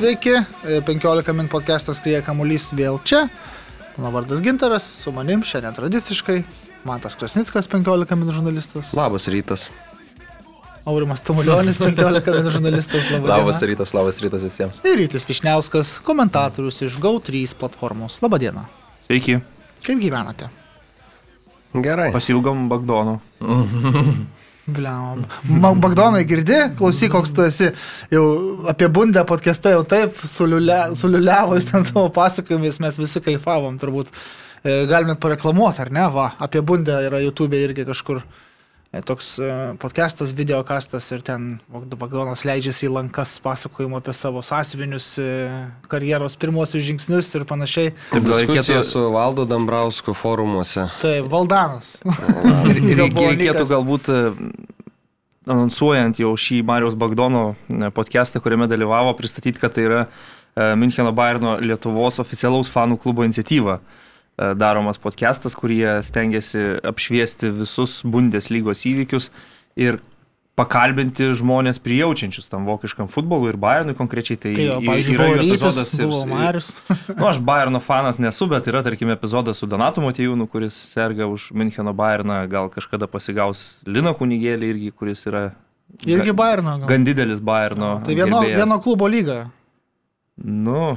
Sveiki, 15 min podcastas Krieja Kamuolys vėl čia. Mano vardas Gintaras, su manim šiandien tradiciškai. Mantas Krasnickas, 15 min žurnalistas. Labas rytas. Aurimas Tamulionis, 15 min žurnalistas. Labas, labas rytas, labas rytas visiems. Ir Rytis Višniauskas, komentatorius iš GO3 platformos. Labadiena. Sveiki. Kaip gyvenate? Gerai. Pasilgom Bagdonų. Bliam. Bagdonai girdi, klausyk, koks tu esi. Jau apie bundę podcastą jau taip suliulia, suliuliavo jūs ten savo pasakojimais, mes visi kaifavom turbūt. E, Galim net pareklamuoti, ar ne? Va, apie bundę yra YouTube irgi kažkur e, toks e, podcastas, videokastas ir ten Bagdonas leidžiasi į lankas pasakojimo apie savo sąsiuvinius, karjeros pirmosius žingsnius ir panašiai. Taip, diskusija su Valdo Dambrausku forumuose. Tai Valdanas. ir, ir reikėtų galbūt anonsuojant jau šį Marijos Bagdono podcastą, kuriame dalyvavo, pristatyti, kad tai yra Müncheno Bayerno Lietuvos oficialaus fanų klubo iniciatyva daromas podcastas, kurie stengiasi apšviesti visus Bundeslygos įvykius ir pakalbinti žmonės prijaučiančius tam vokiškam futbolui ir Bayernui konkrečiai. Tai, tai jo, yra jo epizodas ir... Marius. nu, aš Bayerno fanas nesu, bet yra, tarkime, epizodas su Donatu Matijūnu, kuris serga už Müncheno Bayerną, gal kažkada pasigaus Lino kunigėlį irgi, kuris yra... Irgi Bayerno. Gal. Gan didelis Bayerno. Tai vieno, gerbėjas. vieno klubo lyga. Nu,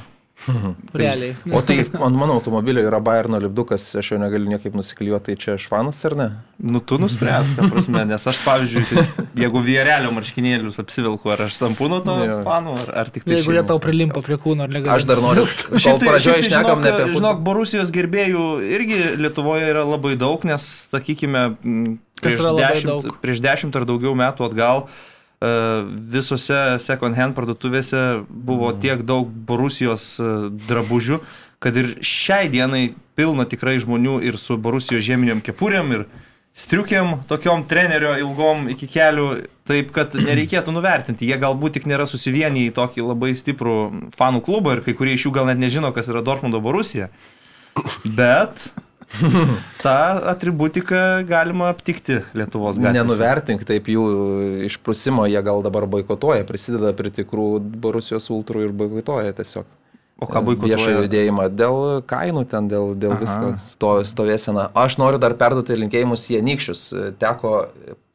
Realiai. O tai ant mano automobilio yra Bayerno lipdukas, aš jo negaliu niekaip nusiklijuoti, tai čia švanas ar ne? Nu, tu nuspręs, ta prasme, nes aš, pavyzdžiui, tai, jeigu vierelio marškinėlius apsivilku, ar aš tampu nuo to fanų, ar, ar tik tai... Jeigu jie tau prilimpa prie kūno, ar negali. Aš dar noriu. Šiaip tai, šiaip tai žinok, apie... žinok, Borusijos gerbėjų irgi Lietuvoje yra labai daug, nes, sakykime, prieš dešimt, prieš dešimt ar daugiau metų atgal visose second hand parduotuvėse buvo mm. tiek daug Borusijos drabužių, kad ir šiai dienai pilna tikrai žmonių ir su Borusijos žieminiam kepuriam ir striukiam, tokiom trenerio ilgom iki kelių, taip kad nereikėtų nuvertinti. Jie galbūt tik nėra susivienyję į tokį labai stiprų fanų klubą ir kai kurie iš jų gal net nežino, kas yra Dortmundo Borusija. Bet tą atributiką galima aptikti Lietuvos gatvėse. Nenuvertink taip jų išprusimo, jie gal dabar boikotuoja, prisideda prie tikrų Borusijos ultrų ir boikotuoja tiesiog. O ką boikotuoja? Viešą judėjimą dėl kainų ten, dėl, dėl Aha. visko sto, stovėsena. Aš noriu dar perduoti linkėjimus į Anikščius. Teko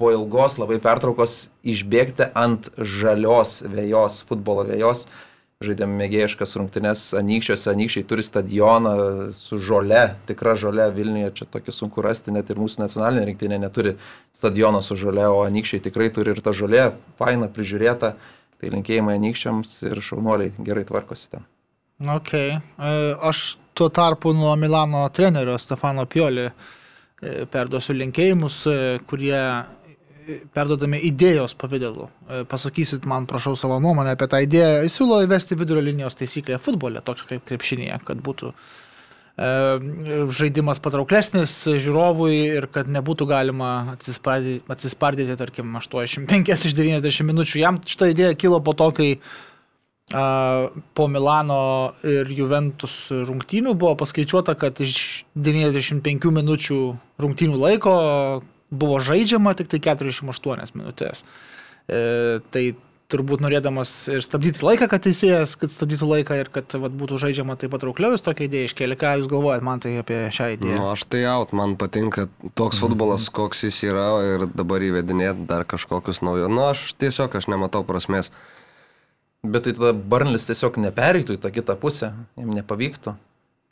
po ilgos labai pertraukos išbėgti ant žalios vėjos, futbolo vėjos žaidėm mėgėjiškas rungtynes anykščiuose, anykščiai turi stadioną su žole, tikra žole Vilniuje, čia tokį sunku rasti, net ir mūsų nacionalinė rinktinė neturi stadiono su žole, o anykščiai tikrai turi ir ta žolė, faina, prižiūrėta, tai linkėjimai anykščiams ir šaunuoliai gerai tvarkosi ten. Ok, e, aš tuo tarpu nuo Milano trenerio Stefano Pioli e, perduosiu linkėjimus, e, kurie perdodami idėjos pavydalu. E, pasakysit man, prašau, savo nuomonę apie tą idėją. Jis siūlo įvesti vidurio linijos taisyklę futbole, tokia kaip krepšinėje, kad būtų e, žaidimas patrauklesnis žiūrovui ir kad nebūtų galima atsispardyti, atsispardyti tarkim, 85 iš 90 minučių. Jam šitą idėją kilo po to, kai po Milano ir Juventus rungtynių buvo paskaičiuota, kad iš 95 minučių rungtynių laiko buvo žaidžiama tik tai 48 minutės. E, tai turbūt norėdamas ir stabdyti laiką, kad teisėjas, kad stabdytų laiką ir kad vat, būtų žaidžiama taip patraukliau, jūs tokia idėja iškėlė. Ką jūs galvojat man tai apie šią idėją? Nu, aš tai out, man patinka toks futbolas, koks jis yra ir dabar įvedinėti dar kažkokius naujus. Nu, aš tiesiog aš nematau prasmės. Bet tai tada Barnlis tiesiog nepereitų į tą kitą pusę, jam nepavyktų.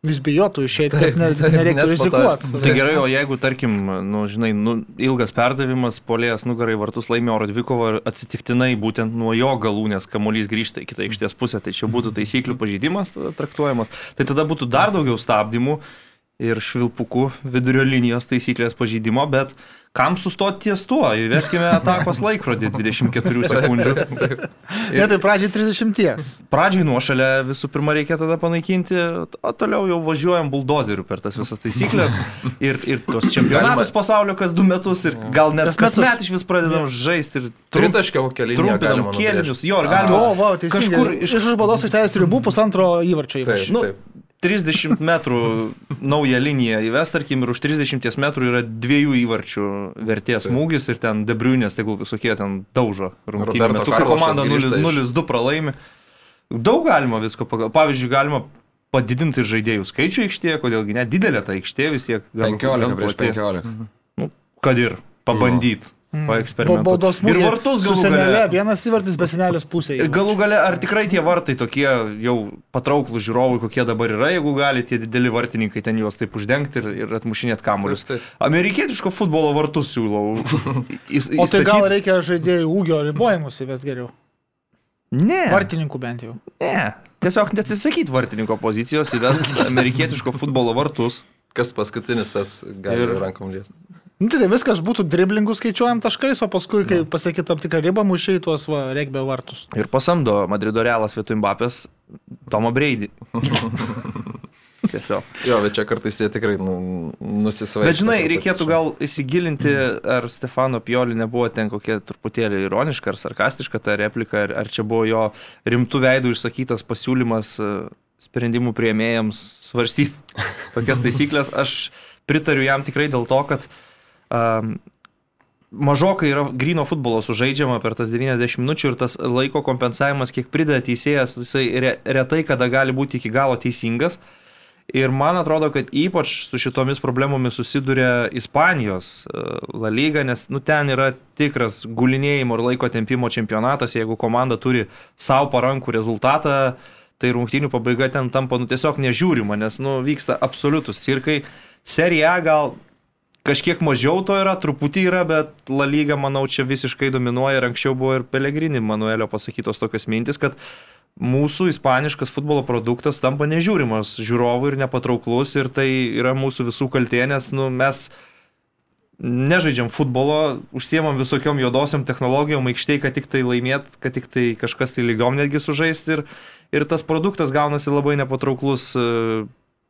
Jis bijotų išeiti, kad ne, nereiktų rizikuoti. Tai gerai, o jeigu, tarkim, nu, žinai, nu, ilgas perdavimas, polėjas nugarai vartus laimė oro dvikovo ir atsitiktinai būtent nuo jo galūnės kamuolys grįžta į kitą aikštės pusę, tai čia būtų taisyklių pažeidimas traktuojamas. Tai tada būtų dar daugiau stabdymų ir švilpukų vidurio linijos taisyklės pažeidimo, bet kam sustoti ties tuo? Įveskime atakos laikrodį 24 sekundžių. Ir, ne, tai pradžiai 30. Pradžiai nuošalę visų pirma reikia tada panaikinti, o toliau jau važiuojam buldozeriu per tas visas taisyklės ir, ir tos čempionatus pasaulio kas du metus ir gal net kas met iš vis pradedam žaisti ir trumpiškiau keliai. Trumpinam kėlinius, jo, ir galima. O, va, kažkur iš, iš baudos aikštelės ribų pusantro įvarčio įvarčio. Nu, 30 metrų naują liniją įves, tarkim, ir už 30 metrų yra dviejų įvarčių vertės smūgis ir ten debriunės, tegul visokie ten daužo rungtynės. Kai komanda 0-2 pralaimi. Daug galima visko. Pavyzdžiui, galima padidinti žaidėjų skaičių aikštėje, kodėlgi net didelė ta aikštė vis tiek. 15 prieš 15. Nu, kad ir pabandyti. Mm. Paeksperimentuoti. Baudos ir vartus galų gale. Vienas įvartis be senelės pusėje. Ir galų gale, ar tikrai tie vartai tokie jau patrauklų žiūrovui, kokie dabar yra, jeigu gali tie dideli vartininkai ten juos taip uždengti ir, ir atmušinėti kamuolius. Amerikietiško futbolo vartus siūlau. Įstatyt. O tai gal reikia žaidėjų ūgio ribojimus įvesti geriau? Ne. Vartininkų bent jau. Ne. Tiesiog neatsisakyti vartininko pozicijos, įvesti amerikietiško futbolo vartus. Kas paskutinis tas gali ir rankom liesti. Nu, tai, tai viskas būtų driblingų skaičiuojant taškais, o paskui, kai pasakyti tam tikrą ribą, mušiai tuos va, regbio vartus. Ir pasamdo Madrido Realas vietoj Mbapės Tomo Breidį. Tiesiog. Jo, bet čia kartais jie tikrai nu, nusisvaigia. Bet žinai, reikėtų gal įsigilinti, ar Stefano Pioli nebuvo ten kokia truputėlį ironiška ar sarkastiška ta replika, ar, ar čia buvo jo rimtų veidų išsakytas pasiūlymas e, sprendimų prieimėjams svarstyti tokias taisyklės. Aš pritariu jam tikrai dėl to, kad uh, um, mažokai yra grino futbolo sužaidžiama per tas 90 minučių ir tas laiko kompensavimas, kiek prideda teisėjas, jisai retai kada gali būti iki galo teisingas. Ir man atrodo, kad ypač su šitomis problemomis susiduria Ispanijos e, La Lyga, nes nu, ten yra tikras gulinėjimo ir laiko tempimo čempionatas. Jeigu komanda turi savo parankų rezultatą, tai rungtynių pabaiga ten tampa nu, tiesiog nežiūrima, nes nu, vyksta absoliutus cirkai. Serija gal Kažkiek mažiau to yra, truputį yra, bet La Lyga, manau, čia visiškai dominuoja ir anksčiau buvo ir Pelegrini Manuelio pasakytos tokios mintis, kad mūsų ispaniškas futbolo produktas tampa nežiūrimas žiūrovų ir nepatrauklus ir tai yra mūsų visų kaltė, nes nu, mes nežaidžiam futbolo, užsiemam visokiom juodosiam technologijom aikštėje, kad tik tai laimėt, kad tik tai kažkas tai lygiom netgi sužaisti ir, ir tas produktas gaunasi labai nepatrauklus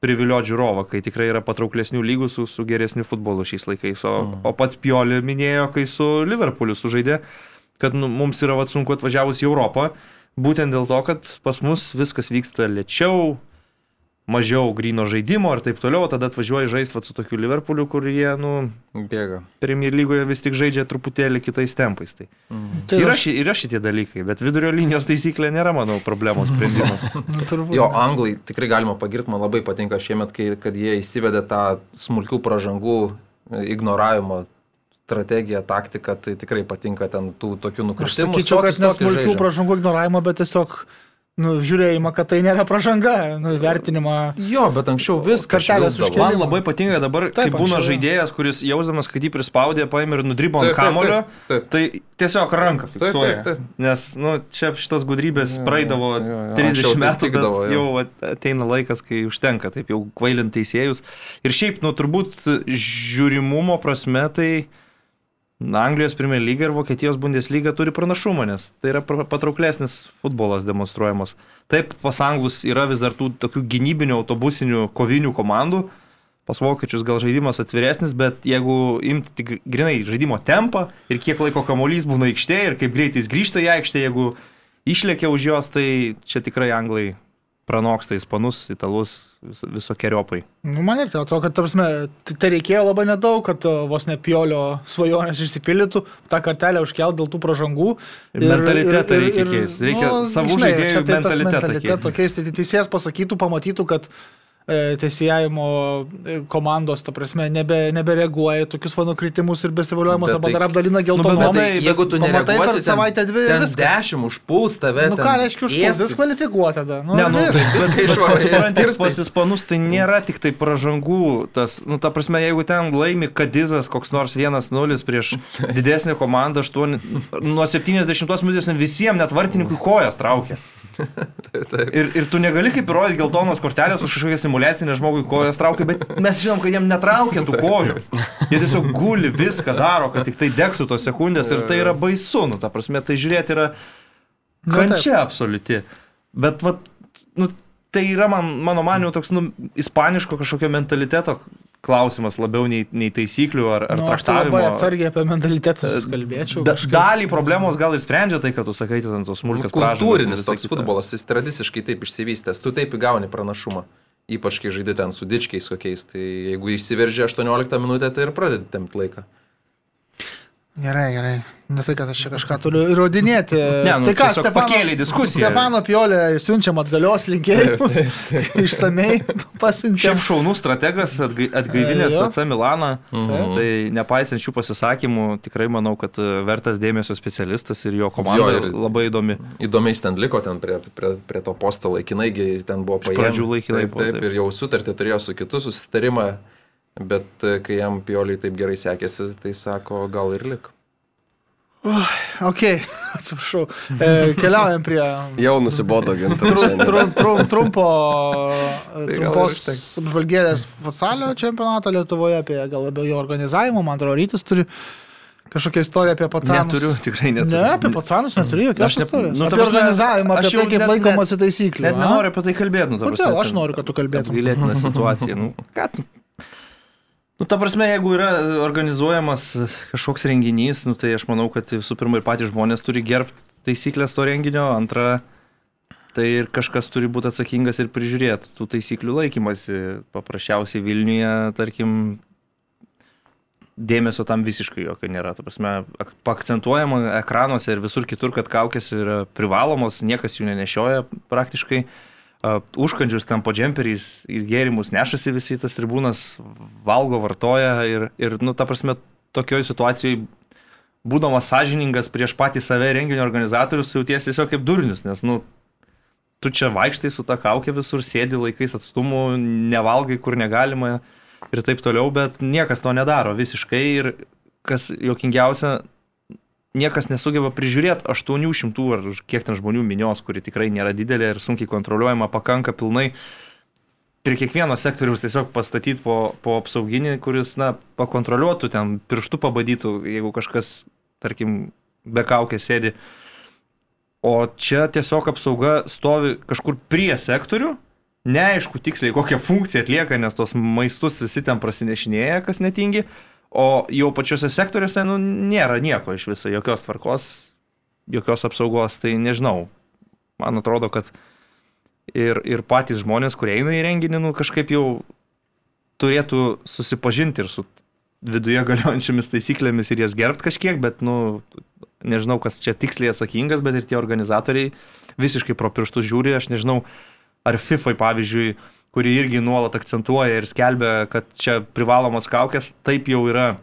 privilioti žiūrovą, kai tikrai yra patrauklesnių lygų su, su geresniu futbolu šiais laikais. O, mm. o pats Pioli minėjo, kai su Liverpooliu sužaidė, kad nu, mums yra vat, sunku atvažiavus į Europą, būtent dėl to, kad pas mus viskas vyksta lėčiau, mažiau grino žaidimo ir taip toliau, tada atvažiuoji žaisti su tokiu Liverpooliu, kur jie, nu, bėga. Premier lygoje vis tik žaidžia truputėlį kitais tempais. Tai. Mm. tai yra, ši, yra šitie dalykai, bet vidurio linijos taisyklė nėra, manau, problemos sprendimas. Nu, jo, anglai tikrai galima pagirti, man labai patinka šiemet, kai, kad jie įsivedė tą smulkių pažangų ignoravimo strategija, taktika, tai tikrai patinka ten tų tokių nukritimų. Aš sakyčiau, kad nesmulkių pražangų ignoravimo, bet tiesiog nu, žiūrėjimą, kad tai nėra pažanga, nu, vertinimą. Jo, bet anksčiau viskas. Man labai patinka dabar, Taip, kai būna anksčiau. žaidėjas, kuris jausdamas, kad jį prispaudė, paėmė ir nudrybo ant kamulio, tai tiesiog ranką fiksuoja. Taip, taip, taip. Nes nu, čia šitos gudrybės jo, praeidavo jo, jo, jo. 30 anksčiau metų, tikdavo, jau ateina laikas, kai užtenka, taip jau kvailinti teisėjus. Ir šiaip, nu, turbūt žiūrimumo prasme tai... Na, Anglijos Premier lyga ir Vokietijos Bundesliga turi pranašumą, nes tai yra patrauklesnis futbolas demonstruojamas. Taip, pas Anglus yra vis dar tų tokių gynybinių, autobusinių, kovinių komandų, pas Vokiečius gal žaidimas atviresnis, bet jeigu imti tik grinai žaidimo tempą ir kiek laiko kamuolys būna aikštėje ir kaip greitai jis grįžta į aikštę, jeigu išlėkia už jos, tai čia tikrai Anglai pranoksta ispanus, italus vis, visokiojopai. Nu, man ir tai atrodo, kad tarpsme, tai, tai reikėjo labai nedaug, kad vos ne piolio svajonės išsipildytų, tą kartelę užkelt dėl tų pražangų. Ir, ir mentalitetą ir, reikia keisti. Reikia nu, savų žaidėjų tai mentalitetą. keisti. Tai teisėjas pasakytų, pamatytų, kad E, teisėjimo e, komandos, ta prasme, nebe, nebereaguoja tokius mano kritimus ir besivaliuojamus, arba dar apdalina geltoną. Nu, tai, jeigu tu nereaguosi per savaitę dvi, ten viskas. dešimt užpuls tave. Nu ką reiškia užpuls, diskvalifikuota tada. Nu, ne, nu, tai viską išvarė. Pas ispanus tai nėra tik tai pražangų, tas, nu, ta prasme, jeigu ten laimi Kadizas koks nors 1-0 prieš didesnę komandą, 8, nuo 70 minutės visiems net vartininkui kojas traukia. ir, ir tu negali kaip įrodyti geltonos kortelės už kažkokią simulaciją, nes žmogui kojas traukia, bet mes žinom, kad jiem netraukia tų kojų. Jie tiesiog guli, viską daro, kad tik tai degtų tos sekundės ir tai yra baisu, nu, ta prasme, tai žiūrėti yra kančia absoliuti. Bet, vat, nu, tai yra man, mano manimu toks, nu, ispaniško kažkokio mentaliteto klausimas labiau nei, nei taisyklių ar, ar nu, traktavimo. Aš labai atsargiai apie mentalitetus kalbėčiau. Da, dalį problemos gal ir sprendžia tai, kad tu sakai, ten tos smulkios nu, kultūrinis toks futbolas, jis tradiciškai taip išsivystęs, tu taip įgauni pranašumą. Ypač kai žaidži ten su dičkiais kokiais, tai jeigu įsiveržė 18 minutę, tai ir pradedi tempt laiką. Gerai, gerai. Ne tai, kad aš čia kažką turiu įrodinėti. Ne, nu, tai ką, Stefano, pakėlė diskusiją. Stefano Piolė siunčiam atgalios linkėjimus. Išsamei pasiuntėm. Šiaip šaunų strategas atgaivinęs AC Milaną. Mhm. Tai nepaisant šių pasisakymų, tikrai manau, kad e, vertas dėmesio specialistas ir jo komanda jo, ir labai įdomi. Įdomiai ten liko ten prie, prie, prie to posto laikinai, ten buvo paėmė. Pradžių laikinai. Taip, taip, taip, ir jau sutartį turėjo su kitu susitarimą. Bet e, kai jam pioliai taip gerai sekėsi, tai sako, gal ir lik. Uh, ok, atsiprašau. E, keliaujam prie... Jau nusibodo gintas. Trum, trum, trum, trumpo, tai trumpos apžvalgėlės futsalio čempionatą Lietuvoje, apie gal labiau jo organizavimą. Man atrodo, rytis turi kažkokią istoriją apie pacanus. Neturiu, tikrai neturiu. Ne, apie pacanus neturiu jokios ne, istorijos. Nu, apie organizavimą, apie tai, kaip laikomasi taisyklių. Net nenoriu apie tai kalbėti. Nu, Kodėl? Aš noriu, kad tu kalbėtum. Gailėtina situacija. Nu, ką, Nu, ta prasme, jeigu yra organizuojamas kažkoks renginys, nu, tai aš manau, kad visų pirma ir patys žmonės turi gerbti taisyklės to renginio, antra, tai ir kažkas turi būti atsakingas ir prižiūrėti tų taisyklių laikymasi. Paprasčiausiai Vilniuje, tarkim, dėmesio tam visiškai jokio nėra. Ta prasme, akcentuojama ekranuose ir visur kitur, kad kaukės yra privalomos, niekas jų nenešioja praktiškai. Uh, užkandžius ten po džemperiais ir gėrimus nešasi visi tas tribūnas, valgo, vartoja ir, ir nu, ta prasme, tokioje situacijoje, būdamas sąžiningas prieš patį save renginio organizatorius, tu jauties tiesiog kaip durnius, nes, nu, tu čia vaikštai su ta kaukė visur, sėdi laikais atstumų, nevalgai, kur negalima ir taip toliau, bet niekas to nedaro visiškai ir kas jokingiausia, niekas nesugeba prižiūrėti 800 ar kiek ten žmonių minios, kuri tikrai nėra didelė ir sunkiai kontroliuojama, pakanka pilnai prie kiekvieno sektoriaus tiesiog pastatyti po, po apsauginį, kuris, na, pakontroliuotų, ten pirštų pabadytų, jeigu kažkas, tarkim, be kaukės sėdi. O čia tiesiog apsauga stovi kažkur prie sektorių, neaišku tiksliai kokią funkciją atlieka, nes tos maistus visi ten prasinešinėja, kas netingi. O jau pačiuose sektoriuose nu, nėra nieko iš viso, jokios tvarkos, jokios apsaugos, tai nežinau. Man atrodo, kad ir, ir patys žmonės, kurie eina į renginį, nu, kažkaip jau turėtų susipažinti ir su viduje galiojančiamis taisyklėmis ir jas gerbti kažkiek, bet, nu, nežinau, kas čia tiksliai atsakingas, bet ir tie organizatoriai visiškai pro pirštus žiūri, aš nežinau, ar FIFA, pavyzdžiui, kuri irgi nuolat akcentuoja ir skelbia, kad čia privalomos kaukės, taip jau yra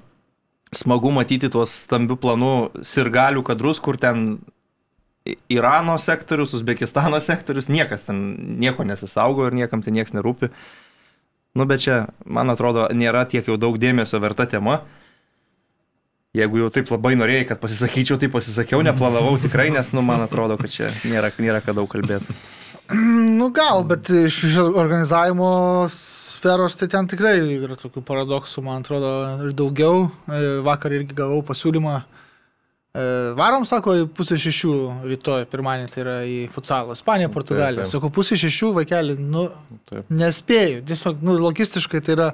smagu matyti tuos stambių planų sirgalių kadrus, kur ten Irano sektorius, Uzbekistano sektorius, niekas ten nieko nesisaugo ir niekam tai niekas nerūpi. Nu, bet čia, man atrodo, nėra tiek jau daug dėmesio verta tema. Jeigu jau taip labai norėjai, kad pasisakyčiau, tai pasisakiau, neplanavau tikrai, nes, nu, man atrodo, kad čia nėra, nėra ką daug kalbėti. Nu gal, bet iš organizavimo sferos tai ten tikrai yra tokių paradoksų, man atrodo, ir daugiau. E, vakar irgi gavau pasiūlymą. E, varom, sako, į pusę šešių rytoj, pirmąjį, tai yra į futsalą, Ispaniją, Portugaliją. Sako, pusę šešių vaikelį, nu, taip. nespėjau. Tiesiog, nu, logistiškai tai yra,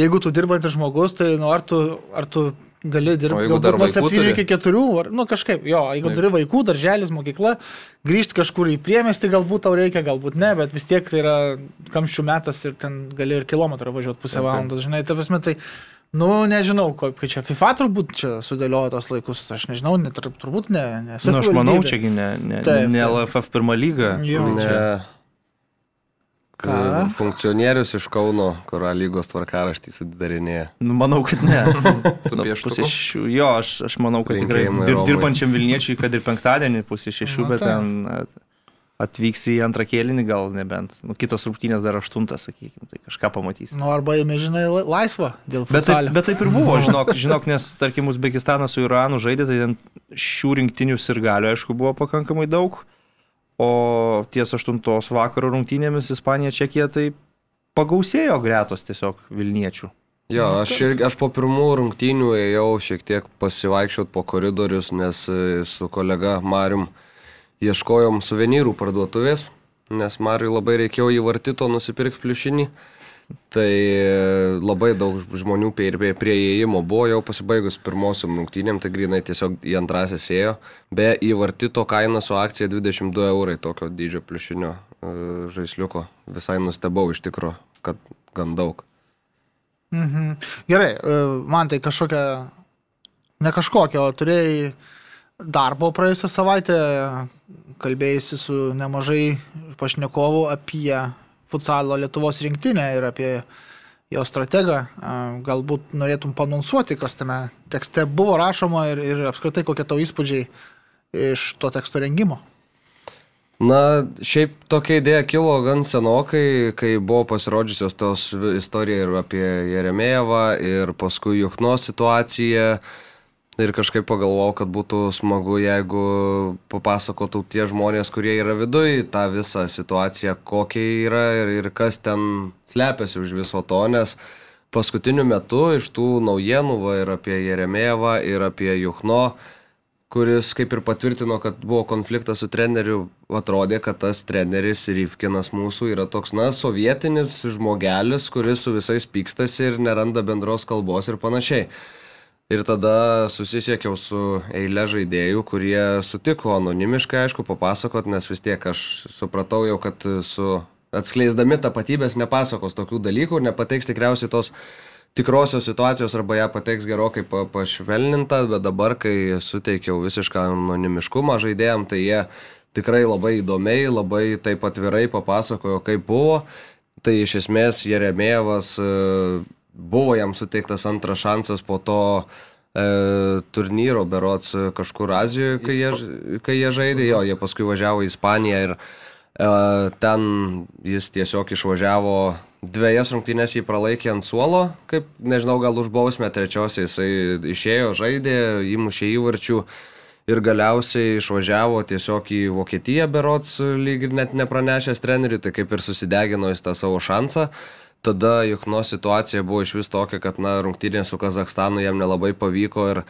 jeigu tu dirbantis žmogus, tai, nu, ar tu, ar tu gali dirbti galbūt nuo 7 iki 4, ar, nu kažkaip, jo, jeigu Taip. turi vaikų, darželis, mokykla, grįžti kažkur į priemestį galbūt tau reikia, galbūt ne, bet vis tiek tai yra kamščių metas ir ten gali ir kilometrą važiuoti pusę valandos, žinai, ta prasme, tai, nu, nežinau, kaip čia FIFA turbūt čia sudėliojo tos laikus, aš nežinau, net, turbūt ne. ne Na, nu, aš manau, čiagi ne, ne, taip, ne LFF pirmą lygą. Jo, ne. Čia. Ką? Funkcionierius iš Kauno, kur lygos tvarkaraštį sudarinėja. Nu, manau, kad ne. nu, pusė šešių. Jo, aš, aš manau, kad tikrai dir, dirbančiam Vilniečiui, kad ir penktadienį pusė šešių, nu, bet tai. ten atvyks į antrą kėlinį gal nebent. Nu, kitos rungtynės dar aštuntas, sakykime, tai kažką pamatys. Nu, arba jame, žinai, laisva dėl bet taip, bet taip ir buvo, žinok, žinok, nes, tarkim, Uzbekistanas su Iranu žaidė, tai šių rinktinių ir galių, aišku, buvo pakankamai daug. O ties 8 vakaro rungtynėmis Ispanija Čekija tai pagausėjo gretos tiesiog Vilniečių. Jo, aš, ir, aš po pirmų rungtynių ėjau šiek tiek pasivaikščiot po koridorius, nes e, su kolega Marium ieškojom suvenyrų parduotuvės, nes Mariui labai reikėjo į vartito nusipirkti pliušinį. Tai labai daug žmonių prie, prie, prie įėjimo buvo jau pasibaigus pirmosiom rungtynėm, tai grinai tiesiog į antrasias ėjo. Be įvartito kaina su akcija 22 eurai tokio dydžio pliušinio uh, žaisliuko. Visai nustebau iš tikro, kad gan daug. Mhm. Gerai, e, man tai kažkokia Ne kažkokią, o turėjai darbo praėjusią savaitę, kalbėjai su nemažai pašnekovų apie futsalo Lietuvos rinktinę ir apie jo strategą. Galbūt norėtum panonsuoti, kas tame tekste buvo rašoma ir, ir apskritai kokie tavo įspūdžiai iš to teksto rengimo. Na, šiaip tokia idėja kilo gan senokai, kai buvo pasirodžiusios tos istorija ir apie Jeremėjevą, ir paskui Juchno situaciją. Ir kažkaip pagalvojau, kad būtų smagu, jeigu papasakotų tie žmonės, kurie yra viduje, tą visą situaciją, kokia yra ir, ir kas ten slepiasi už viso to, nes paskutiniu metu iš tų naujienų va, ir apie Jeremėjevą, ir apie Juchno, kuris kaip ir patvirtino, kad buvo konfliktas su treneriu, atrodė, kad tas treneris Ryfkinas mūsų yra toks, na, sovietinis žmogelis, kuris su visais pykstasi ir neranda bendros kalbos ir panašiai. Ir tada susisiekiau su eilė žaidėjų, kurie sutiko anonimiškai, aišku, papasakot, nes vis tiek aš supratau jau, kad su atskleisdami tapatybės nepasakos tokių dalykų ir nepateiks tikriausiai tos tikrosios situacijos arba ją pateiks gerokai pa, pašvelninta, bet dabar, kai suteikiau visišką anonimiškumą žaidėjim, tai jie tikrai labai įdomiai, labai taip atvirai papasakojo, kaip buvo. Tai iš esmės Jeremėjevas e, buvo jam suteiktas antras šansas po to e, turnyro berots kažkur Azijoje, kai, jie, kai jie žaidė, jo, jie paskui važiavo į Ispaniją ir e, ten jis tiesiog išvažiavo Dviejas rungtynės jį pralaikė ant suolo, kaip nežinau, gal už bausmę trečiosiai jisai išėjo, žaidė, įmušė įvarčių ir galiausiai išvažiavo tiesiog į Vokietiją berots, lyg ir net nepranešęs treneriui, tai kaip ir susidegino jis tą savo šansą. Tada Jukno situacija buvo iš vis tokia, kad na, rungtynė su Kazakstanu jam nelabai pavyko ir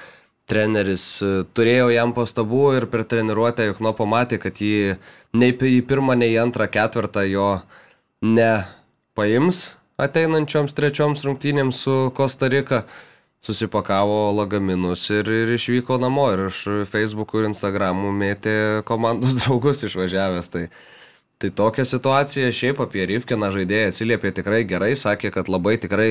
treneris e, turėjo jam pastabų ir per treniruotę Jukno pamatė, kad jį nei į pirmą, nei į antrą ketvirtą jo ne paims ateinančioms trečioms rungtynėms su Kosta Rika, susipakavo lagaminus ir, ir išvyko namo ir iš Facebook'ų ir Instagram'ų mėtė komandos draugus išvažiavęs. Tai, tai tokia situacija šiaip apie Rivkiną žaidėją atsiliepė tikrai gerai, sakė, kad labai tikrai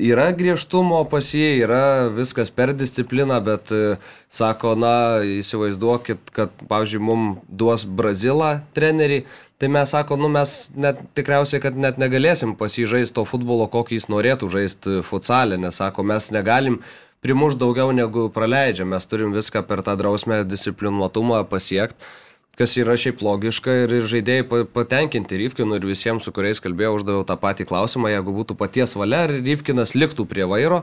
yra griežtumo pas jį, yra viskas per discipliną, bet sako, na, įsivaizduokit, kad, pavyzdžiui, mums duos Brazilą trenerį, Tai mes sako, nu mes net tikriausiai, kad net negalėsim pasižaisti to futbolo, kokį jis norėtų žaisti futsalę, nes sako, mes negalim primuš daugiau negu praleidžia, mes turim viską per tą drausmę disciplinuotumą pasiekti, kas yra šiaip logiška ir žaidėjai patenkinti Ryfkinu ir visiems, su kuriais kalbėjau, uždaviau tą patį klausimą, jeigu būtų paties valia, ar Ryfkinas liktų prie vairo,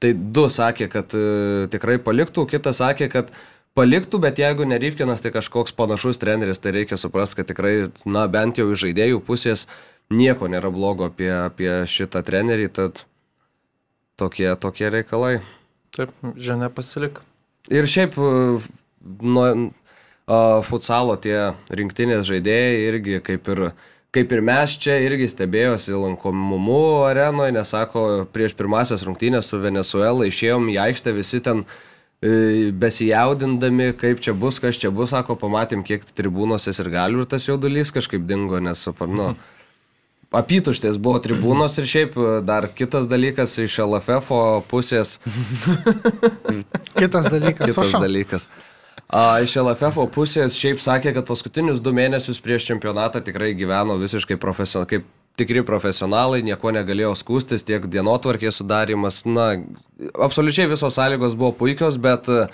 tai du sakė, kad e, tikrai paliktų, kitas sakė, kad paliktų, bet jeigu ne Ryfkinas, tai kažkoks panašus treneris, tai reikia suprasti, kad tikrai, na, bent jau iš žaidėjų pusės nieko nėra blogo apie, apie šitą trenerį, tad tokie, tokie reikalai. Taip, žinia pasilik. Ir šiaip, nuo futsalo tie rinktinės žaidėjai irgi kaip ir, kaip ir mes čia irgi stebėjosi lankomumu arenoje, nes sako, prieš pirmasias rungtynės su Venezuela išėjom į aikštę visi ten E, besijaudindami, kaip čia bus, kas čia bus, sako, pamatėm, kiek tribūnose ir galių ir tas jaudulys kažkaip dingo, nes, nu, apytuštės buvo tribūnos ir šiaip e, dar kitas dalykas iš LFF pusės. kitas dalykas. kitas dalykas. A, iš LFF pusės šiaip sakė, kad paskutinius du mėnesius prieš čempionatą tikrai gyveno visiškai profesionaliai, kaip tikri profesionalai, nieko negalėjo skūstis, tiek dienotvarkės sudarimas, na, absoliučiai visos sąlygos buvo puikios, bet e,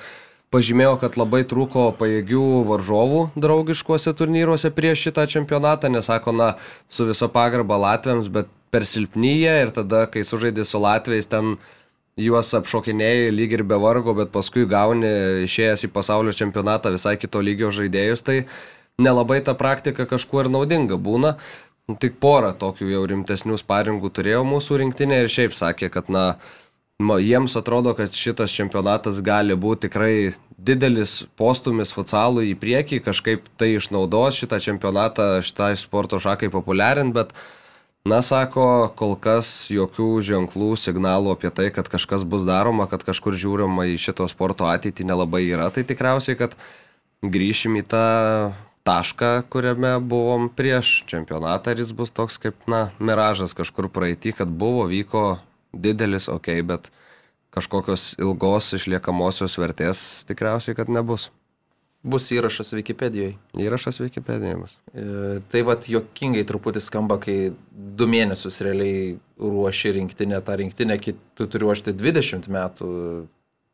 pažymėjo, kad labai trūko pajėgių varžovų draugiškuose turnyruose prieš šitą čempionatą, nes sako, na, su visa pagarba Latviams, bet per silpnyje ir tada, kai sužaidė su Latviais, ten juos apšokinėjai lyg ir be vargo, bet paskui gauni išėjęs į pasaulio čempionatą visai kito lygio žaidėjus, tai nelabai ta praktika kažkuo ir naudinga būna. Tik porą tokių jau rimtesnių sparingų turėjo mūsų rinktinė ir šiaip sakė, kad na, jiems atrodo, kad šitas čempionatas gali būti tikrai didelis postumis futsalui į priekį, kažkaip tai išnaudos šitą čempionatą šitai sporto šakai populiarint, bet, na, sako, kol kas jokių ženklų, signalų apie tai, kad kažkas bus daroma, kad kažkur žiūrima į šito sporto ateitį nelabai yra, tai tikriausiai, kad grįšim į tą tašką, kuriame buvom prieš čempionatą ir jis bus toks kaip, na, miražas kažkur praeitį, kad buvo, vyko didelis, ok, bet kažkokios ilgos išliekamosios vertės tikriausiai, kad nebus. Bus įrašas Wikipedijoje. Įrašas Wikipedijoje bus. E, tai vad jokingai truputį skamba, kai du mėnesius realiai ruoši rinktinę, tą rinktinę tu turi ruošti 20 metų,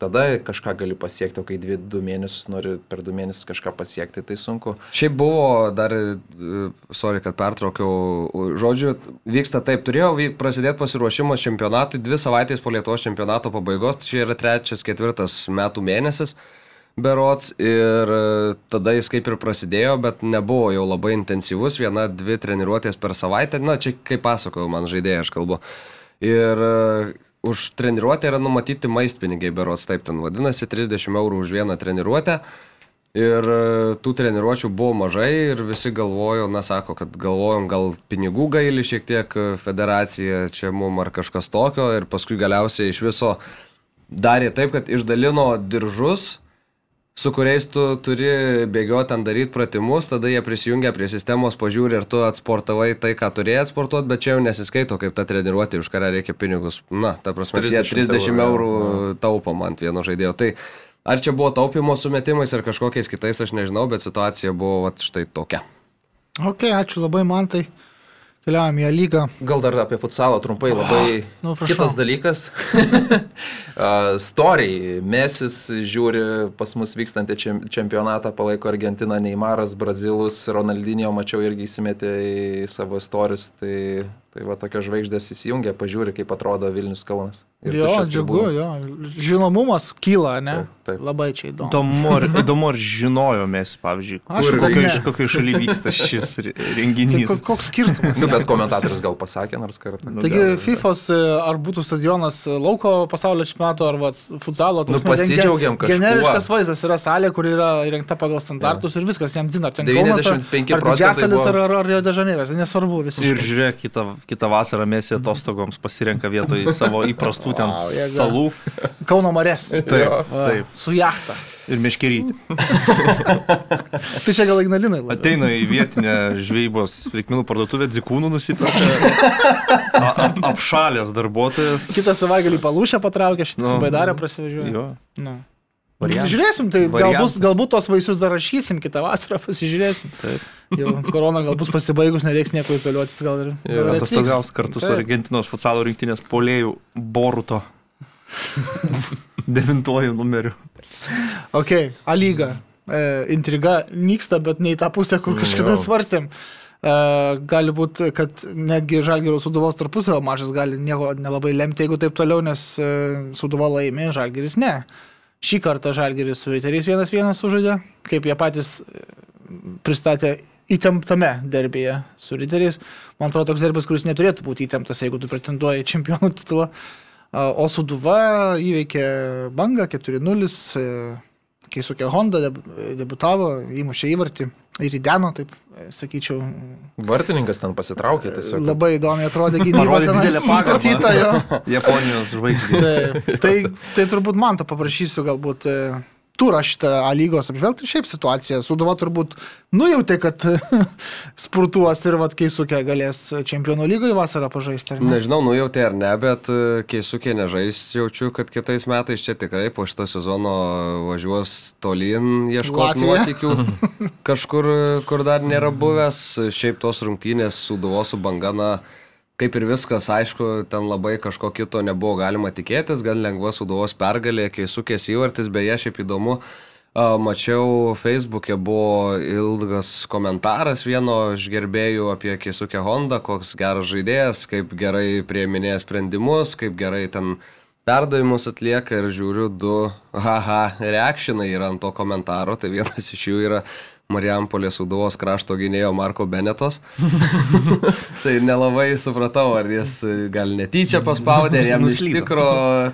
tada kažką gali pasiekti, o kai dvi, du mėnesius nori per du mėnesius kažką pasiekti, tai sunku. Šiaip buvo dar, e, sorry, kad pertraukiau, žodžiu, vyksta taip, turėjau prasidėti pasiruošimas čempionatui, dvi savaitės po Lietuvos čempionato pabaigos, tai čia yra trečias, ketvirtas metų mėnesis berots ir e, tada jis kaip ir prasidėjo, bet nebuvo jau labai intensyvus, viena, dvi treniruotės per savaitę, na čia kaip pasakojau, man žaidėjai aš kalbu. Ir e, už treniruotę yra numatyti maistpinigiai berots, taip ten vadinasi, 30 eurų už vieną treniruotę. Ir e, tų treniruočių buvo mažai ir visi galvojo, na sako, kad galvojom gal pinigų gaili šiek tiek federacija čia mum ar kažkas tokio ir paskui galiausiai iš viso darė taip, kad išdalino diržus su kuriais tu turi bėgioti ten daryti pratimus, tada jie prisijungia prie sistemos, pažiūri, ar tu atsportavai tai, ką turėjai atsportuoti, bet čia jau nesiskaito kaip ta treniruotė, už kurią reikia pinigus. Na, ta prasme, 30, 30 eurų, eurų taupom ant vieno žaidėjo. Tai ar čia buvo taupimo sumetimais ar kažkokiais kitais, aš nežinau, bet situacija buvo vat, štai tokia. Ok, ačiū labai man tai. Keliavam į lygą. Gal dar apie futsalą trumpai labai. Nu, prašau. Kitas dalykas. Storiai. Mesis žiūri pas mus vykstantį čempionatą, palaiko Argentiną, Neimaras, Brazilus, Ronaldinio, mačiau irgi įsimetė į savo istorius. Tai Tai va tokios žvaigždės įsijungia, pažiūri, kaip atrodo Vilnius Kaunas. Jo, džiugu, jo. Žinomumas kyla, ne? Taip, taip. Labai čia įdomu. Įdomu, ar, įdomu, ar žinojomės, pavyzdžiui, Aš kur, kokio, iš kokio šaly vyksta šis renginys. Tai koks skirtumas? nu, bet komentatorius gal pasakė nors kartą. Nu, Taigi, FIFOS, e, ar būtų stadionas lauko pasaulio čempionato, ar vat, futsalo, nu, pasidžiaugiam kažkuo. Generiškas vaizdas yra salė, kur yra įrengta pagal standartus ja. ir viskas, jam dzina. 95 procentų. Ar, ar, ar Rio de Žaneiras, nesvarbu visiškai. Ir žiūrėk, kitą kitą vasarą mėsį atostogoms pasirenka vietoj savo įprastų ten wow, salų. Kauno Marės. Taip, taip. Su jachta. Ir meškerytė. tai čia gal ignalinai. Labiau. Ateina į vietinę žvejybos sprikminų parduotuvę, dzikūnų nusipirka. Apšalės darbuotojas. Kitą savaitgalį palūšę patraukė, šitą nu, baidarę prasivažiuoja. Jo. Nu. Variant. Žiūrėsim, tai galbūt, galbūt tos vaisius dar rašysim, kitą vasarą pasižiūrėsim. Taip. Jau korona gal bus pasibaigus, nereiks nieko izoliuotis, gal ir. Ir atostogaus kartu Taip. su Argentinos futsalo rinktinės polėjų Boruto. Devintuoju numeriu. Ok, A lyga. E, intriga nyksta, bet ne į tą pusę, kur kažkada svarstėm. E, gali būti, kad netgi Žalgėrio suduvos tarpusavio mažas gali nieko nelabai lemti, jeigu taip toliau, nes e, suduva laimė, Žalgėris ne. Šį kartą Žalgėris su Riteriais vienas vienas sužaidė, kaip jie patys e, pristatė įtemptame derbėje su Riteriais. Man atrodo, toks derbis, kuris neturėtų būti įtemptas, jeigu tu pretenduoji čempionų titulą. O Suduva įveikė bangą 4-0, e, kai sukė Honda, debutavo, įmušė įvartį ir įdeno, taip sakyčiau. Vartininkas ten pasitraukė tiesiog. Labai įdomiai atrodė gynyba. didelė pastatyta jo. Japonijos žvaigždė. Tai, tai, tai turbūt man to paprašysiu galbūt e, turą šitą A lygos apžvelgti ir šiaip situaciją. Suduva turbūt nujautė, kad spurtuos ir vad Keisukė galės čempionų lygoje vasarą pažaisti. Ne? Nežinau, nujautė ar ne, bet e, Keisukė nežais, jaučiu, kad kitais metais čia tikrai po šito sezono važiuos tolyn ieškoti nuotikių. Kažkur, kur dar nėra buvęs, šiaip tos rungtynės Suduvos su Bangana kaip ir viskas, aišku, ten labai kažko kito nebuvo galima tikėtis, gan lengva suduvos pergalė, kai sukės įvartis, beje, šiaip įdomu, mačiau Facebook'e buvo ilgas komentaras vieno iš gerbėjų apie Kisukę Honda, koks geras žaidėjas, kaip gerai prieminėja sprendimus, kaip gerai ten perdavimus atlieka ir žiūriu du haha reakšinai yra ant to komentaro, tai vienas iš jų yra Marijampolės Udovos krašto gynėjo Marko Benetos. tai nelabai supratau, ar jis gal netyčia paspaudė, ar jam iš tikro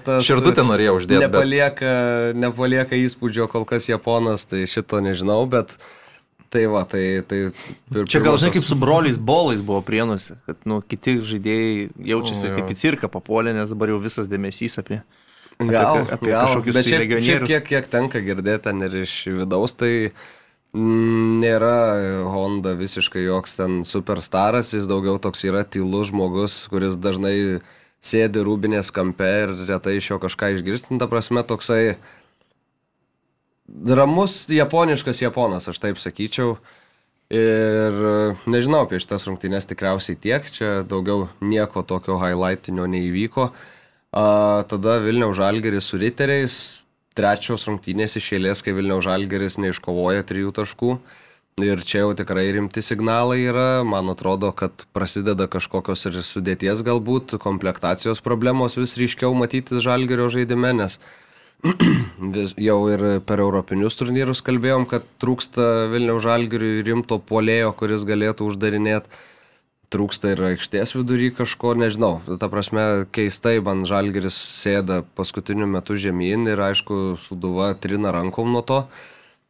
tas... Širdutę norėjau uždėti. Nepalieka, bet... nepalieka įspūdžio kol kas Japonas, tai šito nežinau, bet... Tai va, tai... tai Čia gal žinai, kaip su broliais bolais buvo prienusi, kad nu, kiti žaidėjai jaučiasi o, kaip į cirką papuolę, nes dabar jau visas dėmesys apie... Gal, apie, apie gal, kažkokius bet tai šiaip, šiaip kiek, kiek tenka girdėti ten ir iš vidaus, tai Nėra Honda visiškai joks ten superstaras, jis daugiau toks yra tylus žmogus, kuris dažnai sėdi rūbinės kampe ir retai iš jo kažką išgirsti, ta prasme toksai ramus japoniškas japonas, aš taip sakyčiau. Ir nežinau, apie šitas rungtynės tikriausiai tiek, čia daugiau nieko tokio highlightinio neįvyko. A, tada Vilniaus Žalgeris su Riteriais, trečios rungtynės iš eilės, kai Vilniaus Žalgeris neiškovoja trijų taškų. Ir čia jau tikrai rimti signalai yra, man atrodo, kad prasideda kažkokios ir sudėties galbūt, komplektacijos problemos vis ryškiau matyti Žalgerio žaidime, nes jau ir per europinius turnyrus kalbėjom, kad trūksta Vilniaus žalgiriui rimto polėjo, kuris galėtų uždarinėti. Trūksta ir aikštės vidury kažko, nežinau. Ta prasme, keistai man žalgeris sėda paskutiniu metu žemyn ir aišku, suduva trina rankom nuo to.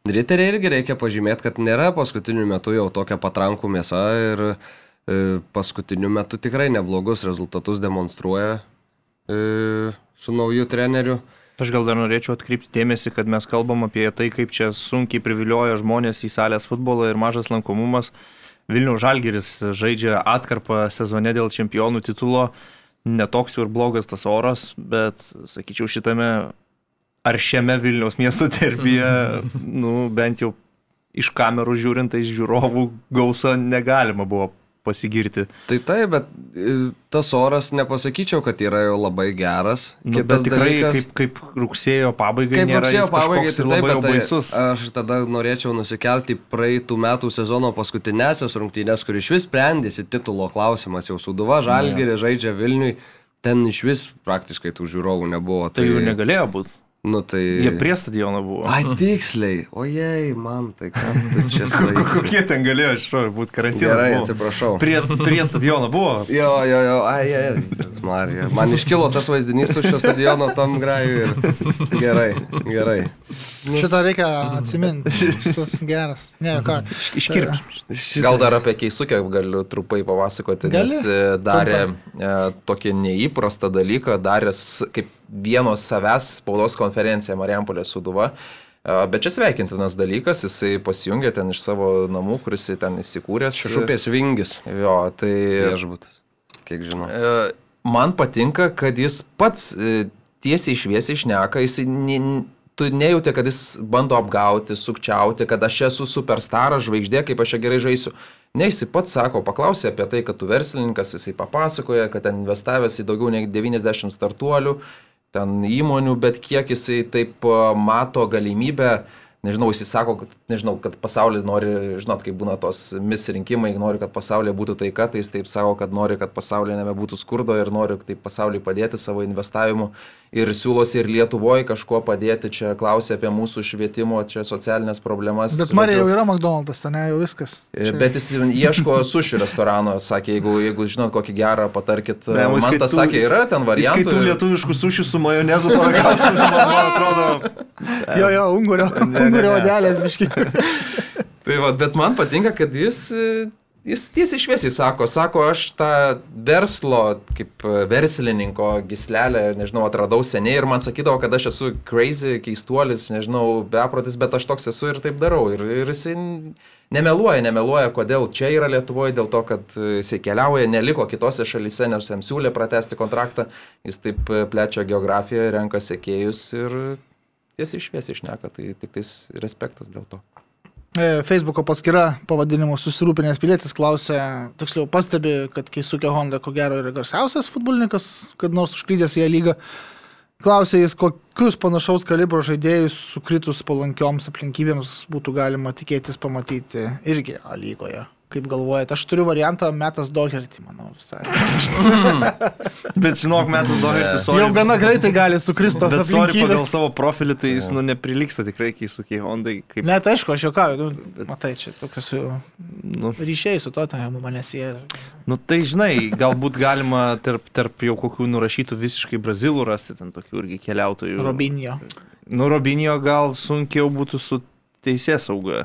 Riteriai irgi reikia pažymėti, kad nėra paskutiniu metu jau tokia patrankų mėsa ir e, paskutiniu metu tikrai neblogus rezultatus demonstruoja e, su nauju treneriu. Aš gal dar norėčiau atkreipti dėmesį, kad mes kalbam apie tai, kaip čia sunkiai privilioja žmonės į salės futbolą ir mažas lankomumas. Vilniaus Žalgeris žaidžia atkarpą sezone dėl čempionų titulo. Netoks jau ir blogas tas oras, bet, sakyčiau, šitame ar šiame Vilniaus miesto terpyje, nu, bent jau iš kamerų žiūrint, tai žiūrovų gausa negalima buvo pasigirti. Tai taip, bet e, tas oras nepasakyčiau, kad yra jau labai geras. Nu, Kitas tikrai dalykas, kaip, kaip rugsėjo pabaigai. Kaip rugsėjo pabaigai, tai taip, baisus. Tai aš tada norėčiau nusikelti praeitų metų sezono paskutinėsias rungtynės, kur iš vis sprendėsi titulo klausimas. Jau Suduva, Žalgirė žaidžia Vilniui, ten iš vis praktiškai tų žiūrovų nebuvo. Tai, tai jų negalėjo būti. Nu, tai... Jie prie stadiono buvo. Ai, tiksliai. Ojei, man tai ką tu čia svaigai. Kokie ten galėjo iš tikrųjų būti karantinas? Gerai, buvo. atsiprašau. Prie, prie stadiono buvo. Jo, jo, jo, ai, ai, Marija. Man iškilo tas vaizdinys su šio stadiono tam graju ir gerai, gerai. Nes... Šitą reikia atsiminti. Šitas geras. Ne, ką. Iškirp. Gal dar apie keisukę galiu trupai papasakoti, Gali? nes e, darė e, tokį neįprastą dalyką, daręs kaip vienos savęs spaudos konferenciją Marijampolės suduva. E, bet čia sveikintinas dalykas, jisai pasijungė ten iš savo namų, kuris ten įsikūręs. Šupės vingis. Jo, tai... Viešbutis, kiek žinau. E, man patinka, kad jis pats tiesiai išviesiai išneka, jisai tu nejauti, kad jis bando apgauti, sukčiauti, kad aš esu superstaras, žvaigždė, kaip aš čia gerai žaisiu. Ne, jisai pats sako, paklausė apie tai, kad tu verslininkas, jisai papasakoja, kad ten investavęs į daugiau nei 90 startuolių, ten įmonių, bet kiek jisai taip mato galimybę nežinau, jis sako, kad, nežinau, kad pasaulyje nori, žinot, kaip būna tos mis rinkimai, nori, kad pasaulyje būtų taika, tai jis taip sako, kad nori, kad pasaulyje nebebūtų skurdo ir nori taip pasaulyje padėti savo investavimu ir siūlosi ir Lietuvoje kažkuo padėti, čia klausė apie mūsų švietimo, čia socialinės problemas. Bet Marija jau yra McDonald's, ten jau viskas. E, čia... Bet jis ieško suši restorano, sakė, jeigu, jeigu žinot kokį gerą, patarkit. Ne, man tas sakė, yra ten variantų. Kai tu lietuviškų sušių su majonezu paragausi, man atrodo. jo, jo, ungurio, ungurio odelės biški. tai va, bet man patinka, kad jis Jis tiesiai šviesiai sako, sako, aš tą verslo, kaip verslininko gislelę, nežinau, atradau seniai ir man sakydavo, kad aš esu crazy, keistuolis, nežinau, beprotis, bet aš toks esu ir taip darau. Ir, ir jisai nemeluoja, nemeluoja, kodėl čia yra Lietuvoje, dėl to, kad jisai keliauja, neliko kitose šalyse, nes jam siūlė pratesti kontraktą, jis taip plečia geografiją, renka sėkėjus ir tiesiai šviesiai išneka, tai tik tais respektas dėl to. E, Facebook'o paskyra pavadinimu Susirūpinęs pilietis klausė, tiksliau pastebi, kad Keisukė Honda ko gero yra garsiausias futbolininkas, kad nors užklydęs į ją lygą. Klausė jis, kokius panašaus kalibro žaidėjus sukritus palankioms aplinkybėms būtų galima tikėtis pamatyti irgi lygoje. Kaip galvojate, aš turiu variantą Metas Doherty, manau, visai. bet žinok, Metas Doherty, sorry. Jau gana greitai gali sukristi tos aplinkybės. Bet pagal savo profilį, tai jis, nu, neprilyksta tikrai Keisukiai Hondai. Kaip... Net aišku, aš juokauju, nu, bet... matai, čia tokius nu, ryšiai su to, tai mane sieja. Nu, tai žinai, galbūt galima tarp, tarp jau kokių nurašytų visiškai brazilų rasti, ten tokių irgi keliautojų. Robinio. Nu, Robinio gal sunkiau būtų su teisės sauga.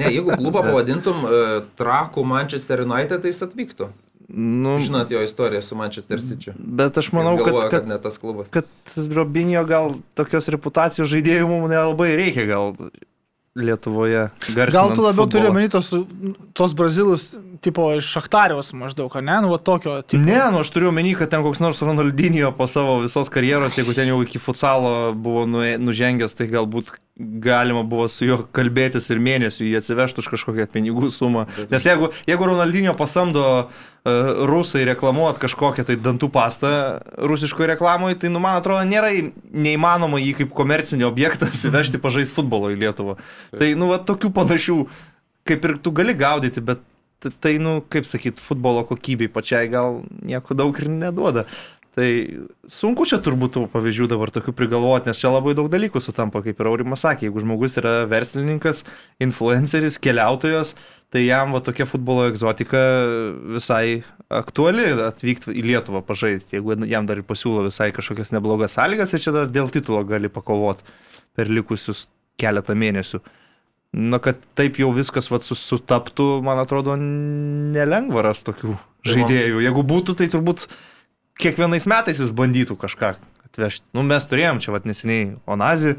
ne, jeigu klubą pavadintum uh, Trakų Manchester United, tai jis atvyktų. Nu, Žinot jo istoriją su Manchester City. Bet aš manau, galvoja, kad, kad, kad ne tas klubas. Kad Robinio gal tokios reputacijos žaidėjų mums nelabai reikia, gal Lietuvoje. Gal tu labiau turi omeny tos, tos brazilus, tipo iš Šachtarios maždaug, ne, nu, va tokio. Tipo. Ne, nu aš turiu omeny, kad ten koks nors Ronaldinio po savo visos karjeros, jeigu ten jau iki futsalo buvo nužengęs, tai galbūt galima buvo su juo kalbėtis ir mėnesių jį atsivežti už kažkokią pinigų sumą. Nes jeigu, jeigu Ronaldinio pasamdo uh, rusai reklamuot kažkokią tai dantų pastą rusiškoje reklamoje, tai, nu, man atrodo, nėra neįmanoma jį kaip komercinį objektą atsivežti pažaisti futbolo į Lietuvą. Tai, nu, va, tokių panašių, kaip ir tu gali gaudyti, bet tai, nu, kaip sakyt, futbolo kokybei pačiai gal nieko daug ir neduoda. Tai sunku čia turbūt tų pavyzdžių dabar tokių prigalvoti, nes čia labai daug dalykų sutampa, kaip ir Aurimas sakė, jeigu žmogus yra verslininkas, influenceris, keliautojas, tai jam va tokia futbolo egzotika visai aktuali atvykti į Lietuvą pažaisti, jeigu jam dar ir pasiūlo visai kažkokias neblogas sąlygas ir čia dar dėl titulo gali pakovoti per likusius keletą mėnesių. Na, kad taip jau viskas vat, sutaptų, man atrodo, nelengva ras tokių žaidėjų. Jeigu būtų, tai turbūt kiekvienais metais jis bandytų kažką atvežti. Nu, mes turėjom čia vat, neseniai Onazį,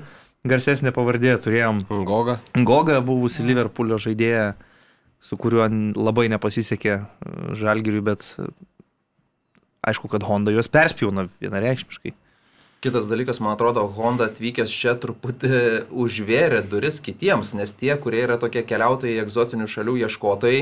garsesnė pavardė, turėjom Goga. Goga buvusi Liverpoolio žaidėja, su kuriuo labai nepasisekė e, Žalgiriui, bet e, aišku, kad Honda juos perspjauna vienareikšmiškai. Kitas dalykas, man atrodo, Honda atvykęs čia truputį užvėrė duris kitiems, nes tie, kurie yra tokie keliautojai, egzotinių šalių ieškotojai,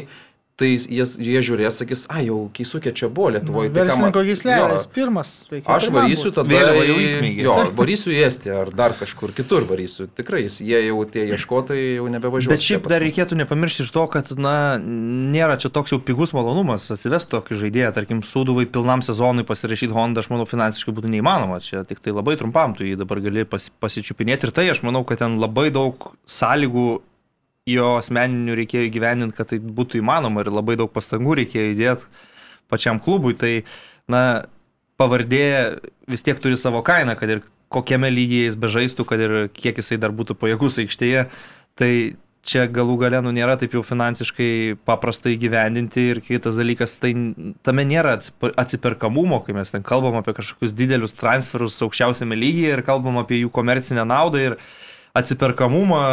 tai jie, jie žiūrės, sakys, a, jau keisukė čia buvo Lietuvoje. Nu, Verslininko gyslelės, pirmas. Aš varysiu tada, jau įsmėgiu. Jo, varysiu į Estiją ar dar kažkur kitur varysiu. Tikrai, jie jau tie ieškotojai jau nebevažiuoja. Bet šiaip dar reikėtų nepamiršti ir to, kad, na, nėra čia toks jau pigus malonumas atsivesti tokį žaidėją, tarkim, sūduvai pilnam sezonui pasirašyti Honda, aš manau, finansiškai būtų neįmanoma. Čia tik tai labai trumpam tu jį dabar gali pas, pasičiupinėti ir tai aš manau, kad ten labai daug sąlygų jo asmeninių reikėjo įgyveninti, kad tai būtų įmanoma ir labai daug pastangų reikėjo įdėti pačiam klubui. Tai, na, pavardė vis tiek turi savo kainą, kad ir kokiame lygyje jis bežaistų, kad ir kiek jisai dar būtų pajėgus aikštėje. Tai čia galų gale nu, nėra taip jau finansiškai paprastai gyvendinti ir kitas dalykas, tai tame nėra atsiperkamumo, kai mes ten kalbam apie kažkokius didelius transferus aukščiausiame lygyje ir kalbam apie jų komercinę naudą ir atsiperkamumą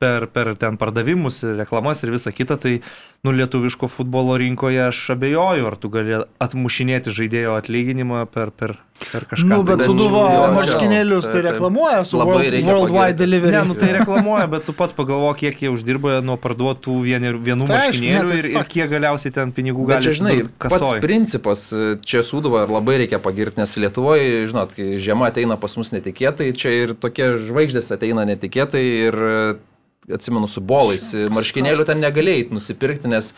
per, per ten pardavimus ir reklamas ir visą kitą, tai nu, lietuviško futbolo rinkoje aš abejoju, ar tu gali atmušinėti žaidėjo atlyginimą per, per, per kažką. Nu, bet tai, suduvo marškinėlius, tai reklamuoja su labai reikia Worldwide Delivery. Ne, nu tai reklamuoja, bet tu pats pagalvo, kiek jie uždirba nuo parduotų vienų, vienų tai, marškinėlių tai ir, ir kiek galiausiai ten pinigų gali būti. Žinai, pats principas čia suduvo ir labai reikia pagirti, nes Lietuvoje, žinot, kai žiema ateina pas mus netikėtai, čia ir tokie žvaigždės ateina netikėtai ir atsimenu, su bolais, marškinėlių ten negalėjai nusipirkti, nes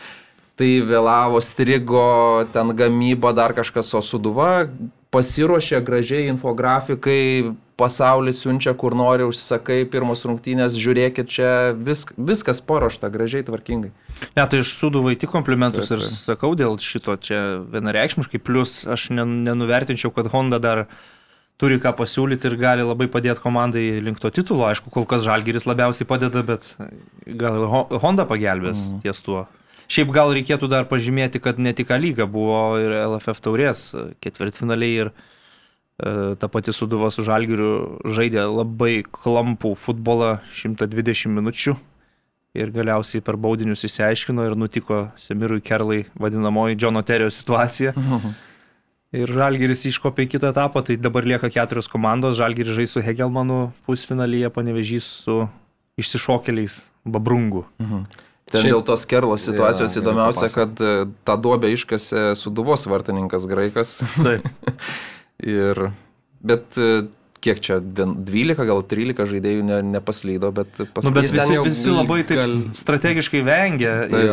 tai vėlavo, strigo, ten gamyba, dar kažkas, o suduva pasiruošė gražiai infografikai, pasaulis siunčia, kur nori, užsakai, pirmos rungtynės, žiūrėkit čia, visk, viskas paruošta, gražiai, tvarkingai. Ne, tai iš suduvai tik komplimentus taip, taip. ir sakau dėl šito čia vienareikšmiškai, plus aš nenuvertinčiau, kad Honda dar uh, turi ką pasiūlyti ir gali labai padėti komandai link to titulo. Aišku, kol kas Žalgiris labiausiai padeda, bet gal Honda pagelbės mhm. ties tuo. Šiaip gal reikėtų dar pažymėti, kad ne tik lyga buvo ir LFF taurės ketvirtfinaliai ir e, ta pati Suduva su Žalgiriu žaidė labai klampų futbolą 120 minučių ir galiausiai per baudinius įsiaiškino ir nutiko Semirui Kerlai vadinamoji Džono Terio situacija. Mhm ir Žalgiris iškopė į kitą etapą, tai dabar lieka keturios komandos, Žalgiris žais su Hegelmanu pusfinalyje, panevežys su išsišokeliais Babrungu. Mhm. Ten Šiaip, dėl tos kerlos situacijos ja, įdomiausia, kad e, tą duobę iškasė suduvos vartininkas graikas. Taip. ir, bet e, kiek čia, 12, gal 13 žaidėjų ne, nepaslydo, bet paskui. Nu, bet visi, visi labai taip gal... strategiškai vengia tai,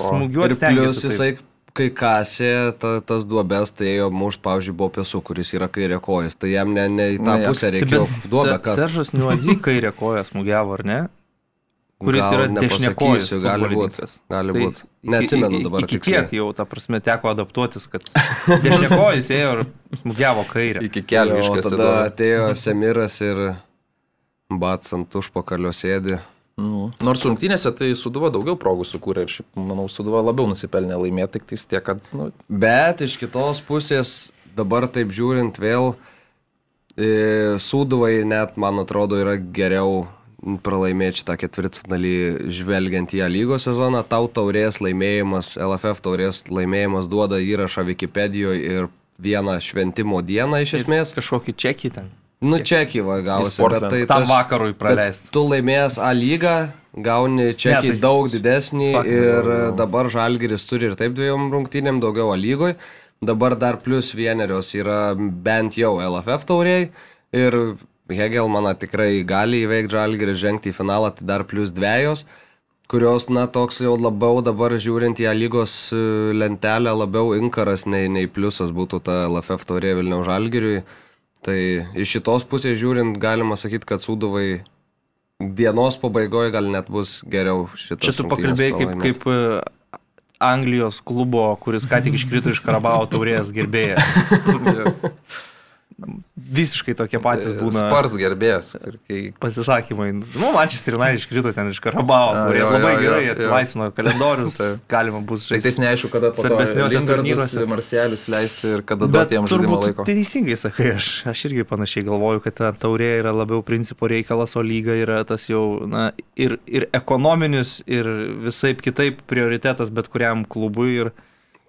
smūgiuoti. Ir plius jisai kai kasė ta, tas duobės, tai ėjo muš, pavyzdžiui, buvo piesu, kuris yra kairė kojas, tai jam ne, ne į tą ne, pusę reikėjo duobę kasę. Seržas Niuadzy kairė kojas smūgiavo, ar ne? Kuris Gal, yra dešinėkojas. Gali būti. Gali tai būti. Neatsimenu dabar. Iki kiek jau, ta prasme, teko adaptuotis, kad dešinėkojas ėjo ir smūgiavo kairę. Iki kelių iškasė. Tada atėjo Semiras ir Bats ant užpakalio sėdi. Nu. Nors rungtynėse tai Suduva daugiau progų sukūrė ir šiaip, manau, Suduva labiau nusipelnė laimėti, tik tais tiek, kad... Nu... Bet iš kitos pusės, dabar taip žiūrint vėl, e, Suduvai net, man atrodo, yra geriau pralaimėti šitą ketvirtfinalį žvelgiant į lygos sezoną. Tau taurės laimėjimas, LFF taurės laimėjimas duoda įrašą Wikipedijoje ir vieną šventimo dieną iš esmės. Kažkokį čekį ten. Nu, čekį va gausi, bet tai tam tas, vakarui praleisti. Tu laimėjęs A lygą, gauni čekį ne, tai daug didesnį faktas, ir jau. dabar Žalgiris turi ir taip dviejom rungtynėm daugiau A lygoj. Dabar dar plus vienerios yra bent jau LFF tauriai ir Hegelmaną tikrai gali įveikti Žalgirį, žengti į finalą, tai dar plus dviejos, kurios, na, toks jau labiau dabar žiūrint į lygos e, lentelę, labiau inkaras nei, nei pliusas būtų ta LFF taurė Vilniaus Žalgiriui. Tai iš šitos pusės žiūrint, galima sakyti, kad Sūduvai dienos pabaigoje gal net bus geriau šitas. Čia tu pakalbėjai kaip, kaip e, Anglijos klubo, kuris ką tik iškrito iš Karabao taurės gerbėjas. visiškai tokie patys būna. Spars gerbėjas. Kai... Pasisakymai. Nu, Manchester United iškrito ten iš Karabao, kurie labai jo, gerai atsilaisvino kalendorius. galima bus žaisti. Tai neaišku, kada po svarbesniuose turnyruose Marselius leisti ir kada duoti jam žaidimo laiko. Tai teisingai sakai, aš, aš irgi panašiai galvoju, kad ta taurė yra labiau principo reikalas, o lyga yra tas jau na, ir, ir ekonominis, ir visai kitaip prioritetas bet kuriam klubui. Ir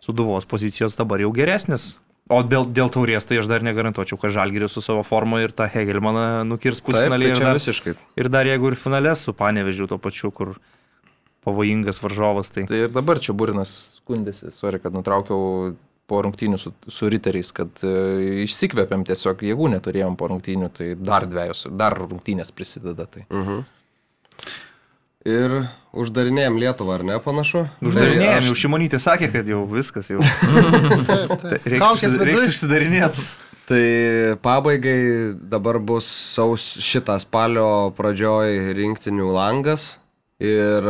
suduvos pozicijos dabar jau geresnės. O dėl, dėl taurės tai aš dar negarantuočiau, kad Žalgiris su savo forma ir tą Hegelmaną nukirs pusfinalį. Tai ir, dar, visiškai. ir dar jeigu ir finale su Panevežiu to pačiu, kur pavojingas varžovas. Tai... tai ir dabar čia Burinas skundėsi, sorry, kad nutraukiau po rungtynių su, su riteriais, kad e, išsikvėpiam tiesiog jėgų neturėjom po rungtynių, tai dar dviejos, dar rungtynės prisideda. Tai. Uh mhm. -huh. Ir uždarinėjom Lietuvą, ar ne panašu? Uždarinėjom, aš... jau Šimonytė sakė, kad jau viskas jau. taip, taip. Tai reiks, reiks užsidarinėti. Tai pabaigai dabar bus saus šitą spalio pradžioj rinktinių langas ir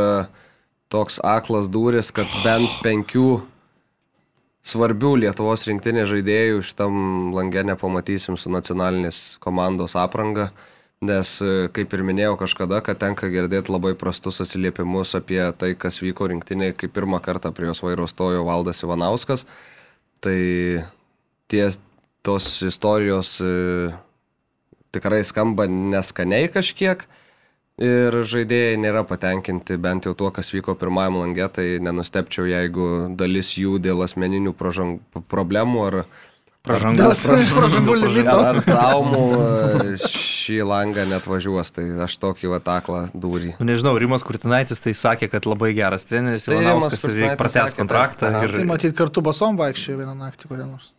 toks aklas duris, kad bent penkių svarbių Lietuvos rinktinės žaidėjų šitam langė nepamatysim su nacionalinės komandos apranga nes, e, kaip ir minėjau kažkada, kad tenka girdėti labai prastus atsiliepimus apie tai, kas vyko rinktiniai, kai pirmą kartą prie jos vairo stojo Valdas Ivanauskas. Tai tie, tos istorijos e, tikrai skamba neskaniai kažkiek. Ir žaidėjai nėra patenkinti bent jau tuo, kas vyko pirmajam langė, tai nenustepčiau, jeigu dalis jų dėl asmeninių pražang, problemų ar Pražangos, pražangų limito. Ar traumų e, šį langą net važiuos, tai aš tokį vataklą dūrį. Nu, nežinau, Rimas Kurtinaitis tai sakė, kad labai geras treneris, tai Ivanauskas ir pratęs kontraktą. Tai, ir... tai matyt, kartu basom vaikščiojo vieną naktį kurią nors.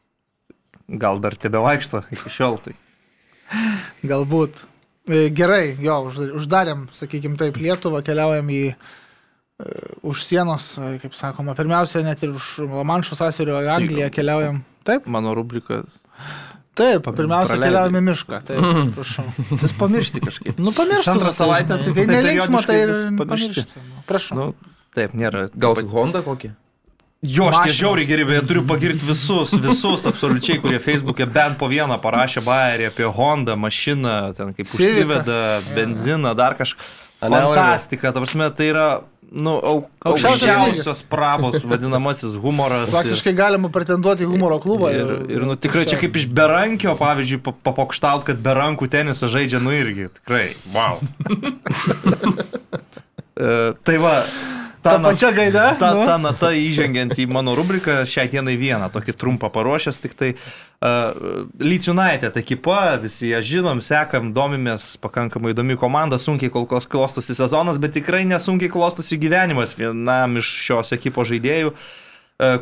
Gal dar tebe vaikšto iki šiol tai. Galbūt. E, gerai, jo, uždarėm, sakykime taip, Lietuvą, keliaujam į uh, už sienos, kaip sakoma, pirmiausia, net ir už Lamanšo sąsirio į Angliją keliaujam. Taip. Mano rubrika. Taip, pirmiausia, keliaujame į mišką. Taip, mm. prašau. Vis pamiršti kažkaip. Nu, pamiršti. Antrą savaitę, tai kai nelinksma, tai ir pamiršti. Nu, prašau. Nu, taip, nėra. Gal Honda kokį? Jo, aš tie žiauriai geri, bet turiu pagirti visus, visus absoliučiai, kurie Facebook'e bent po vieną parašė bairį apie Honda mašiną, ten kaip užsiveda, benziną, dar kažką. Fantastika, ta prasme, tai yra nu, au, aukščiausios prabos vadinamasis humoras. Faktiškai ir, galima pretenduoti į humoro klubą. Ir, ir, ir nu, tikrai čia kaip iš berankio, pavyzdžiui, papokštaut, kad berankų tenisą žaidžia, nu irgi, tikrai, wow. e, tai va, ta, ta pačia gaida. Ta, nu. ta nata įžengiant į mano rubriką, šiai dienai vieną, tokį trumpą paruošęs, tik tai uh, Leeds United ekipa, visi ją žinom, sekam, domimės, pakankamai įdomi komanda, sunkiai kol kas klostosi sezonas, bet tikrai nesunkiai klostosi gyvenimas vienam iš šios ekipos žaidėjų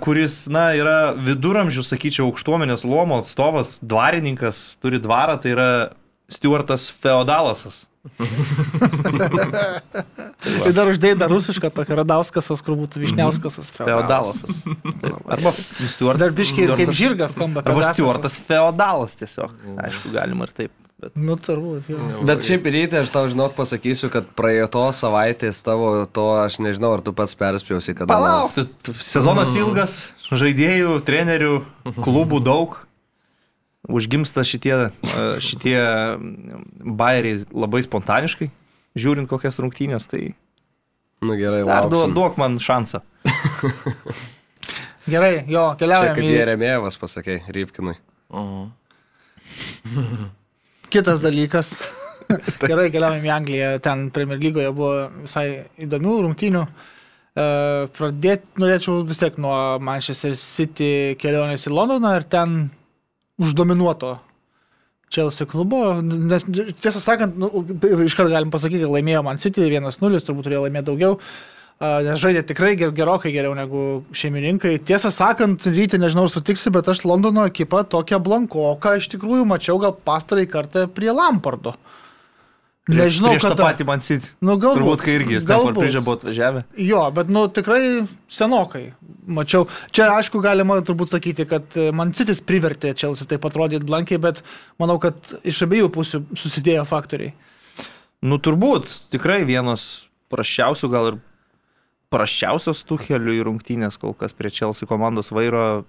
kuris, na, yra viduramžių, sakyčiau, aukštuomenės luomo atstovas, dvarininkas, turi dvarą, tai yra Stuartas Feodalasas. Tai dar uždėjai dar rusišką tokį Radauskasas, kur būtų Višniauskas Feodalasas. Arba Stuartas. Dar biškiai kaip žirgas skamba. Arba Stuartas Feodalas tiesiog. Aišku, galima ir taip. Bet... Nu, turbūt. Jau. Bet šiaip ryte aš tau žinok pasakysiu, kad praeitos savaitės tavo to, aš nežinau, ar tu pats perspjausi, kad... Palauk, sezonas ilgas, žaidėjų, trenerių, klubų daug užgimsta šitie, šitie bairiai labai spontaniškai, žiūrint kokias rungtynės, tai... Nu gerai, dar duok, duok man šansą. gerai, jo, keliaujame. Kaip į... Jeremėvas pasakė, Ryvkinui. Uh -huh. Kitas dalykas. Gerai, keliaujame į Angliją, ten Premier lygoje buvo visai įdomių rungtynių. E, Pradėti norėčiau vis tiek nuo Manchester City kelionės į Londoną ir ten uždominuoto Chelsea klubo, nes tiesą sakant, nu, iškart galim pasakyti, kad laimėjo Man City 1-0, turbūt turėjo laimėti daugiau, nes žaidė tikrai ger, gerokai geriau negu šeimininkai. Tiesą sakant, ryte nežinau, sutiksi, bet aš Londono ekipą tokią blankoką iš tikrųjų mačiau gal pastarąjį kartą prie Lampardo. Nežinau, prieš tą patį man sit. Nu, galbūt. Turbūt, kai irgi Stanford Bridge buvo atvažiavę. Jo, bet, nu, tikrai senokai. Mačiau. Čia, aišku, galima turbūt sakyti, kad man citis privertė Chelsea taip atrodyti blankiai, bet manau, kad iš abiejų pusių susidėjo faktoriai. Nu, turbūt. Tikrai vienas prašiausių, gal ir prašiausios tų kelių į rungtynės kol kas prie Chelsea komandos vairo.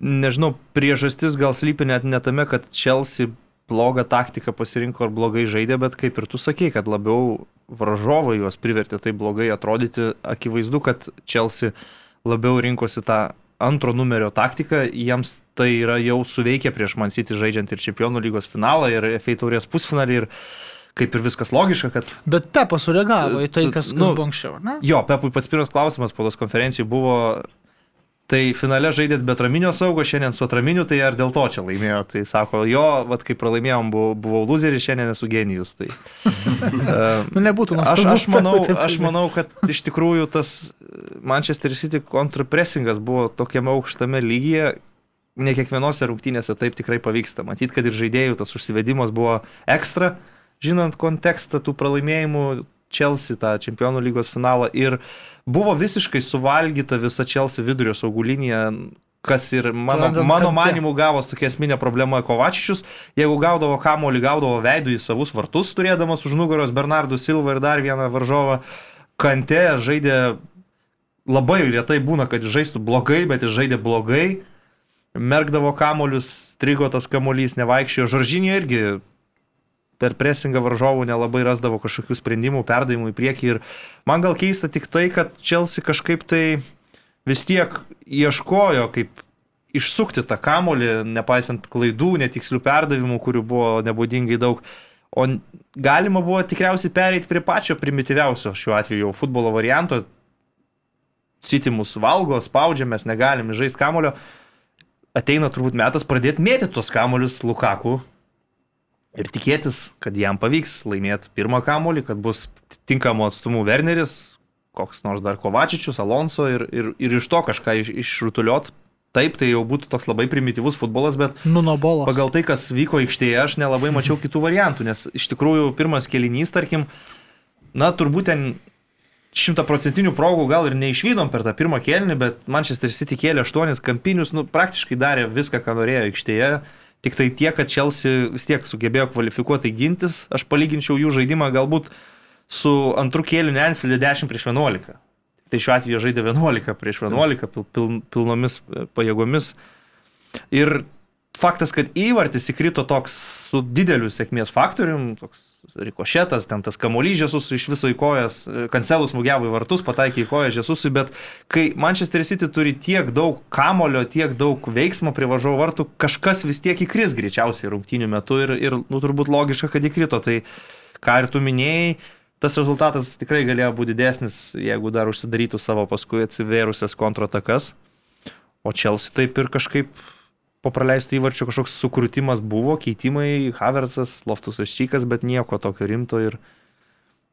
Nežinau, priežastis gal slypi net ne tame, kad Chelsea blogą taktiką pasirinko ar blogai žaidė, bet kaip ir tu sakei, kad labiau varžovai juos privertė taip blogai atrodyti. Akivaizdu, kad Chelsea labiau rinkosi tą antro numerio taktiką, jiems tai yra jau suveikę prieš Man City žaidžiant ir Čempionų lygos finalą, ir FA taurės pusfinalį, ir kaip ir viskas logiška, kad... Bet Pepas sureagavo į tai, kas, kas nu, buvo anksčiau, ne? Jo, Pepui pats pirmas klausimas po tos konferencijų buvo, Tai finale žaidėt be atraminio saugo, šiandien su atraminiu, tai ar dėl to čia laimėjo? Tai sako, jo, vad kai pralaimėjom, buvau, buvau loseris, šiandien esu genijus. Tai, uh, nu, nebūtų aš, aš, manau, aš manau, kad iš tikrųjų tas Manchester City kontrapressingas buvo tokiame aukštame lygyje, ne kiekvienose rungtynėse taip tikrai pavyksta. Matyt, kad ir žaidėjų tas užsivedimas buvo ekstra, žinant kontekstą tų pralaimėjimų Chelsea tą čempionų lygos finalą ir uh, buvo visiškai suvalgyta visa Chelsea vidurio saugų linija, kas ir mano, Pradant, mano manimu gavos tokia esminė problema Kovačičius, jeigu gaudavo kamolį, gaudavo veidų į savus vartus, turėdamas už nugaros Bernardų Silva ir dar vieną varžovą, Kante žaidė labai retai būna, kad žaistų blogai, bet jis žaidė blogai, merkdavo kamolius, strigo tas kamolys, nevaikščiojo, Žoržinė irgi per presingą varžovų nelabai rasdavo kažkokių sprendimų, perdavimų į priekį. Ir man gal keista tik tai, kad Chelsea kažkaip tai vis tiek ieškojo, kaip išsukti tą kamolį, nepaisant klaidų, netikslių perdavimų, kurių buvo nebūdingai daug. O galima buvo tikriausiai pereiti prie pačio primityviausio šiuo atveju futbolo varianto. City mus valgo, spaudžia, mes negalim žaisti kamulio. Ateina turbūt metas pradėti mėtyti tos kamuolius Lukaku, ir tikėtis, kad jam pavyks laimėti pirmą kamolį, kad bus tinkamų atstumų Werneris, koks nors dar Kovačičius, Alonso ir, ir, ir iš to kažką iš, išrutuliot. Taip, tai jau būtų toks labai primityvus futbolas, bet nu, no pagal tai, kas vyko aikštėje, aš nelabai mačiau kitų variantų, nes iš tikrųjų pirmas kelinys, tarkim, na, turbūt ten šimtaprocentinių progų gal ir neišvydom per tą pirmą kėlinį, bet Manchester City kėlė aštuonis kampinius, nu, praktiškai darė viską, ką norėjo aikštėje. Tik tai tiek, kad Chelsea vis tiek sugebėjo kvalifikuotai gintis. Aš palyginčiau jų žaidimą galbūt su antru kėliniu Anfield'e 10 prieš 11. Tai šiuo atveju žaidė 11 prieš 11 pil, pil, pilnomis e, pajėgomis. Ir faktas, kad įvartis įkrito toks su dideliu sėkmės faktorium, toks rikošetas, ten tas kamuolys Žesus iš viso į kojas, kancelus smūgiavo į vartus, pataikė į koją Žesusui, bet kai Manchester City turi tiek daug kamulio, tiek daug veiksmo prie važiavo vartų, kažkas vis tiek įkris greičiausiai rungtynių metu ir, ir nu, turbūt logiška, kad įkrito. Tai ką ir tu minėjai, tas rezultatas tikrai galėjo būti didesnis, jeigu dar užsidarytų savo paskui atsivėrusias kontratakas. O Chelsea taip ir kažkaip po praleisto įvarčio kažkoks sukrūtimas buvo, keitimai, Haversas, Loftusas Čykas, bet nieko tokio rimto ir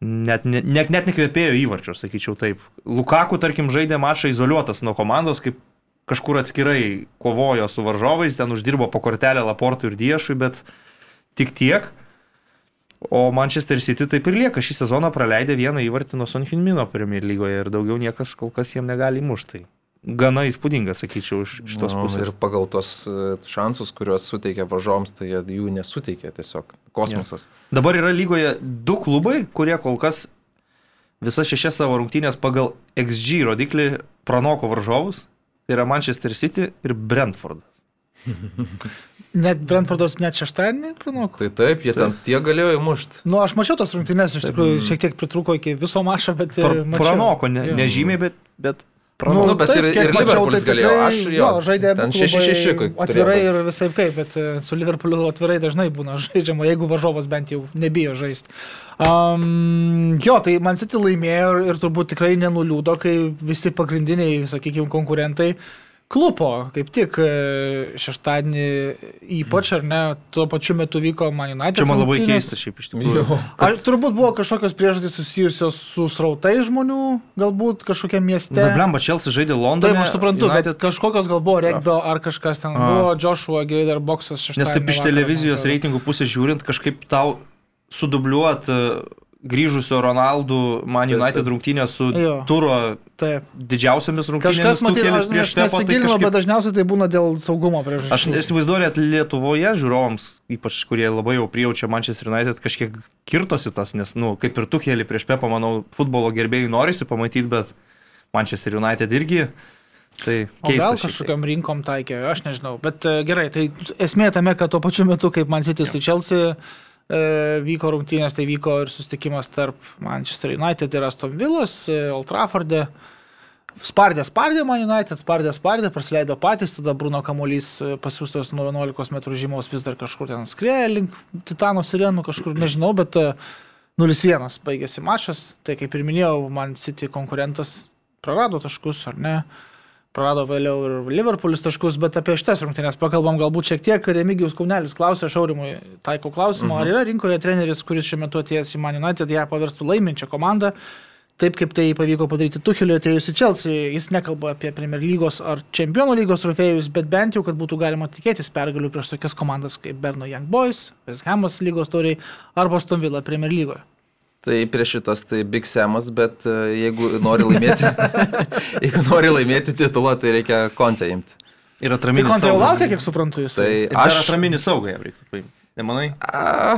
net, net, net, net nekvėpėjo įvarčio, sakyčiau taip. Lukaku, tarkim, žaidė mačą izoliuotas nuo komandos, kaip kažkur atskirai kovojo su varžovais, ten uždirbo po kortelę Laportui ir Diešui, bet tik tiek. O Manchester City taip ir lieka. Šį sezoną praleidė vieną įvartį nuo Sonhinmino Premier lygoje ir daugiau niekas kol kas jiem negali mušti gana įspūdinga, sakyčiau, iš šitos no, pusės. Ir pagal tos e, šansus, kuriuos suteikia varžoms, tai jų nesuteikia tiesiog kosmosas. Ja. Dabar yra lygoje du klubai, kurie kol kas visas šešias savo rungtynės pagal XG rodiklį pranoko varžovus. Tai yra Manchester City ir Brentfordas. Net Brentfordas net šeštadienį pranoko. Tai taip, jie ten tie galėjo įmušti. Nu, aš mačiau tos rungtynės, iš tikrųjų, šiek tiek pritruko iki viso mačo, bet... Pra, pranoko, ne, nežymiai, bet, bet Nu, nu, bet taip, ir, ir Liverpoolis tai galėjo. Aš jo, jo žaidė 6-6. Atvirai ir visai kaip, bet e, su Liverpooliu atvirai dažnai būna žaidžiama, jeigu varžovas bent jau nebijo žaisti. Um, jo, tai Man City laimėjo ir, ir turbūt tikrai nenuliūdo, kai visi pagrindiniai, sakykime, konkurentai uh, klupo, kaip tik e, šeštadienį ypač, ar ne, tuo pačiu metu vyko Man United. Čia man labai keista šiaip iš tikrųjų. Kad... Ar turbūt buvo kažkokios priežastys susijusios su srautai žmonių, galbūt kažkokia mieste. Na, blemba, Chelsea žaidė Londone. Taip, aš suprantu, United... bet kažkokios gal buvo regbio ar kažkas ten A. buvo, Joshua Gator boxas šeštadienį. Nes taip iš televizijos reitingų pusės žiūrint, kažkaip tau sudubliuot grįžusio Ronaldų Man United rungtynė su jo. turo Taip. didžiausiamis rungtynėmis. Kažkas matyti, prieš. Tai kažkaip... bet dažniausiai tai būna dėl saugumo priežasčių. Aš įsivaizduoju, kad Lietuvoje žiūrovams, ypač kurie labai jau prijaučia Manchester United, kažkiek kirtosi tas, nes, na, nu, kaip ir tu keli prieš Pepą, manau, futbolo gerbėjai norisi pamatyti, bet Manchester United irgi. Tai keista, gal kažkokiam rinkom taikė, aš nežinau. Bet uh, gerai, tai esmė tame, kad tuo pačiu metu, kaip Man City su Chelsea, E, vyko rungtynės, tai vyko ir susitikimas tarp Manchester United ir Aston Villas, e, Old Trafford'e. Spardė, spardė Man United, spardė, spardė, praleido patys, tada Bruno Kamuolys e, pasiūstas nuo 11 m žymos vis dar kažkur ten skrieja link Titano sirenų, kažkur nežinau, bet 0-1 baigėsi mačas, tai kaip ir minėjau, man City konkurentas prarado taškus, ar ne? Uh, prarado vėliau ir Liverpoolis taškus, bet apie šitas rungtynės pakalbam galbūt šiek tiek. Remigijus Kaunelis klausė Šaurimui taiko klausimą, mhm. ar yra rinkoje treneris, kuris šiuo metu atėjęs į Man United, ją paverstų laiminčią komandą, taip kaip tai pavyko padaryti Tucheliu atėjus į Chelsea. Jis nekalba apie Premier lygos ar Čempionų lygos trofėjus, bet bent jau, kad būtų galima tikėtis pergalių prieš tokias komandas kaip Berno Young Boys, West Hamas lygos toriai arba Stonvilla Premier lygoje. Tai prieš šitas tai Big Samas, bet e, jeigu nori laimėti, jeigu nori laimėti titulą, tai reikia kontę imti. Ir atraminį tai saugą. jau laukia, kiek suprantu, jūs. Tai aš atraminį saugą jam reiktų paimti. Nemanai? A,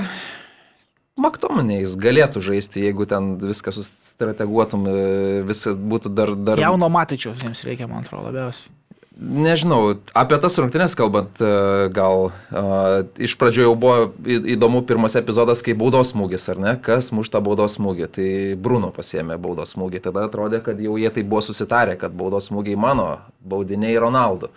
Maktominė jis galėtų žaisti, jeigu ten viską sustrateguotum, e, viskas būtų dar... dar... Jauno matyčiaus jiems reikia, man atrodo, labiausiai. Nežinau, apie tas rungtynės kalbant, e, gal uh, iš pradžių jau buvo įdomu pirmas epizodas, kai baudos smūgis, ar ne? Kas mušta baudos smūgį? Tai Bruno pasėmė baudos smūgį. Tada atrodė, kad jau jie tai buvo susitarę, kad baudos smūgiai mano, baudiniai Ronaldo.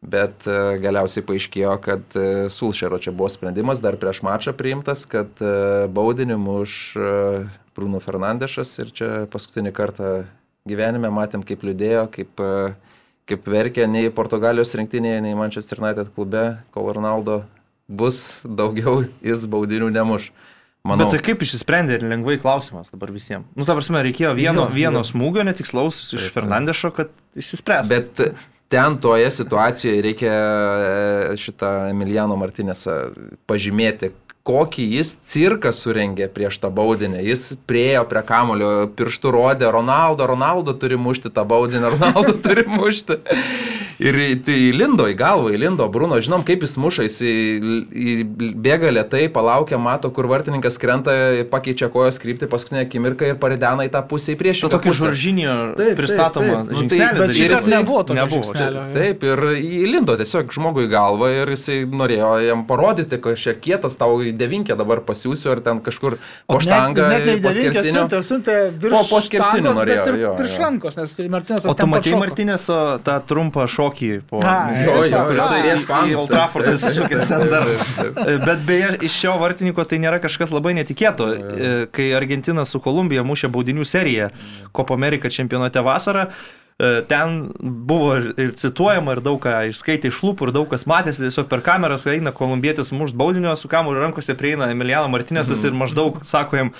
Bet uh, galiausiai paaiškėjo, kad uh, Sulšero čia buvo sprendimas dar prieš mačą priimtas, kad uh, baudinį muš uh, Bruno Fernandešas ir čia paskutinį kartą gyvenime matėm, kaip liūdėjo, kaip uh, kaip verkė nei Portugalijos rinktinėje, nei Manchester United klube, kol Ronaldo bus daugiau, jis baudinių nemuš. Manau. Bet tai kaip išsisprendė ir lengvai klausimas dabar visiems. Nu, ta prasme, reikėjo vieno, jo, vieno jo. smūgio netikslaus iš Fernandešo, kad išsispręstų. Bet ten toje situacijoje reikia e, šitą Emiliano Martinėsą pažymėti, kokį jis cirką surengė prieš tą baudinę. Jis priejo prie kamulio, pirštų rodė, Ronaldo, Ronaldo turi mušti tą baudinę, Ronaldo turi mušti. Ir tai įlindo į galvą, įlindo Bruno, žinom, kaip jis muša, jis į, į, bėga lietai, palaukia, mato, kur vartininkas krenta, pakeičia kojos kryptį paskutinę akimirką ir paridena į tą pusę į priešą. Tai tokio žvaržinio pristatoma. Nu, tai, bet ir jis nebuvo to nebuvo. Taip, taip, ir įlindo tiesiog žmogui į galvą ir jisai norėjo jam parodyti, kad šiek kietas tau į devinkę dabar pasiūsiu ar ten kažkur po štangą. Net, net į devinkę siuntė, siuntė virš po, po skersinių norėjo. Jo, virš rankos, nes Martinas. O tu matai Martinės tą trumpą šokį šokį po... Trafford sukės dar. Bet beje, iš šio vartininko tai nėra kažkas labai netikėto. E, kai Argentina su Kolumbija mušė baudinių seriją Copa America čempionate vasarą, e, ten buvo ir, ir cituojama, ir daug ką išskaitė iš lūpų, ir daug kas matėsi, tiesiog per kameras eina kolumbietis mušt baudinio, su kamuoliu rankose prieina Emiliano Martinėsas mm. ir maždaug sako jam,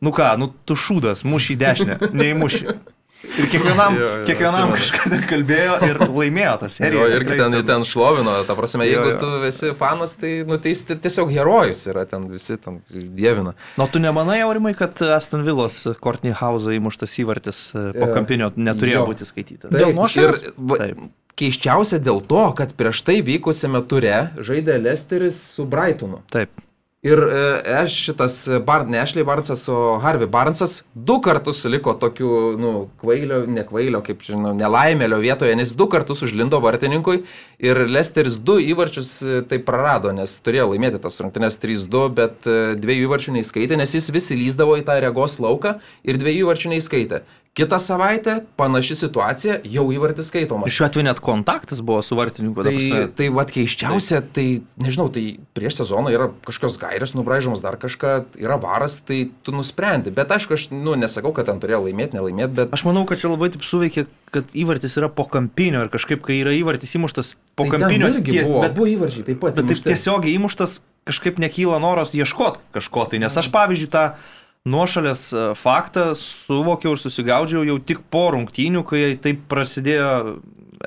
nu ką, nu tu šūdas, muši į dešinę, neįmuši. Ir kiekvienam, jo, jo, kiekvienam kažkada kalbėjo ir laimėjo tą seriją. Jo, irgi ten, ten šlovino, ta prasme, jeigu jo, jo. tu esi fanas, tai, nu, tai tiesiog herojus yra, ten visi ten dievina. Na, nu, tu nemanai, Aurimai, kad Aston Villos Courtney House įmuštas įvartis e, po jo. kampinio neturėjo jo. būti skaitytas? Dėl nuoširdžios? Keiščiausia dėl to, kad prieš tai vykusiame ture žaidė Lesteris su Brightonu. Taip. Ir e, aš šitas, Bar, ne Ashley Barnsas, o Harvey Barnsas du kartus liko tokiu, nu, kvailio, ne kvailio, kaip žinau, nelaimėlio vietoje, nes du kartus užlindo vartininkui ir Lesteris du įvarčius e, tai prarado, nes turėjo laimėti tas rungtynės 3-2, bet e, dviejų įvarčių neįskaitė, nes jis visi lyzdavo į tą regos lauką ir dviejų įvarčių neįskaitė. Kitą savaitę panaši situacija, jau įvartis skaitomas. Šiuo atveju net kontaktas buvo su vartininku. Tai, tai vad keiščiausia, tai nežinau, tai prieš sezoną yra kažkokios gairės nubraižomas, dar kažką, yra varas, tai tu nusprendi. Bet aišku, aš nu, nesakau, kad ten turėjo laimėti, nelaimėti, bet... Aš manau, kad čia labai taip suveikia, kad įvartis yra po kampinio ir kažkaip, kai yra įvartis įmuštas po tai kampinio... Irgi tie, buvo, bet, buvo įvarčiai taip pat. Bet taip tiesiogiai įmuštas kažkaip nekyla noras ieškoti kažko tai, nes aš pavyzdžiui tą... Ta nuošalės e, faktą suvokiau ir susigaudžiau jau tik po rungtynių, kai taip prasidėjo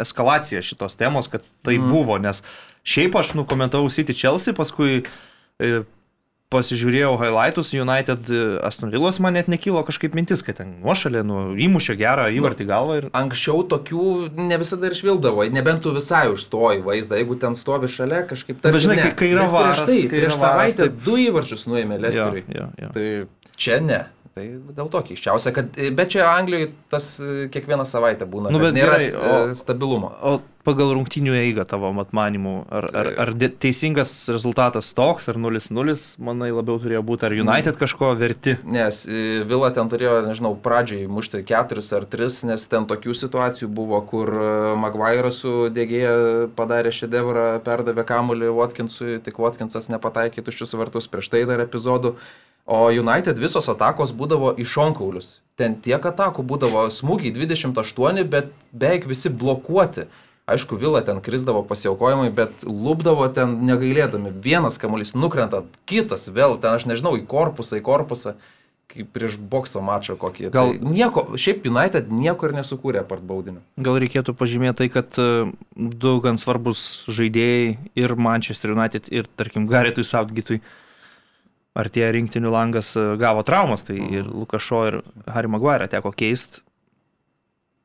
eskalacija šitos temos, kad tai mm. buvo, nes šiaip aš nukomentavau City Chelsea, paskui e, pasižiūrėjau highlightus United e, Aston Villos, man net nekilo kažkaip mintis, kad ten nuošalė, nu, įmušė gerą įvartį galvą. Ir... Anksčiau tokių ne visada ir švildavo, nebent tu visai užstoji vaizdą, jeigu ten stovi šalia kažkaip taip. Bet žinai, ne. kai yra varas, prieš tai, prieš savaitę tai... du įvarčius nuėmė Lesteriui. Ja, ja, ja. Tai Čia ne. Tai dėl to keiščiausia, kad, bet čia Anglijoje tas e, kiekvieną savaitę būna. Nu, bet nėra gerai, o, e, stabilumo. O pagal rungtinių eigą tavo matmanimų, ar, ar, ar teisingas rezultatas toks, ar 0-0, manai labiau turėjo būti, ar United kažko verti? Nes e, Vila ten turėjo, nežinau, pradžiai mušti 4 ar 3, nes ten tokių situacijų buvo, kur Maguire su dėgėja padarė šedevrą, perdavė kamuolį Watkinsui, tik Watkinsas nepataikė tuščius vartus prieš tai dar epizodų. O United visos atakos būdavo iš onkaulius. Ten tiek atakų būdavo smūgiai 28, bet beveik visi blokuoti. Aišku, Vila ten krizdavo pasiaukojimai, bet lūpdavo ten negailėdami. Vienas kamuolys nukrenta, kitas vėl ten, aš nežinau, į korpusą, į korpusą, kaip prieš bokso mačą kokį. Gal tai nieko, šiaip United nieko ir nesukūrė apart baudinio. Gal reikėtų pažymėti tai, kad e, du gan svarbus žaidėjai ir Manchester United ir, tarkim, Garetui Southgate'ui artėja rinktinių langas, e, gavo traumas, tai ir Lukašo ir Harry Maguire teko keisti.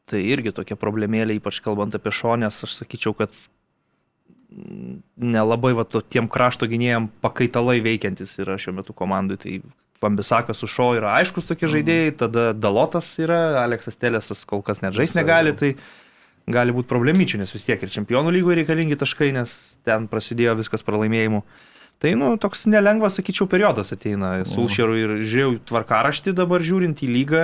Tai irgi tokia problemėlė, ypač kalbant apie šonės, aš sakyčiau, kad nelabai va, to, tiem krašto gynėjim pakaitalai veikiantis yra šiuo metu komandai. Tai Fambisakas su Šo yra aiškus tokie mhm. žaidėjai, tada Dalotas yra, Aleksas Telesas kol kas net žaisti negali, tai gali būti problemyčių, nes vis tiek ir čempionų lygoje reikalingi taškai, nes ten prasidėjo viskas pralaimėjimu. Tai, nu, toks nelengvas, sakyčiau, periodas ateina Sulšerų ir žiūrėjau tvarkaraštį dabar žiūrint į lygą.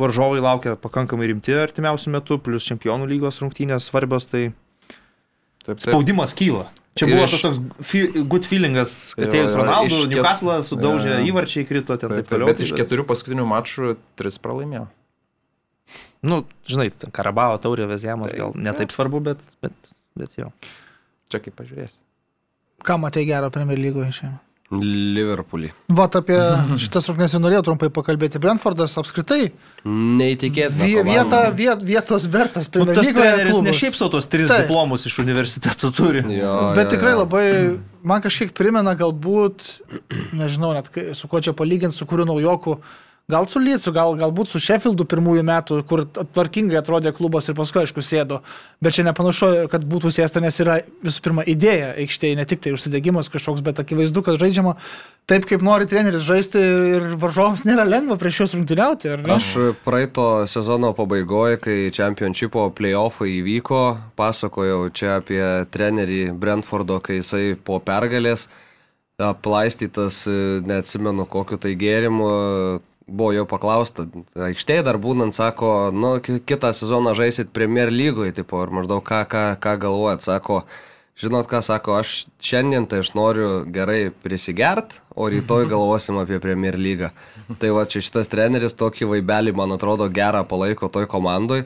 Varžovai laukia pakankamai rimti artimiausių metų, plus čempionų lygos rungtynės svarbios, tai taip, taip. spaudimas kyla. Čia buvo iš... tas toks good feelingas, kad atėjus Ronaldo, ket... Newcastle sudaužė ja. įvarčiai, krito ten taip, taip toliau. Bet iš keturių paskutinių mačų tris pralaimėjo. Nu, žinai, Karabao taurė Vezėmas gal netaip svarbu, bet, bet, bet jo. Čia kaip pažiūrėsi. Ką matai gero Premier lygoje šiandien? Liverpoolį. Vat apie šitas rungtynės norėjau trumpai pakalbėti. Brentfordas apskritai. Neįtikėtina. Vie, vieta, viet, vietos vertas. Nu, tas treneris ne šiaip savo tos tris Taip. diplomus iš universiteto turi. Jo, Bet jo, tikrai jo. labai, man kažkiek primena galbūt, nežinau net su kuo čia palyginti, su kuriuo naujoku. Gal su Lycu, gal, galbūt su Sheffieldu pirmųjų metų, kur tvarkingai atrodė klubas ir paskui, aišku, sėdo. Bet čia nepanašu, kad būtų sėsta, nes yra visų pirma idėja aikštėje, ne tik tai užsidegimas kažkoks, bet akivaizdu, kad žaidžiama taip, kaip nori treneris žaisti ir varžovams nėra lengva prieš juos rungtyniauti. Aš praeito sezono pabaigoje, kai Championshipo playoffai įvyko, pasakojau čia apie trenerį Brentfordo, kai jisai po pergalės aplaistytas, neatsimenu kokiu tai gėrimu, buvo jau paklausta, aikštėje dar būnant, sako, nu, kitą sezoną žaisit Premier lygoje, tipo, ir maždaug ką, ką, ką galvojat, sako, žinot ką, sako, aš šiandien tai aš noriu gerai prisigert, o rytoj galvosim apie Premier lygą. Tai va, čia šitas treneris tokį vaibelį, man atrodo, gerą palaiko toj komandai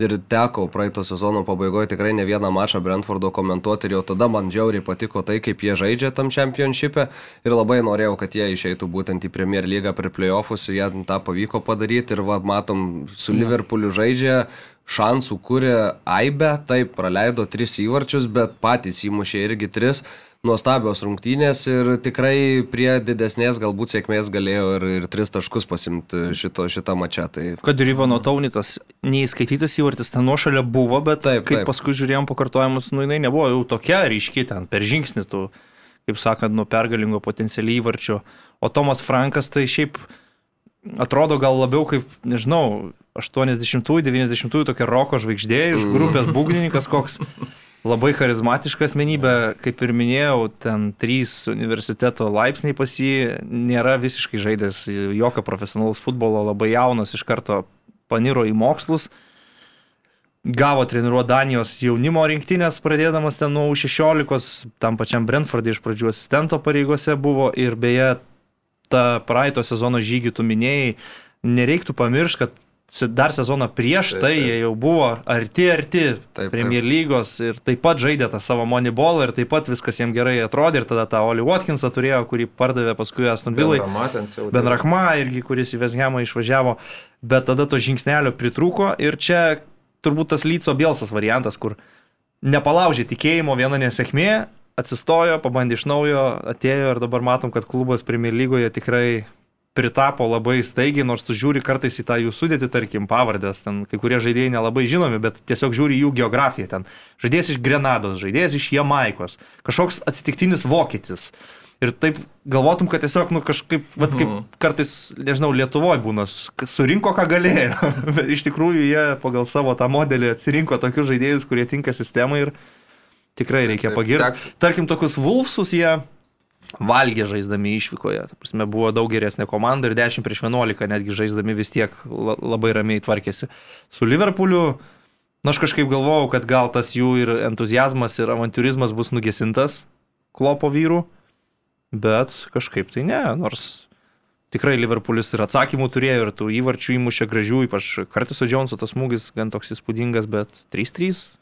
ir teko praeito sezono pabaigoje tikrai ne vieną mačą Brentfordo komentuoti ir jau tada man džiauriai patiko tai, kaip jie žaidžia tam čempionšipė ir labai norėjau, kad jie išeitų būtent į Premier lygą per playoffus jie tą pavyko padaryti ir va, matom, su Liverpooliu žaidžia, šansų kūrė Aibe, taip, praleido tris įvarčius, bet patys įmušė irgi tris nuostabios rungtynės ir tikrai prie didesnės galbūt sėkmės galėjo ir, ir tris taškus pasimti šito, šitą mačą. Tai... Kad ir Ivano Taunitas neįskaitytas įvartis ten nuošalia buvo, bet taip, kaip taip. paskui žiūrėjom pakartojimus, nu jinai nebuvo jau tokia ryški ten per žingsnį tų, kaip sakant, nuo pergalingo potencialiai įvarčio. O Tomas Frankas tai šiaip atrodo gal labiau kaip, nežinau, 80-ųjų, 90-ųjų tokia roko žvaigždė iš grupės būgnininkas koks. labai charizmatiška asmenybė, kaip ir minėjau, ten trys universiteto laipsniai pas jį, nėra visiškai žaidęs jokio profesionalaus futbolo, labai jaunas iš karto paniro į mokslus, gavo treniruo Danijos jaunimo rinktinės, pradėdamas ten nuo 16, tam pačiam Brentfordė iš pradžių asistento pareigose buvo ir beje, tą praeito sezono žygį tu minėjai, nereiktų pamiršti, kad dar sezoną prieš taip, tai jie jau buvo arti, arti taip, Premier lygos ir taip pat žaidė tą savo moneybolą ir taip pat viskas jiems gerai atrodė ir tada tą Oli Watkinsą turėjo, kurį pardavė paskui Aston Villai. Benrakma irgi, kuris į Vesgemą išvažiavo, bet tada to žingsnelio pritrūko ir čia turbūt tas Lyco Bielsas variantas, kur nepalaužė tikėjimo viena nesėkmė, atsistojo, pabandė iš naujo, atėjo ir dabar matom, kad klubas Premier lygoje tikrai pritapo labai staigiai, nors tu žiūri kartais į tą jų sudėtį, tarkim, pavardės, ten kai kurie žaidėjai nelabai žinomi, bet tiesiog žiūri jų geografiją ten. Žaidėjas iš Grenados, žaidėjas iš Jamaikos, kažkoks atsitiktinis vokietis. Ir taip galvotum, kad tiesiog, nu, kažkaip, vat, kaip mhm. kartais, nežinau, Lietuvoje būna, surinko, ką galėjo. Bet iš tikrųjų jie pagal savo tą modelį atsirinko tokius žaidėjus, kurie tinka sistemai ir tikrai reikia pagirti. Tarkim, tokius Wolfsus jie valgė žaisdami išvykoje. Ta prasme, buvo daug geresnė komanda ir 10 prieš 11 netgi žaisdami vis tiek labai ramiai tvarkėsi. Su Liverpooliu, na aš kažkaip galvojau, kad gal tas jų ir entuzijazmas ir avantūrizmas bus nugesintas klopo vyrų, bet kažkaip tai ne, nors tikrai Liverpoolis ir atsakymų turėjo ir tų įvarčių įmušė gražių, ypač Kartiso Džonso tas smūgis gan toks įspūdingas, bet 3-3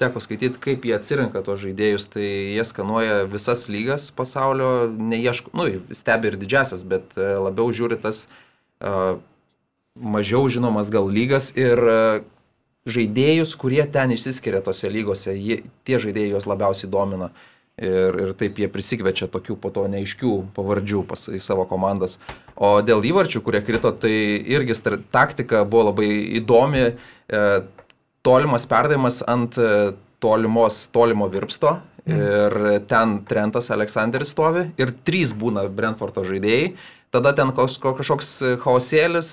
teko skaityti, kaip jie atsirenka tos žaidėjus, tai jie skanuoja visas lygas pasaulio, neieško, nu, stebi ir didžiasias, bet e, labiau žiūri tas uh, mažiau žinomas gal lygas ir uh, žaidėjus, kurie ten išsiskiria tose lygose, jie, tie žaidėjai juos labiausiai domina. Ir, ir taip jie prisikvečia tokių po to neaiškių pavardžių pas, į savo komandas. O dėl įvarčių, kurie krito, tai irgi taktika buvo labai įdomi. E, tolimas perdavimas ant e, tolimos, tolimo virpsto mm. ir ten Trentas Aleksandris stovi ir trys būna Brentfordo žaidėjai tada ten kažkoks chaosėlis,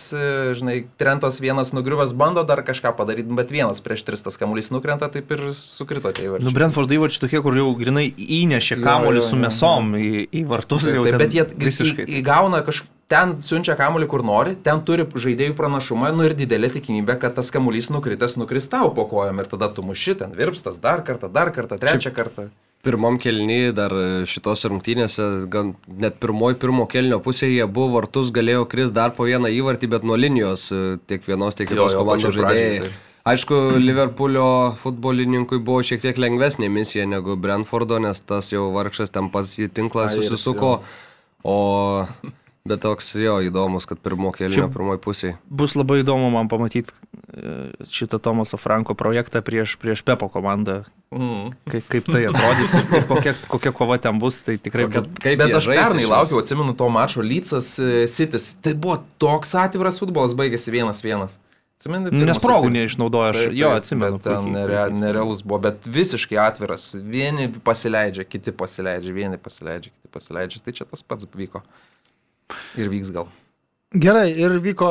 žinai, Trentas vienas nugriuvęs bando dar kažką padaryti, bet vienas prieš tris tas kamuolys nukrenta, taip ir sukrito tie įvarčiai. Nu, Brentford įvarčiai tokie, kur jau grinai įnešė kamuolį su mesom į, į vartus. Taip, taip, bet jie visiškai įgauna kažkokį ten siunčia kamuolį kur nori, ten turi žaidėjų pranašumą, nu ir didelė tikimybė, kad tas kamuolys nukritęs nukris tau po kojom ir tada tu muši ten virpstas dar kartą, dar kartą, trečią Šiaip, kartą pirmam kelnyje dar šitos rungtynėse, gan net pirmoji pirmo kelnio pusėje buvo vartus, galėjo kris dar po vieną įvartį, bet nuo linijos e, tiek vienos, tiek kitos komandos žaidėjai. Tai. Aišku, Liverpoolio futbolininkui buvo šiek tiek lengvesnė misija negu Brentfordo, nes tas jau vargšas ten pats į tinklą susisuko, o Bet toks jo įdomus, kad pirmo kelio pirmoji pusė. Bus labai įdomu man pamatyti e, šitą Tomaso Franko projektą prieš, prieš Pepo komandą. Mm. Kaip, kaip tai atrodys ir kokia, kokia kova ten bus, tai tikrai. Kokia, kaip Bet aš pernai laukiau, atsimenu to mačo Lycas Sitis. E, tai buvo toks atviras futbolas, baigėsi vienas vienas. Atsimenu, Nes progų neišnaudojo, aš taip, taip, jo atsimenu. Ten nere, nerealus buvo, bet visiškai atviras. Vieni pasileidžia, kiti pasileidžia, vieni pasileidžia, kiti pasileidžia. Tai čia tas pats vyko. Ir vyks gal. Gerai, ir vyko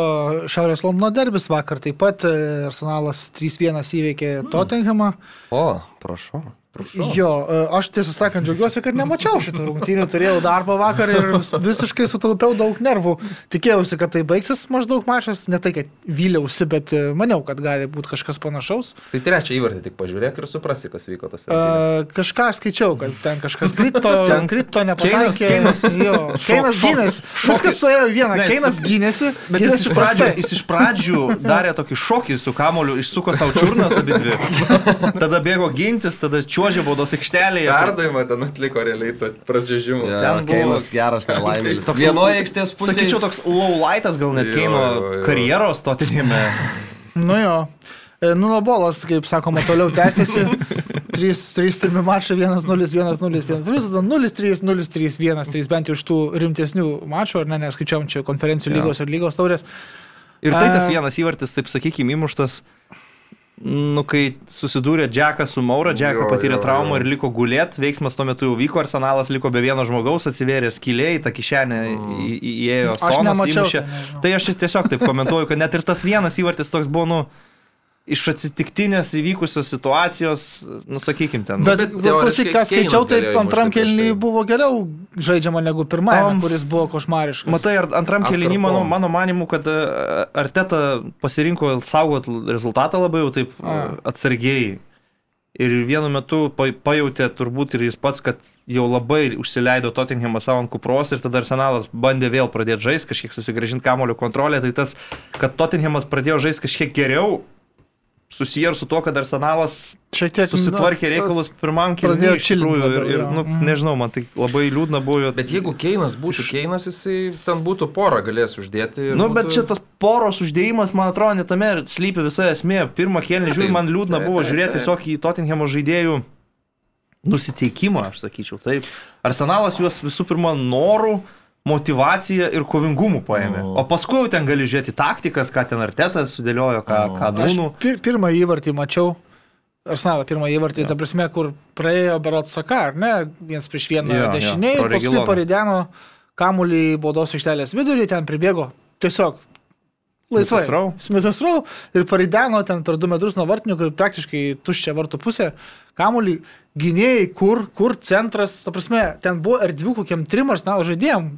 Šiaurės Londono derbis vakar, taip pat e, Arsenalas 3-1 įveikė mm. Tottenhamą. O, prašau. Prašau. Jo, e, aš tiesą sakant, džiaugiuosi, kad nemačiau šitą rungtynį, turėjau darbą vakar ir visiškai sutaupiau daug nervų. Tikėjausi, kad tai baigsis maždaug mačas, ne tai, kad vyliausi, bet e, maniau, kad gali būti kažkas panašaus. Tai trečią įvartį tik pažiūrėk ir suprasi, kas vyko tas. Uh, kažką aš skaičiau, kad ten kažkas krito, ten krito, nepataikė. Keinas, jo, Keinas gynėsi. Viskas suėjo į vieną. Keinas gynėsi, bet jis iš, pradžių, jis iš pradžių darė tokį šokį su kamoliu, išsuko savo čiurnas abi dvi. Tada bėgo gintis, tada čiuo čiuožė baudos aikštelėje. Perdavimą ten atliko realiai to pradžiažimų. Ja, ten Keinas geras nelaimėlis. Vienoje aikštės pusėje. Sakyčiau, toks low lightas gal net Keino karjeros totinėme. nu jo. E, Nuno bolas, kaip sakoma, toliau tęsiasi. 3 pirmi mačai 1-0, 1-0, 1-0, 0-3, 0-3, 1-3, bent jau iš tų rimtesnių mačų, ar ne, neskaičiavom čia konferencijų lygos ir lygos taurės. Ir tai tas vienas įvartis, taip sakykime, įmuštas nu, kai susidūrė Džekas su Maura, Džeką patyrė traumą ir liko gulėt, veiksmas tuo metu jau vyko, arsenalas liko be vieno žmogaus, atsivėrė skiliai, ta kišenė mm. įėjo. Aš nemačiau. Įmušė. Tai, tai aš tiesiog taip komentuoju, kad net ir tas vienas įvartis toks buvo, nu, iš atsitiktinės įvykusios situacijos, nusakykim ten. Bet, bet, bet klausyk, ką skaičiau, tai antram kelniui buvo geriau žaidžiama negu pirmajam, kuris buvo košmariškas. Matai, antram kelniui, mano, mano manimu, kad e, Arteta pasirinko saugot rezultatą labai jau taip A. atsargiai. Ir vienu metu pajutė turbūt ir jis pats, kad jau labai užsileido Tottenhamą savo ant kupros ir tada Arsenalas bandė vėl pradėti žaisti, kažkiek susigražinti kamulio kontrolę. Tai tas, kad Tottenhamas pradėjo žaisti kažkiek geriau, susiję ir su to, kad Arsenalas šiek tiek susitvarkė reikalus pirmam kėlinį iš tikrųjų. Ir, ir nu, mm. nežinau, man tai labai liūdna buvo. Bet jeigu Keinas būtų Keinas, jisai ten būtų porą galės uždėti. Nu, būtų... bet čia tas poros uždėjimas, man atrodo, netame slypi visa esmė. Pirmą kėlinį, žiūrėjau, tai- man liūdna buvo žiūrėti tiesiog į Tottenhamo žaidėjų nusiteikimą, aš sakyčiau. Taip. Arsenalas juos visų pirma norų motivaciją ir kovingumų paėmė. O paskui jau ten gali žiūrėti taktikas, ką ten Artetas sudėliojo, ką, ką Dūnų. Pir, pirmą įvartį mačiau. Arsenalą pirmą įvartį, ja. ta prasme, kur praėjo Berat Saka, ar ne, vienas prieš vieną ja, dešiniai, ja, paskui parideno kamuolį baudos aikštelės vidurį, ten pribėgo tiesiog laisvai. Smithas Rau ir parideno ten per du metrus nuo vartininkų, praktiškai tuščia vartų pusė, kamuolį gynėjai, kur, kur centras, ta prasme, ten buvo erdvių kokiam trim arsenalo žaidėjim,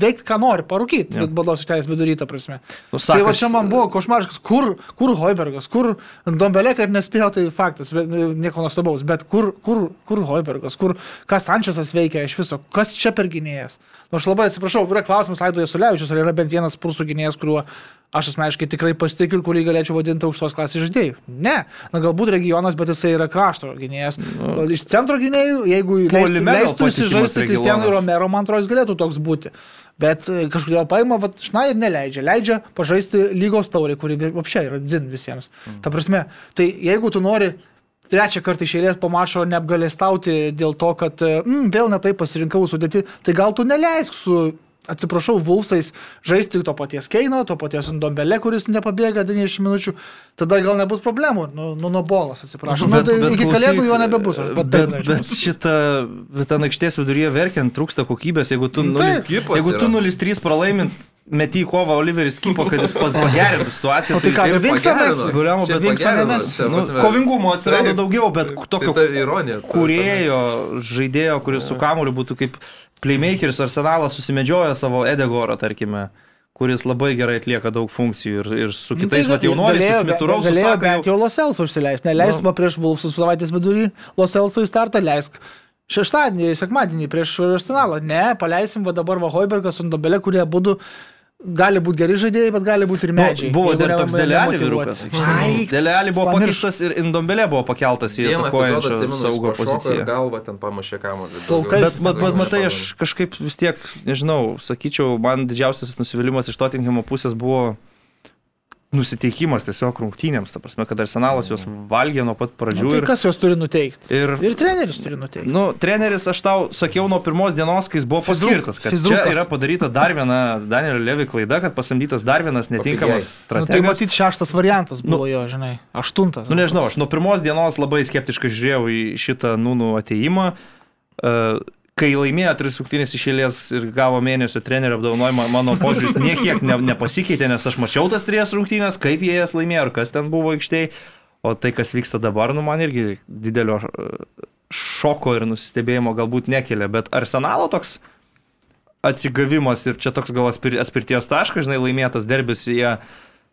veikti ką nori, parūkyti, ja. bet bados išteias vidurį, ta prasme. Nu, sakas, tai va čia man buvo košmariškas, kur, kur Hoibergas, kur Dombelė, kad nespėjo, tai faktas, bet, nieko nuostabaus, bet kur, kur, kur Hoibergas, kur, kas Sančiasas veikia iš viso, kas čia per gynėjas. Nu, aš labai atsiprašau, yra klausimas Aidoje Sulevičius, ar yra bent vienas prūsų gynėjas, kuriuo aš asmeniškai tikrai pasitikiu ir kurį galėčiau vadinti aukštos klasės žaidėjų. Ne, na galbūt regionas, bet jisai yra krašto gynėjas. Nu, iš centro gynėjų, jeigu leistų, leistų įsižaisti Kristianui Romero, man atrodo, jis galėtų toks būti. Bet e, kažkodėl paima, va, šna ir neleidžia. Leidžia pažaisti lygos taurį, kuri apšiai yra dzin visiems. Mm. Ta prasme, tai jeigu tu nori trečią kartą išėlės po mačo neapgalėstauti dėl to, kad mm, vėl netai pasirinkau sudėti, tai gal tu neleisk su atsiprašau, Vulfsais žaisti to paties Keino, to paties Ndombele, kuris nepabėga 90 minučių, tada gal nebus problemų. Nu, nu nuo bolas, atsiprašau. Bet, nu, tai bet, iki klausyk, kalėdų jo nebebus. Bet, bet, bet šitą, bet ten aikštės viduryje verkiant trūksta kokybės, jeigu tu, nu, jeigu tu 0-3 pralaimint meti į kovą Oliveris Kipo, kad jis pagerintų situaciją. O tai ką, tai Vinksonas? Guliamo, bet Vinksonas. Nu, kovingumo atsirado daugiau, bet tokio tai ironija, kurėjo žaidėjo, kuris su kamoliu būtų kaip playmakeris arsenalas susimedžioja savo Edegorą, tarkime kuris labai gerai atlieka daug funkcijų ir, ir su nu, kitais nu, tai, jaunuoliais, Smituraus. Galėjo bent jau Loselsą užsileisti, neleisk nu. prieš Vulfsus savaitės vidurį Loselsų į startą, leisk šeštadienį, sekmadienį prieš Arsenalą. Ne, paleisim va dabar va Hoibergas su Dobelė, kurie būtų gali būti geri žaidėjai, bet gali būti ir medžiai. Nu, buvo dar toks Deleali vyrukas. Deleali buvo pamirštas ir Indombelė buvo pakeltas į atakuojančią saugo poziciją. Galva ten pamušė kamuolį. Bet, bet, bet matai, aš kažkaip vis tiek, nežinau, sakyčiau, man didžiausias nusivylimas iš Tottenhamo pusės buvo nusiteikimas tiesiog rungtynėms, ta prasme, kad arsenalas juos valgė nuo pat pradžių. Nu, tai ir kas juos turi nuteikti? Ir, ir treneris turi nuteikti. Nu, treneris, aš tau sakiau nuo pirmos dienos, kai jis buvo paskirtas, kad Fizukas. čia yra padaryta dar viena Danielio Levi klaida, kad pasamdytas dar vienas netinkamas strategas. Nu, tai matyt, šeštas variantas buvo nu, jo, žinai, aštuntas. Nu, nežinau, aš nuo pirmos dienos labai skeptiškai žiūrėjau į šitą Nūnų ateimą. Uh, kai laimėjo tris rungtynės išėlės ir gavo mėnesio trenerio apdovanojimą, mano požiūris niekiek ne, nepasikeitė, nes aš mačiau tas trijas rungtynės, kaip jie jas laimėjo ir kas ten buvo aikštėje. O tai, kas vyksta dabar, nu man irgi didelio e, šoko ir nusistebėjimo galbūt nekelia, bet arsenalo toks atsigavimas ir čia toks gal atspirties taškas, žinai, laimėtas derbis, jie e,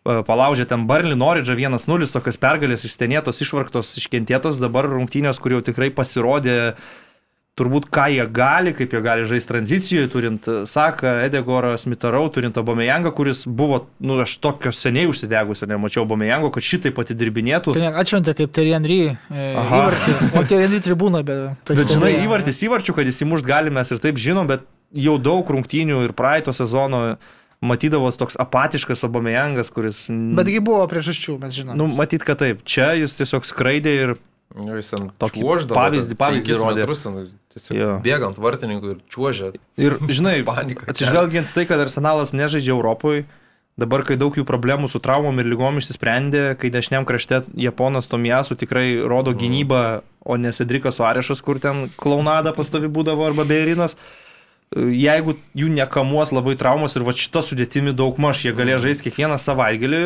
palaužė ten Barlį, Noridžą 1-0, tokios pergalės išstenėtos, išvarktos, iškentėtos, dabar rungtynės, kur jau tikrai pasirodė uh, turbūt ką jie gali, kaip jie gali žaisti tranzicijoje, turint e, Saką, Edegorą, Smitarau, turint Abomejangą, kuris buvo, nu, aš tokio seniai užsidegusio, nemačiau Abomejango, kad šitai patidirbinėtų. Tai atšventė kaip Terienry, e, įvartį, o Terienry tribūna, bet... Tai bet žinai, įvartis įvarčių, kad įsimušt galime mes ir taip žinom, bet jau daug rungtynių ir praeito sezono matydavos toks apatiškas Abomejangas, kuris... Betgi buvo priežasčių, mes žinome. Nu, matyt, kad taip. Čia jis tiesiog skraidė ir Nu, jis ant tokį čiuoždavo. Pavyzdį, pavyzdį rodė. Metrus, tiesiog jo. bėgant vartininkų ir čiuožė. Ir žinai, panika. Atsižvelgiant tai, kad Arsenalas nežaidžia Europoje, dabar, kai daug jų problemų su traumom ir lygom išsisprendė, kai dešiniam krašte Japonas Tomijasu tikrai rodo mm. gynybą, o ne Sedrikas Suarešas, kur ten klaunada pastovi būdavo arba Beirinas. Jeigu jų nekamuos labai traumos ir va šita sudėtimi daug maž, jie galės mm. žaisti kiekvieną savaitgalį,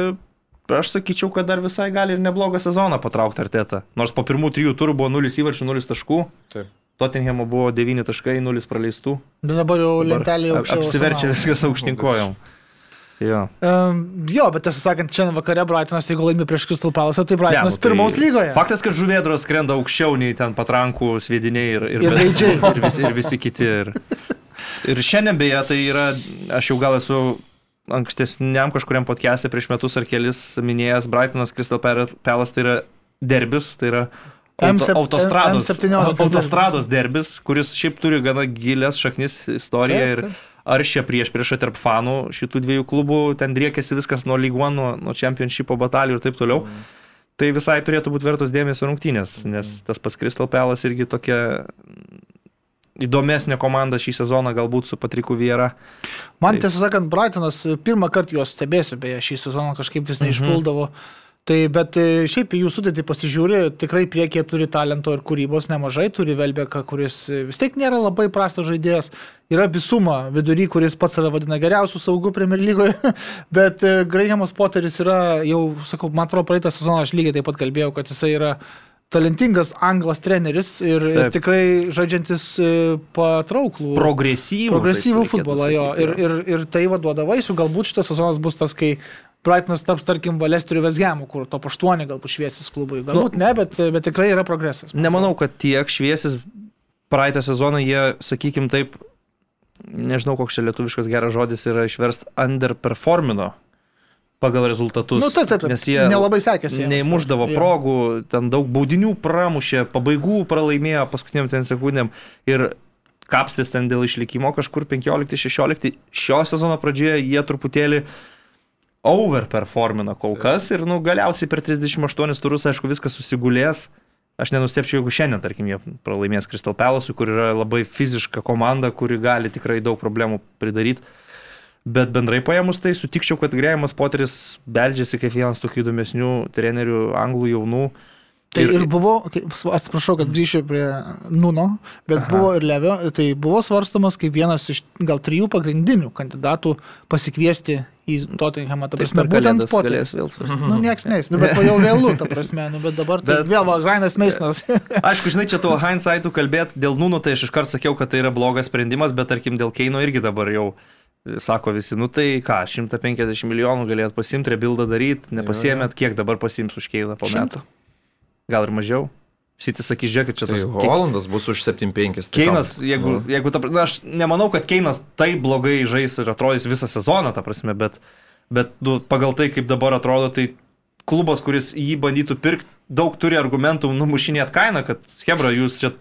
aš sakyčiau, kad dar visai gali ir neblogą sezoną patraukti artetą. Nors po pirmų trijų turų buvo 0 įvarčių, 0 taškų. Taip. Tottenhamo buvo 9 taškai, 0 praleistų. Bet dabar jau lentelė aukščiau. Apsiverčia viskas aukštinkojom. Jo. Um, jo, bet tiesą sakant, šiandien vakare Brightonas, jeigu laimi prieš Crystal Palace, tai Brightonas ne, nu, tai pirmaus lygoje. Faktas, kad žuvėdros skrenda aukščiau nei ten patrankų sviediniai ir, ir, ir, ir, ir, visi, ir visi kiti. Ir, ir šiandien beje, tai yra, aš jau gal esu ankstesniam kažkuriam podcast'e prieš metus ar kelis minėjęs Brightonas Crystal Palace tai yra derbis, tai yra auto, autostrados, autostrados derbis, kuris šiaip turi gana gilias šaknis istoriją ir ar šia prieš priešą tarp fanų šitų dviejų klubų, ten driekėsi viskas nuo One, nuo, nuo Championshipo batalijų ir taip toliau. Mm. Tai visai turėtų būti vertos dėmesio rungtynės, nes tas pats Crystal Palace irgi tokia įdomesnė komanda šį sezoną galbūt su Patriku Viera. Man tai... tiesą sakant, Brightonas pirmą kartą juos stebėsiu, beje, šį sezoną kažkaip vis neišpuldavo. Mhm. Tai bet e, šiaip jų sudėti pasižiūri, tikrai priekyje turi talento ir kūrybos nemažai, turi Velbeką, kuris e, vis tiek nėra labai prastas žaidėjas, yra Bisuma vidury, kuris pats save vadina geriausiu saugu Premier lygoje, bet e, Grahamas Potteris yra jau, sakau, man atrodo, praeitą sezoną aš lygiai taip pat kalbėjau, kad jisai yra talentingas anglas treneris ir, Taip. ir tikrai žaidžiantis e, patrauklų. Progresyvų. Progresyvų futbolą jo. Ir, ir, ir tai vaduoda vaisių. Galbūt šitas sezonas bus tas, kai Brightonas taps, tarkim, Valesteriu Vesgemu, kur top 8 galbūt šviesis klubui. Galbūt nu, ne, bet, bet tikrai yra progresas. Nemanau, kad tiek šviesis praeitą sezoną jie, sakykim taip, nežinau, koks čia lietuviškas geras žodis yra išverst underperformino pagal rezultatus. Nu, taip, taip, taip. Nes jie nelabai sekėsi. Neįmuždavo progų, ten daug baudinių pramušė, pabaigų pralaimėjo paskutiniam ten sekundėm ir kapstis ten dėl išlikimo kažkur 15-16. Šio sezono pradžioje jie truputėlį overperformina kol kas ir nu, galiausiai per 38 turus, aišku, viskas susigulės. Aš nenustepčiau, jeigu šiandien, tarkim, jie pralaimės Crystal Palace, kur yra labai fiziška komanda, kuri gali tikrai daug problemų pridaryti. Bet bendrai paėmus tai sutikčiau, kad Grėjimas Poteris beldžiasi kaip vienas tokių įdomesnių trenerių anglų jaunų. Tai ir, ir buvo, atsiprašau, kad grįšiu prie Nuno, bet aha. buvo ir Levio, tai buvo svarstamas kaip vienas iš gal trijų pagrindinių kandidatų pasikviesti į Tottenhamą, ta prasme, tai būtent. Vėl svarstyti. Nu, nieks neis, nu, bet jau vėlų, ta prasme, nu, bet dabar tai bet, vėl va, Grainas Meisnas. Aišku, žinai, čia tuo hindsightu kalbėti dėl Nuno, tai aš iškart sakiau, kad tai yra blogas sprendimas, bet tarkim dėl Keino irgi dabar jau Sako visi, nu tai ką, 150 milijonų galėt pasimti, rebildą daryti, nepasiemėt, kiek dabar pasims už Keiną po metų? Gal ir mažiau? Siti sakys, žiūrėkit, čia tas... Tai Holandas bus už 7-5. Tai Keinas, jeigu, nu. jeigu ta, na, aš nemanau, kad Keinas taip blogai žais ir atrodys visą sezoną, ta prasme, bet, bet nu, pagal tai, kaip dabar atrodo, tai klubas, kuris jį bandytų pirkti, daug turi argumentų numušinėti kainą, kad Hebra, jūs čia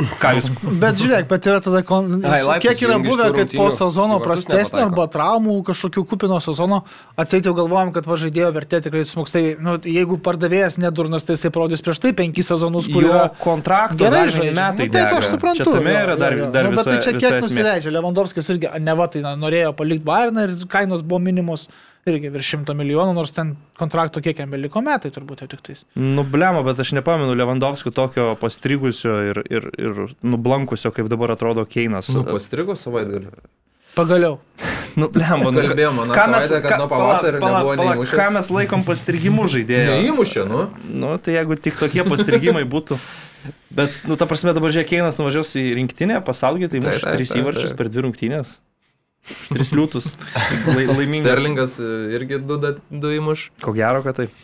Ką jūs? Bet žiūrėk, bet yra tada, kon... Ai, kiek yra buvę, kad po sezono prastesnio arba traumų kažkokių kupino sezono, atseit jau galvojam, kad va žaidėjo vertė tikrai smuks. Tai nu, jeigu pardavėjas nedurnas, tai jisai parodys prieš tai penkis sezonus, kur jo kontrakto gerai žaidžia. Metai nu, taip, aš suprantu. Čia tame yra dar, jo, jo. dar nu, bet tai čia kiek nusileidžia. Lewandowskis irgi, ne va, tai na, norėjo palikti Bayerną ir kainos buvo minimos irgi virš šimto milijonų, nors ten kontrakto kiek jam beliko metai turbūt jau tik tais. Nublemo, bet aš nepamenu Lewandowskio tokio pastrigusio ir, ir, ir nublankusio, kaip dabar atrodo Keinas. Nu, pastrigo savaitgalį. Pagaliau. Nu, blemba, nu, kalbėjom, mes, savaitę, kad nuo pavasario pala, pala, pala, neįmušęs. Ką mes laikom pastrigimų žaidėjų? Neįmušė, nu. Nu, tai jeigu tik tokie pastrigimai būtų. Bet, nu, ta prasme, dabar žiūrėk, Keinas nuvažiuos į rinktinę, pasaulį, tai muš tris įvarčius per dvi rungtynės. Tris liūtus. Lai, laimingas. Sterlingas e, irgi du, du įmuš. Ko gero, kad taip.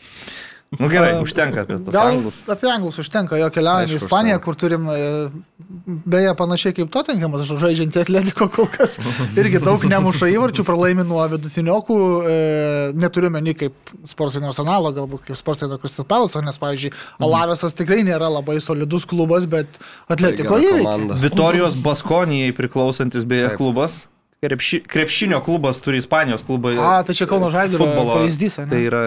Nu gerai, užtenka apie tos Gal anglus. Apie anglus užtenka, jo keliaujame į Ispaniją, kur turim, e, beje, panašiai kaip Tottenhamas, žaidžiantį atletiko kol kas, irgi daug nemuša įvarčių, pralaimi nuo vidutiniokų, e, neturime nei kaip sportinio arsenalo, galbūt kaip sportinio Kristal Palace, nes, pavyzdžiui, mhm. Alavesas tikrai nėra labai solidus klubas, bet atletiko įveikia. Vitorijos Baskonijai priklausantis beje Taip. klubas. Krepši, krepšinio klubas turi Ispanijos klubą. A, tai čia Kauno Žalgirio futbolo pavyzdys. Tai yra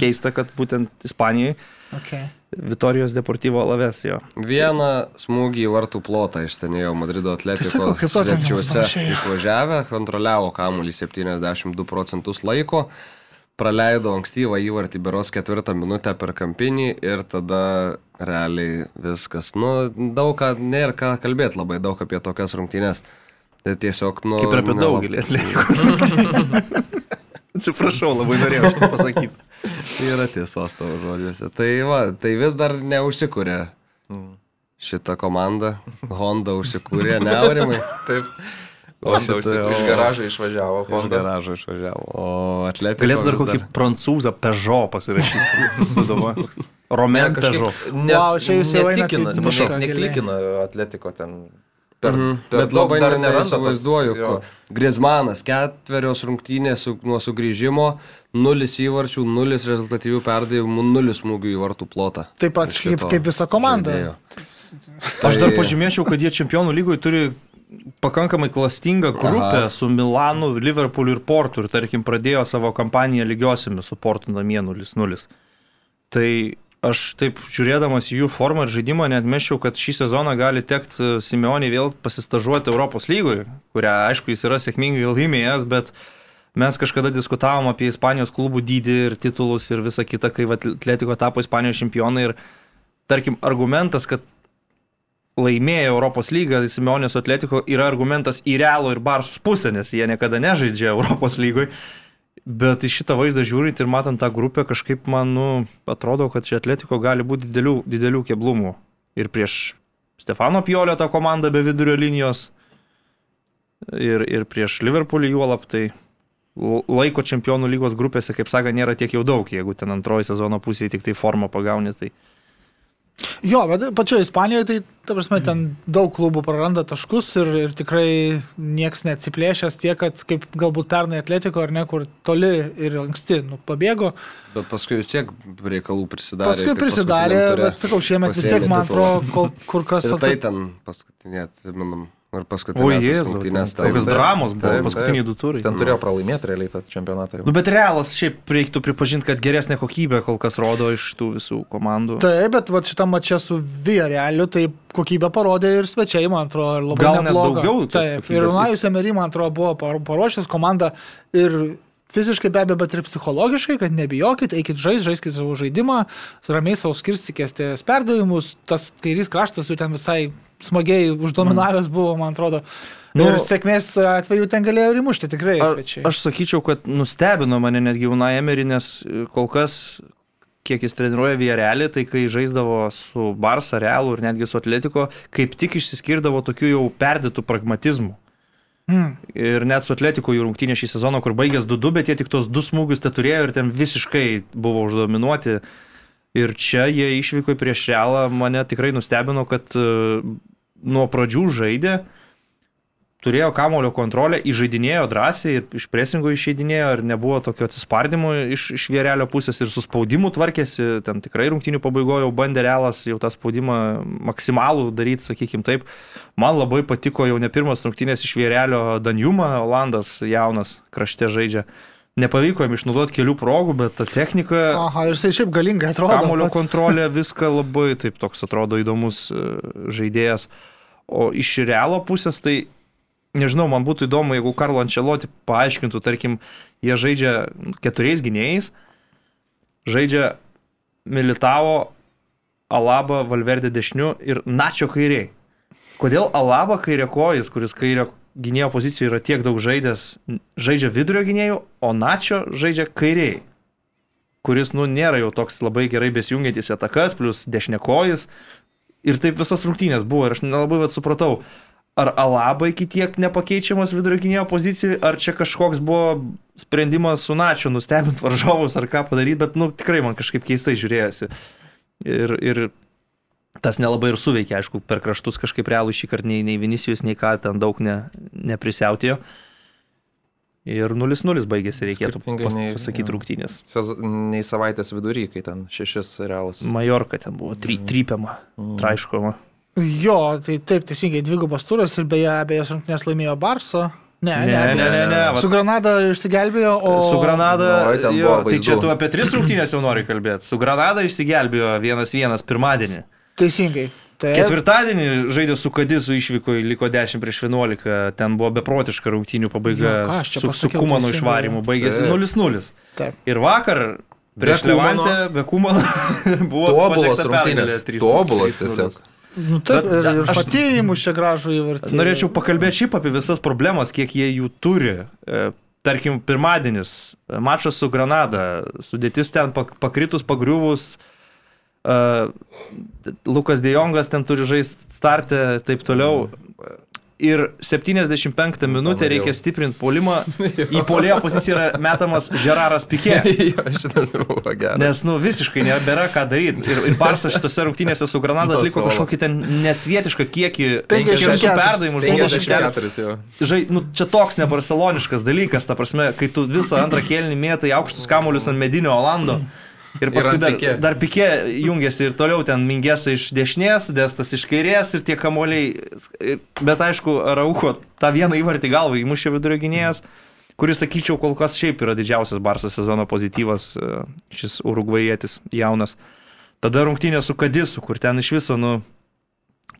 keista, kad būtent Ispanijoje. Okay. Vitorijos Deportivo Lavesio. Vieną smūgį į vartų plotą išstenėjo Madrido atletiko tai svečiuose išvažiavę, kontroliavo kamuolį 72 procentus laiko, praleido ankstyvą įvartį beros ketvirtą minutę per kampinį ir tada realiai viskas. Nu, daug ką, nėra ką kalbėti labai daug apie tokias rungtynės. Tai tiesiog, nu... Kaip ir apie daugelį atletikų. Atsiprašau, labai norėjau šitą pasakyti. tai yra tiesos tavo žodžiuose. Tai, va, tai vis dar neužsikūrė mm. šitą komandą. Honda užsikūrė, neaurimai. Taip. O šitą iš garažą išvažiavo. Iš garažo išvažiavo. O atletika. Galėtų dar kokį vis... prancūzą Peugeot pasirašyti. Romen Peugeot. Nes wow, čia jūs jau netikina, ne, neklikina atletiko ten. Per, mm, per bet labai dar neįsivaizduoju. Griezmanas ketverios rungtynės su, nuo sugrįžimo, nulis įvarčių, nulis rezultatyvių perdavimų, nulis smūgių į vartų plotą. Taip pat kaip, kaip visa komanda. Žaidėjo. Aš dar pažymėčiau, kad jie čempionų lygoje turi pakankamai klastingą grupę Aha. su Milanu, Liverpooliu ir Portu ir tarkim pradėjo savo kampaniją lygiosiamis su Portu namie 0-0. Tai aš taip žiūrėdamas jų formą ir žaidimą netmešiau, kad šį sezoną gali tekti Simeonį vėl pasistažuoti Europos lygoje, kurią aišku jis yra sėkmingai laimėjęs, bet mes kažkada diskutavom apie Ispanijos klubų dydį ir titulus ir visą kitą, kai Atletiko tapo Ispanijos čempionai ir tarkim argumentas, kad laimėjo Europos lygą, Simeonės Atletiko yra argumentas į Realo ir Barsos pusę, nes jie niekada nežaidžia Europos lygoje. Bet į šitą vaizdą žiūrint ir matant tą grupę, kažkaip man nu, atrodo, kad čia Atletiko gali būti didelių, didelių keblumų. Ir prieš Stefano Piolio tą komandą be vidurio linijos, ir, ir prieš Liverpoolį juolap, tai laiko čempionų lygos grupėse, kaip sako, nėra tiek jau daug, jeigu ten antroji sezono pusėje tik tai formą pagauni. Tai... Jo, bet pačioje Ispanijoje tai, ta prasme, ten daug klubų praranda taškus ir, ir tikrai nieks neatsiplėšęs tiek, kad kaip galbūt pernai atletiko ar ne, kur toli ir anksti nu, pabėgo. Bet paskui vis tiek reikalų prisidarė. Paskui prisidarė, bet sakau, šiemet vis tiek, man atrodo, kur kas... Ir tai ten paskutinė, atsimenam, Ir paskutinės rungtynės. Tokios dramos buvo taip, paskutiniai du turai. Ten turėjo pralaimėti realiai tą čempionatą. Nu, bet realas šiaip reiktų pripažinti, kad geresnė kokybė kol kas rodo iš tų visų komandų. Taip, bet va, šitam mačia su Viarealiu, tai kokybę parodė ir svečiai, man atrodo, ir labai Gal nebloga. Daugiau, taip, ir Unajus Emery, man atrodo, buvo paruošęs komanda ir fiziškai be abejo, bet ir psichologiškai, kad nebijokit, eikit žais, žaiskit savo žaidimą, ramiai savo skirstykite perdavimus, tas kairys kraštas jau ten visai smagiai uždominavęs mm. buvo, man atrodo. Nu, ir sėkmės atveju ten galėjo ir įmušti tikrai svečiai. Aš sakyčiau, kad nustebino mane netgi Una Emery, nes kol kas, kiek jis treniruoja Vierelį, tai kai žaisdavo su Barça, Realu ir netgi su Atletiko, kaip tik išsiskirdavo tokiu jau perdėtų pragmatizmu. Mm. Ir net su Atletiku jų rungtynė šį sezoną, kur baigęs 2-2, bet jie tik tos du smūgius te turėjo ir ten visiškai buvo uždominuoti. Ir čia jie išvyko prieš Realą, mane tikrai nustebino, kad nuo pradžių žaidė, turėjo kamulio kontrolę, įžaidinėjo drąsiai iš presingo išeidinėjo ir nebuvo tokio atsispardimo iš, iš vierelio pusės ir su spaudimu tvarkėsi, ten tikrai rungtinių pabaigoje jau bandė realas jau tą spaudimą maksimalų daryti, sakykim taip. Man labai patiko jau ne pirmas rungtinės iš vierelio Danjuma, Olandas jaunas krašte žaidžia. Nepavyko jam išnaudoti kelių progų, bet ta technika... Aha, ir jisai šiaip galingai atrodo. Kamulio pats. kontrolė, viską labai taip toks atrodo įdomus e, žaidėjas. O iš realo pusės tai, nežinau, man būtų įdomu, jeigu Karlo Ančeloti paaiškintų, tarkim, jie žaidžia keturiais gynėjais, žaidžia Militavo, Alaba, Valverdė dešiniu ir Načio kairiai. Kodėl Alaba kairė kojas, kuris kairio gynėjo pozicijoje yra tiek daug žaidęs, žaidžia vidurio gynėjų, o Načio žaidžia kairiai, kuris, nu, nėra jau toks labai gerai besijungiantis atakas, plus dešinėkojas, Ir taip visas rungtynės buvo ir aš nelabai bet supratau, ar Alaba iki tiek nepakeičiamas vidurio gynėjo pozicijoje, ar čia kažkoks buvo sprendimas su Načiu nustebinti varžovus ar ką padaryti, bet nu, tikrai man kažkaip keistai žiūrėjosi. Ir, ir tas nelabai ir suveikė, aišku, per kraštus kažkaip realų šį kartą nei, nei Vinicijus, nei ką ten daug ne, neprisiautėjo. Ir 0-0 baigėsi, reikėtų pasakyti rungtynės. Nei savaitės vidury, kai ten šešis realas. Majorka ten buvo, try, mm. trypiama, mm. traiškoma. Jo, tai taip, teisingai, dvigubas turas ir beje, abejas rungtynės laimėjo Barso. Ne, ne, ne, ne, ne, ne. Su Granada išsigelbėjo, o... Su Granada... No, jo, tai čia tu apie tris rungtynės jau nori kalbėti. Su Granada išsigelbėjo vienas vienas pirmadienį. Teisingai. Taip. Ketvirtadienį žaidė su Kadisu išvyko, liko 10 prieš 11, ten buvo beprotiška rungtynių pabaiga, jo, su, su Kumano išvarimu, baigėsi 0-0. Ir vakar prieš Levantę, be Kumano buvo tobulos rungtynės. Tobulos tiesiog. Nu, taip, Bet, ir aš patėjimus čia gražų įvartį. Norėčiau pakalbėti šiaip apie visas problemas, kiek jie jų turi. E, tarkim, pirmadienis, mačas su Granada, sudėtis ten pakritus, pagriuvus, uh, Lukas Dejongas ten turi žaisti startę, taip toliau ir 75 minutę reikia stiprinti polimą. Į polėjo poziciją yra metamas Žeraras Pikė. Nes, nu, visiškai nebėra ką daryti. Ir, ir Barsas šitose rungtynėse su Granada atliko kažkokį ten nesvietišką kiekį. 50 perdavimų žmogus. Žai, nu, čia toks ne barceloniškas dalykas, ta prasme, kai tu visą antrą kėlinį mėtai aukštus kamuolius ant medinio Olando. Mm Ir paskui ir dar, pikė. dar pikė jungiasi ir toliau ten mingėsa iš dešinės, destas iš kairės ir tie kamoliai. Bet aišku, Rauko tą vieną įvartį galvą įmušė vidurio gynėjas, kuris, sakyčiau, kol kas šiaip yra didžiausias Barso sezono pozityvas, e, šis urugvajietis jaunas. Tada rungtynė su Kadisu, kur ten iš viso, nu,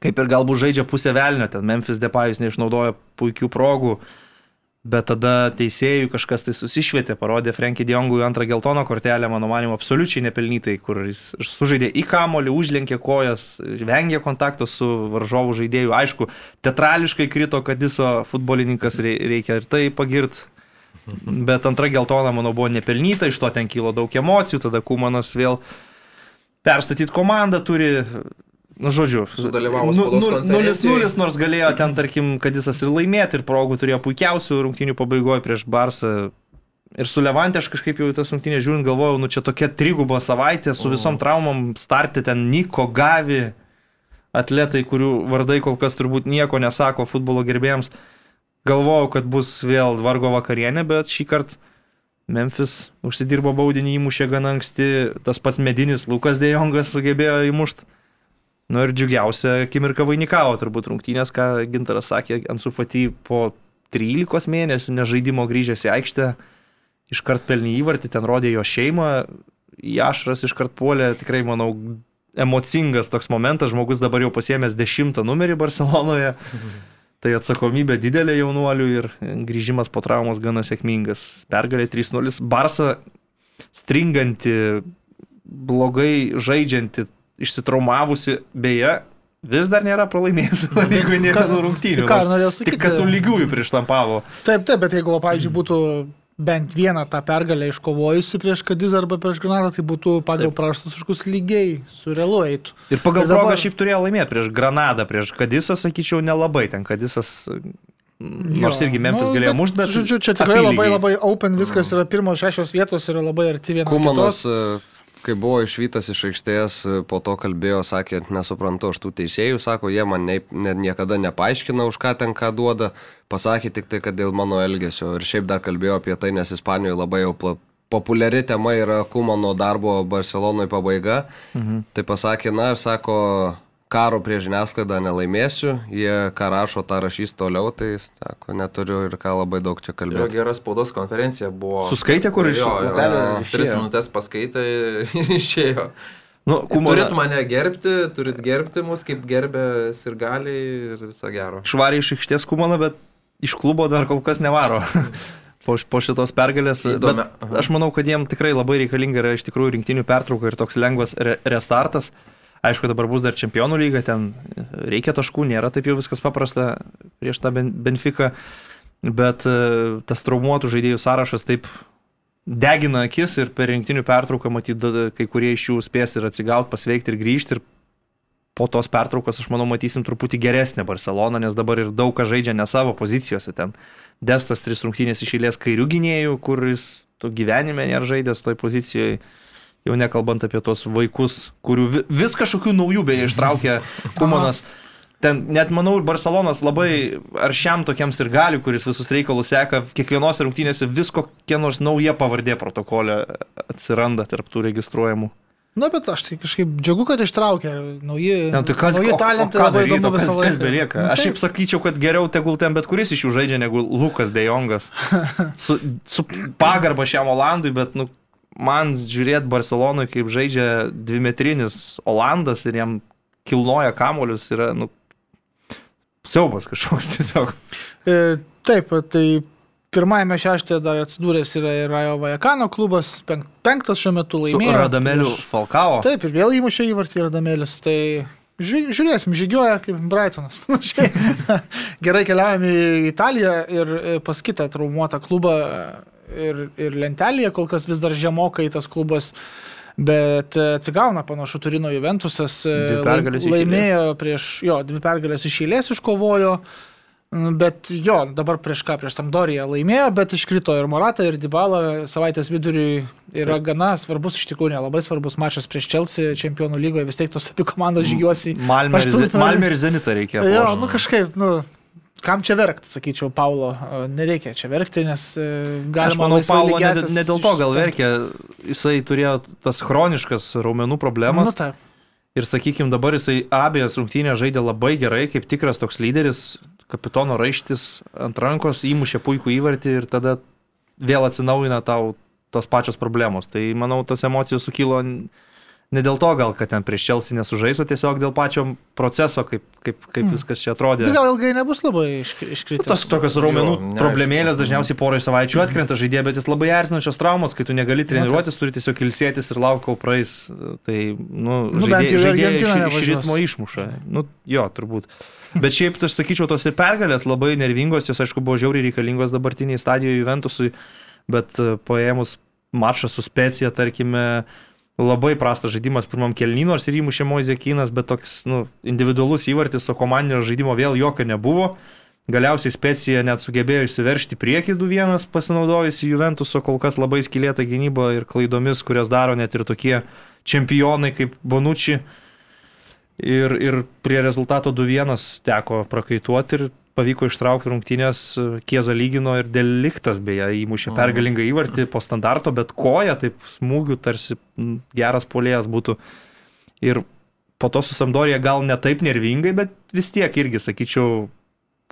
kaip ir galbūt žaidžia pusę velnio, ten Memphis Depayus neišnaudoja puikių progų. Uh, Bet tada teisėjų kažkas tai susišvietė, parodė Frankį Diongui antrą geltoną kortelę, mano manimo, absoliučiai nepelnytai, kur jis sužaidė į kamolį, užlenkė kojas, vengė kontakto su varžovų žaidėju. Aišku, teatrališkai krito Kadiso futbolininkas, reikia ir tai pagirt. Bet antra geltona, manau, buvo nepelnyta, iš to ten kilo daug emocijų, tada Kumanas vėl perstatyti komandą turi, Nu, žodžiu, sudalyvavo nu, nu, 0-0, nors galėjo ten, tarkim, kad jis ir laimėti ir progų turėjo puikiausių rungtynių pabaigoje prieš Barsą. Ir su Levantė aš kažkaip jau tas rungtynės žiūrint galvojau, nu čia tokia triguba savaitė su visom traumom startė ten Niko Gavi, atletai, kurių vardai kol kas turbūt nieko nesako futbolo gerbėjams. Galvojau, kad bus vėl vargo vakarienė, bet šį kartą Memphis užsidirbo baudinį įmušė gana anksti, tas pats medinis Lukas Dejongas sugebėjo įmušti. Nu ir džiugiausia akimirka vainikavo turbūt rungtynės, ką Gintaras sakė, ant sufatį po 13 mėnesių nežaidimo grįžęs į aikštę, iškart pelnį įvartį, ten rodė jo šeimą, Jašras iškart puolė, tikrai manau, emocingas toks momentas, žmogus dabar jau pasiemęs dešimtą numerį Barcelonoje. Tai atsakomybė didelė jaunuolių ir grįžimas po traumos gana sėkmingas. Pergalė 3-0. Barsa stringanti, blogai žaidžianti išsitraumavusi, beje, vis dar nėra pralaimėjusi lygoje ne vienų rungtynių. Ką norėjau sakyti? Tik kad tų lygiųjų prieštampavo. Taip, taip, bet jeigu, pavyzdžiui, būtų bent vieną tą pergalę iškovojusi prieš Kadizą arba prieš Granatą, tai būtų pagal prastus iškus lygiai, su realu eitų. Ir pagal ir dabar... šiaip turėjo laimėti prieš Granadą, prieš Kadisą, sakyčiau, nelabai ten Kadisas. Nors jo, irgi Memphis nu, galėjo mušti, bet... Žodžiu, čia tikrai labai labai open, viskas yra pirmos šešios vietos yra labai arti vienos. Kumanas kitos. Kai buvo išvytas iš aikštės, po to kalbėjo, sakė, nesuprantu, aš tų teisėjų, sako, jie man ne, ne, niekada nepaaiškina, už ką ten ką duoda, pasakė tik tai, kad dėl mano elgesio. Ir šiaip dar kalbėjo apie tai, nes Ispanijoje labai jau pla, populiari tema yra Kumano darbo Barcelonoje pabaiga. Mhm. Tai pasakė, na ir sako, karo prie žiniasklaidą nelaimėsiu, jie ką rašo, tą rašys toliau, tai sako, neturiu ir ką labai daug čia kalbėti. Jo gera spaudos konferencija buvo. Suskaitė, kur išėjo? Tris minutės paskaitė ir išėjo. Nu, kumona... Turit mane gerbti, turit gerbti mus, kaip gerbė ir galiai ir viso gero. Švariai iš aikštės kumana, bet iš klubo dar kol kas nevaro. po, po šitos pergalės. Aš manau, kad jiem tikrai labai reikalinga yra iš tikrųjų rinktinių pertrauka ir toks lengvas re restartas. Aišku, dabar bus dar čempionų lyga, ten reikia taškų, nėra taip jau viskas paprasta prieš tą Benfiką, bet e, tas traumuotų žaidėjų sąrašas taip degina akis ir per rinktinių pertrauką matyt, kai kurie iš jų spės ir atsigauti, pasveikti ir grįžti ir po tos pertraukos, aš manau, matysim truputį geresnę Barceloną, nes dabar ir daug ką žaidžia ne savo pozicijose. Ten Destas tris rungtynės išėlės kairių gynėjų, kuris tu gyvenime nėra žaidęs toj pozicijoje jau nekalbant apie tos vaikus, kurių vis kažkokių naujų beje ištraukė Kumanas. Ten net manau ir Barcelonas labai aršiam tokiam ir gali, kuris visus reikalus seka, kiekvienos rungtynėse vis kokia nors nauja pavardė protokolė atsiranda tarptų registruojamų. Na, bet aš tai kažkaip džiugu, kad ištraukė nauji, ne, tai kas, nauji talentai. Ką daryti, kas, kas belieka? Nu, aš šiaip sakyčiau, kad geriau tegul ten bet kuris iš jų žaidžia negu Lukas Dejongas. Su, su pagarba šiam Olandui, bet nu, man žiūrėti Barcelonui, kaip žaidžia dvimetrinis Olandas ir jam kilnoja kamolius, yra, nu, siaubas kažkoks tiesiog. E, taip, tai pirmajame šeštėje dar atsidūręs yra ir Rajo Vajakano klubas, penktas šiuo metu laimėjo. Su Radameliu Falkao. Taip, ir vėl įmušė įvartį Radamelis, tai Žiūrėsim, žygioja kaip Brightonas. Gerai keliaujame į Italiją ir pas kitą traumuotą klubą ir, ir lentelėje kol kas vis dar žemokai tas klubas. Bet atsigauna panašu Turino Juventusas. Laimėjo prieš, jo, dvi pergalės iš eilės iškovojo. Bet jo, dabar prieš ką, prieš Sampdoriją laimėjo, bet iškrito ir Morata, ir Dybala savaitės viduriui yra gana svarbus, iš tikrųjų nelabai svarbus mačas prieš Chelsea čempionų lygoje, vis tiek tos abi komandos žygiuosi. Malmė ir, Zenita reikia. Jo, nu kažkaip, nu, kam čia verkti, sakyčiau, Paulo, nereikia čia verkti, nes e, galima... Aš manau, Paulo ne, ne dėl to gal verkia, jisai turėjo tas chroniškas raumenų problemas. Nu, taip. Ir sakykime, dabar jisai abiejas rungtynės žaidė labai gerai, kaip tikras toks lyderis, kapitono raištis ant rankos, įmušė puikų įvartį ir tada vėl atsinaujina tau tos pačios problemos. Tai manau, tos emocijos sukilo ne dėl to gal, kad ten prieš Čelsi nesužais, o tiesiog dėl pačio proceso, kaip, kaip, kaip mm. viskas čia atrodė. Tai gal ilgai nebus labai iškritęs. Nu, tos tokios raumenų jo, problemėlės dažniausiai porai savaičių atkrenta žaidėjai, bet jis labai erzinančios traumos, kai tu negali treniruotis, turi tiesiog ilsėtis ir kol praeis. Tai, nu, nu žaidėjai, žaidėjai iš, iš ritmo išmuša. Nu, jo, turbūt. Bet šiaip, aš sakyčiau, tos ir pergalės labai nervingos, jos aišku buvo žiauriai reikalingos dabartiniai stadijoje Juventusui, bet e, paėmus mačą su Specija, tarkime, labai prastas žaidimas pirmam kelnynui, nors ir įmušė Moizekinas, bet toks nu, individualus įvartis, o komandinio žaidimo vėl jokio nebuvo. Galiausiai Specija net sugebėjo išsiveršti priekį 2-1 pasinaudojusi Juventuso kol kas labai skilėta gynyba ir klaidomis, kurias daro net ir tokie čempionai kaip Bonucci. Ir, ir prie rezultato 2-1 teko prakaituoti ir pavyko ištraukti rungtynės, Kieza lygino ir dėl liktas beje įmušė pergalingą įvartį po standarto, bet koja taip smūgių tarsi geras polėjas būtų. Ir po to su Samdorija gal ne taip nervingai, bet vis tiek irgi, sakyčiau,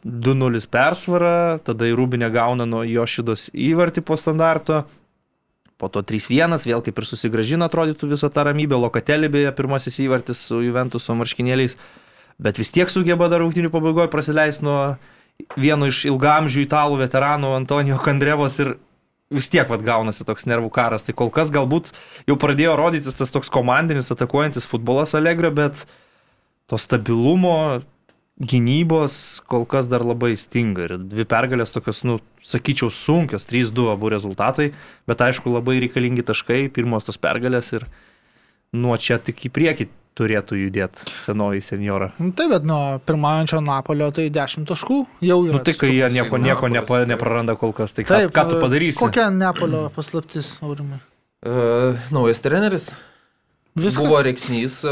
2-0 persvara, tada į Rūbinę gauna nuo Jošidos įvartį po standarto po to 3-1, vėl kaip ir susigražino atrodytų visą tą ramybę, Lokatelį beje pirmasis įvartis su Juventuso marškinėliais, bet vis tiek sugeba dar rungtinių pabaigoje prasileisti nuo vieno iš ilgamžių italų veteranų Antonijo Kandrevos ir vis tiek vad gaunasi toks nervų karas. Tai kol kas galbūt jau pradėjo rodytis tas toks komandinis atakuojantis futbolas Allegro, bet to stabilumo, gynybos kol kas dar labai stinga ir dvi pergalės tokios, nu, sakyčiau, sunkios, 3-2 abu rezultatai, bet aišku labai reikalingi taškai, pirmos tos pergalės ir nuo čia tik į priekį turėtų judėti senoji senjora. Nu, taip, bet nuo pirmaujančio Napolio tai 10 taškų jau yra. Nu, tai kai jie nieko, nieko nepa, nepraranda kol kas, tai taip, ką, ką tu padarysi? Kokia Napolio paslaptis, Aurimai? Uh, naujas treneris. Viskas. Buvo reiksnys,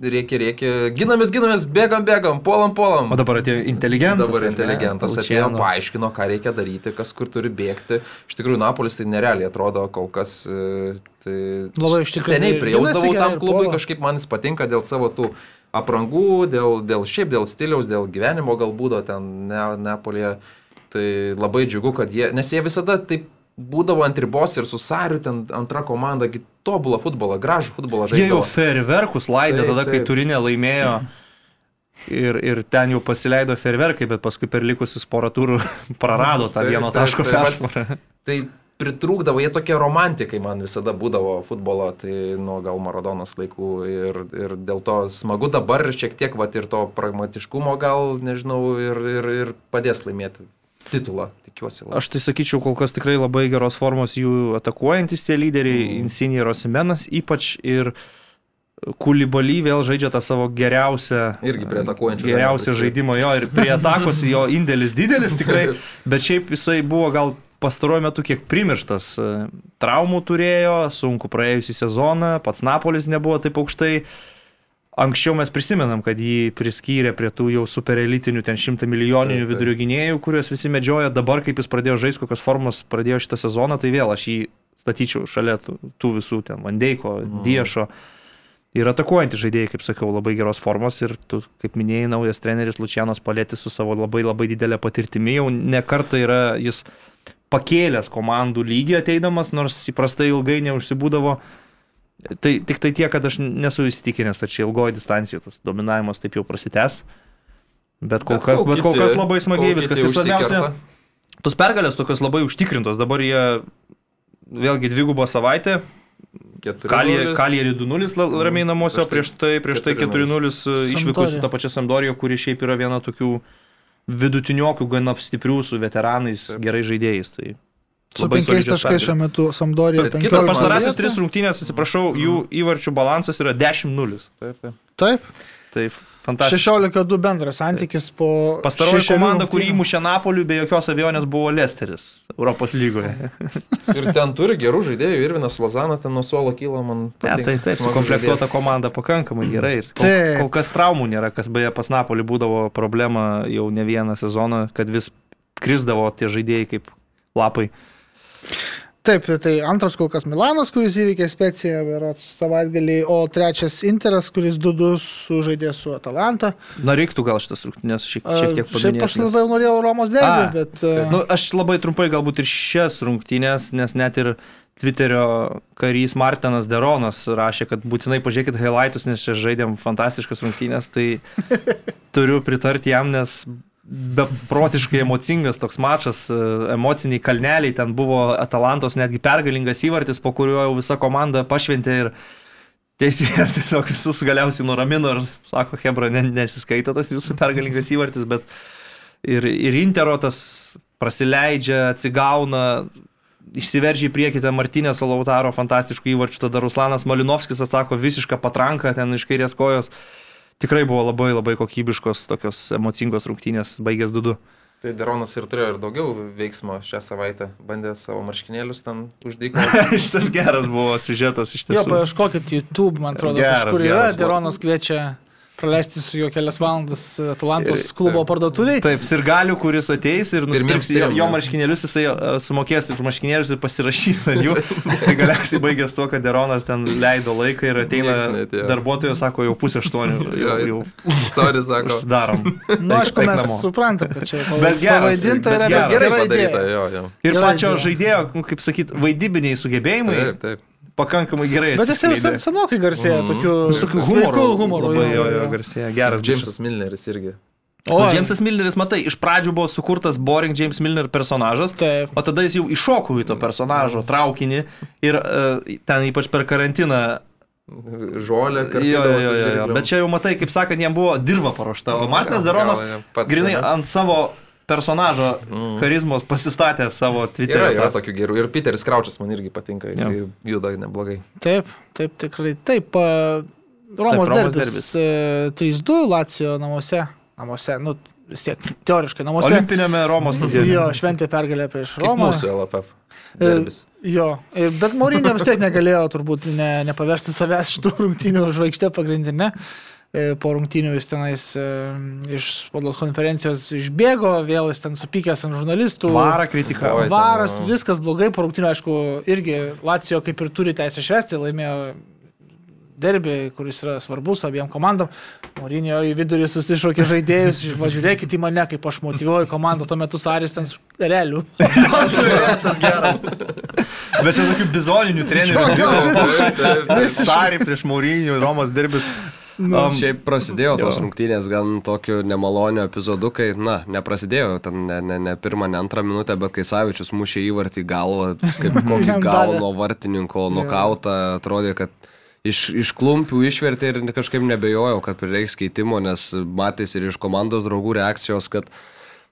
reikia, reikia, ginamės, ginamės, bėgam, bėgam, puolam, puolam. O dabar atėjo inteligentas. Dabar inteligentas atėjo, paaiškino, ką reikia daryti, kas kur turi bėgti. Iš tikrųjų, Napolis tai nerealiai atrodo kol kas. E, tai Labai iš tikrųjų. Seniai prijausdavau tam klubui, kažkaip man jis patinka dėl savo tų aprangų, dėl, dėl šiaip, dėl stiliaus, dėl gyvenimo galbūt ten ne, Nepolėje. Tai labai džiugu, kad jie, nes jie visada taip būdavo ant ribos ir su Sariu ten antra komanda, tobulą futbolą, gražų futbolą žaidė. Jie jau ferverkus laidė tada, kai turinė laimėjo. Ir, ir ten jau pasileido ferverkai, bet paskui per likusius porą turų prarado tą vieno taško persvarą. Tai pritrūkdavo, jie tokie romantikai man visada būdavo futbolo, tai nuo gal Maradonos laikų ir, ir dėl to smagu dabar šiek tiek, va, ir to pragmatiškumo gal, nežinau, ir, ir, ir padės laimėti titulą, tikiuosi. Labai. Aš tai sakyčiau, kol kas tikrai labai geros formos jų atakuojantis tie lyderiai, mm. Insigne ir Osimenas ypač ir Kulibaly vėl žaidžia tą savo geriausią, irgi prie atakuojančių. Geriausią žaidimo jo ir prie atakos jo indėlis didelis tikrai, bet šiaip jisai buvo gal pastaruoju metu kiek primirštas. Traumų turėjo, sunku praėjusią sezoną, pats Napolis nebuvo taip aukštai. Anksčiau mes prisimenam, kad jį priskyrė prie tų jau superelitinių, ten šimta milijoninių vidurio gynėjų, kuriuos visi medžioja. Dabar, kaip jis pradėjo žaisti, kokios formos pradėjo šitą sezoną, tai vėl aš jį statyčiau šalia tų, tų visų, ten Vandeiko, mm. Diešo. Ir atakuojantys žaidėjai, kaip sakiau, labai geros formos ir tu, kaip minėjai, naujas treneris Lučianos Palėtis su savo labai labai didelė patirtimi jau ne kartą yra jis pakėlęs komandų lygį ateidamas, nors įprastai ilgai neužsibūdavo Tai tik tai tiek, kad aš nesu įsitikinęs, ar čia ilgoji distancija tas dominavimas taip jau prasitęs. Bet kol, bet kas, bet kol kas labai smagiai viskas. Ir svarbiausia, tos pergalės tokios labai užtikrintos. Dabar jie vėlgi dvigubo savaitę, Kalierį 2-0 ramiai namuose, prieš tai, prieš tai 4-0 išvyko su tą pačią Samdoriją, kuri šiaip yra viena tokių vidutiniokių, gana stiprių su veteranais, gerai žaidėjais. Tai Su penkiais taškais šiuo metu Samdorija. Kitas pastarasis tris rungtynės, atsiprašau, jų įvarčių balansas yra 10-0. Taip, taip. Taip. Taip, fantastiška. 16-2 bendras santykis po... Pastaroji komanda, kurį įmušė Napolių, be jokios abejonės buvo Lesteris Europos lygoje. ir ten turi gerų žaidėjų, Irvinas Lozana ten nuo suolo kyla, man. Ne, tai taip, sukomplektuota komanda pakankamai gerai. Ir kol, kol kas traumų nėra, kas beje pas Napolį būdavo problema jau ne vieną sezoną, kad vis krisdavo tie žaidėjai kaip lapai. Taip, tai antras kol kas Milanas, kuris įveikė speciją savaitgalį, o trečias Interas, kuris 2-2 sužaidė su Atalanta. Na, reiktų gal šitas rungtynės šiek, šiek tiek paminėti. Šiaip aš labai norėjau Romos derbį, bet... Nu, aš labai trumpai galbūt ir šias rungtynės, nes net ir Twitterio karys Martinas Deronas rašė, kad būtinai pažiūrėkit highlightus, nes čia žaidėm fantastiškas rungtynės, tai turiu pritarti jam, nes beprotiškai emocingas toks mačas, e, emociniai kalneliai, ten buvo Atalantos netgi pergalingas įvartis, po kurio jau visa komanda pašventė ir teisėjas tiesiog visus galiausiai nuramino ir sako, Hebra, nesiskaito tas jūsų pergalingas įvartis, bet ir, ir Intero tas prasileidžia, atsigauna, išsiveržia į priekį ten Martinės Lautaro fantastiškų įvarčių, tada Ruslanas Malinovskis atsako visišką patranką ten iš kairės kojos tikrai buvo labai labai kokybiškos, tokios emocingos rungtynės, baigęs 2-2. Tai Deronas ir turėjo ir daugiau veiksmo šią savaitę, bandė savo marškinėlius ten uždėti. Šitas geras buvo siužetas iš tiesų. Jo, paieškokit YouTube, man atrodo, geras, kur yra, Deronas kviečia praleisti su juo kelias valandas Atlantos ir, klubo parduotuviai. Taip, ir galiu, kuris ateis ir nusipirks jo, jo marškinėlius, jisai uh, sumokės už marškinėlius ir pasirašys ant jų. tai galiausiai baigęs to, kad Deronas ten leido laiką ir ateina darbuotojas, sako, jau pusė aštuonių. Jau, jau. Sorry, sako. Užsidarom. Na, nu, aišku, mes suprantam, kad čia bet pavaidinta yra gerai, gerai padaryta. Jo, jo. Ir pačio žaidėjo, nu, kaip sakyt, vaidybiniai sugebėjimai. Taip, taip pakankamai gerai. Bet jis jau sen, senokai garsėja, mm. tokiu, tokiu humoru. humoru labai, jo, jo, garsėja. Geras. Džeimsas Milneris irgi. O, nu, Džeimsas Milneris, matai, iš pradžių buvo sukurtas Boring James Milner personažas, Taip. o tada jis jau iššoko į to personažo traukinį ir uh, ten ypač per karantiną žolę, jo, jo, jo, jo. Bet čia jau matai, kaip sakant, jiem buvo dirba paruošta, o Martinas Daronas grinai ant savo personažo mm. charizmos pasistatė savo Twitter'e. Yra, yra tokių gerų. Ir Peteris Kraučas man irgi patinka, jis ja. juda neblogai. Taip, taip, tikrai. Taip, Romos, taip, Romos derbis. derbis. 3-2 Lacijo namuose. Namuose, nu, vis tiek, teoriškai namuose. Olimpinėme Romos stadione. Jo, šventė pergalę prieš Romą. Mūsų LFF. Derbis. Jo, bet Maurinė vis tiek negalėjo turbūt ne, nepaversti savęs šitų rungtynių žvaigždė pagrindinė. Ne? E, po rungtynių jis tenais e, iš spaudos konferencijos išbėgo, vėl jis ten supykęs ant žurnalistų. Varą kritikavo. Varas, viskas blogai, po rungtynių, aišku, irgi Lacijo kaip ir turi teisę švesti, laimėjo derbį, kuris yra svarbus abiem komandom. Morinio į vidurį susišaukė žaidėjus, važiuokit į mane, kaip aš motivuoju komandą, tuo metu Saris ten realių. tas geras. Bet čia tokių bizoninių trenerių. Sarį prieš Maurinį, Romos derbis. Nu, um, šiaip prasidėjo tos jo. rungtynės gan tokiu nemaloniu epizodu, kai, na, neprasidėjo ten ne, ne, ne pirmą, ne antrą minutę, bet kai Savičius mušė įvartį galvą, kaip kokį galvą nuo vartininko nokautą, atrodė, kad iš, iš klumpių išvertė ir kažkaip nebejojau, kad prireiks keitimo, nes matys ir iš komandos draugų reakcijos, kad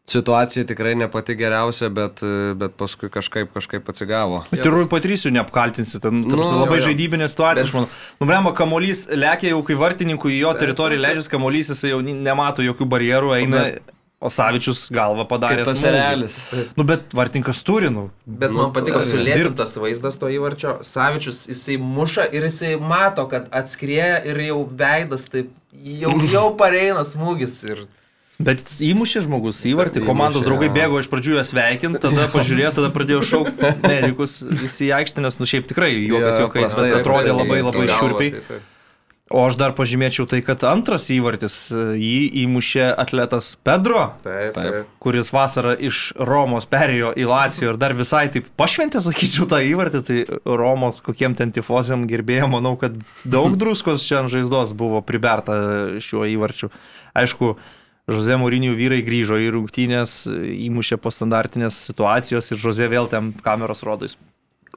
situacija tikrai ne pati geriausia, bet, bet paskui kažkaip, kažkaip atsigavo. Bet ir Rui Patrysiu neapkaltinsi, ten nu, labai jo, jo. žaidybinė situacija, bet... aš manau. Nubremo, kamolys lekia jau, kai vartininkui į jo teritoriją leidžiasi, kamolys jis jau nemato jokių barjerų, eina. Bet... O Savičius galva padarė. Tas realis. Nu, bet vartininkas turi, nu. Bet nu, man patiko sulėtintas vaizdas to įvarčio. Savičius, jisai muša ir jisai mato, kad atskrieja ir jau veidas taip, jau, jau pareina smūgis. Ir... Bet įmušė žmogus įvartį, komandos draugai bėgo iš pradžių ją sveikinti, tada pažiūrėjo, tada pradėjo šaukti medikus visi į aikštę, nes nu šiaip tikrai juokas juokais, bet atrodė labai labai šiurpiai. Tai. O aš dar pažymėčiau tai, kad antras įvartis e, jį įmušė atletas Pedro, taip, taip. kuris vasarą iš Romos perėjo į Lacijo ir dar visai taip pašventė, sakyčiau, tą įvartį. Tai Romos kokiem ten tifozėm gerbėjom, manau, kad daug druskos čia ant žaizdos buvo priberta šiuo įvarčiu. Aišku, Žoze Mūrinių vyrai grįžo į rungtynės, įmušė po standartinės situacijos ir Žoze vėl ten kameros rodais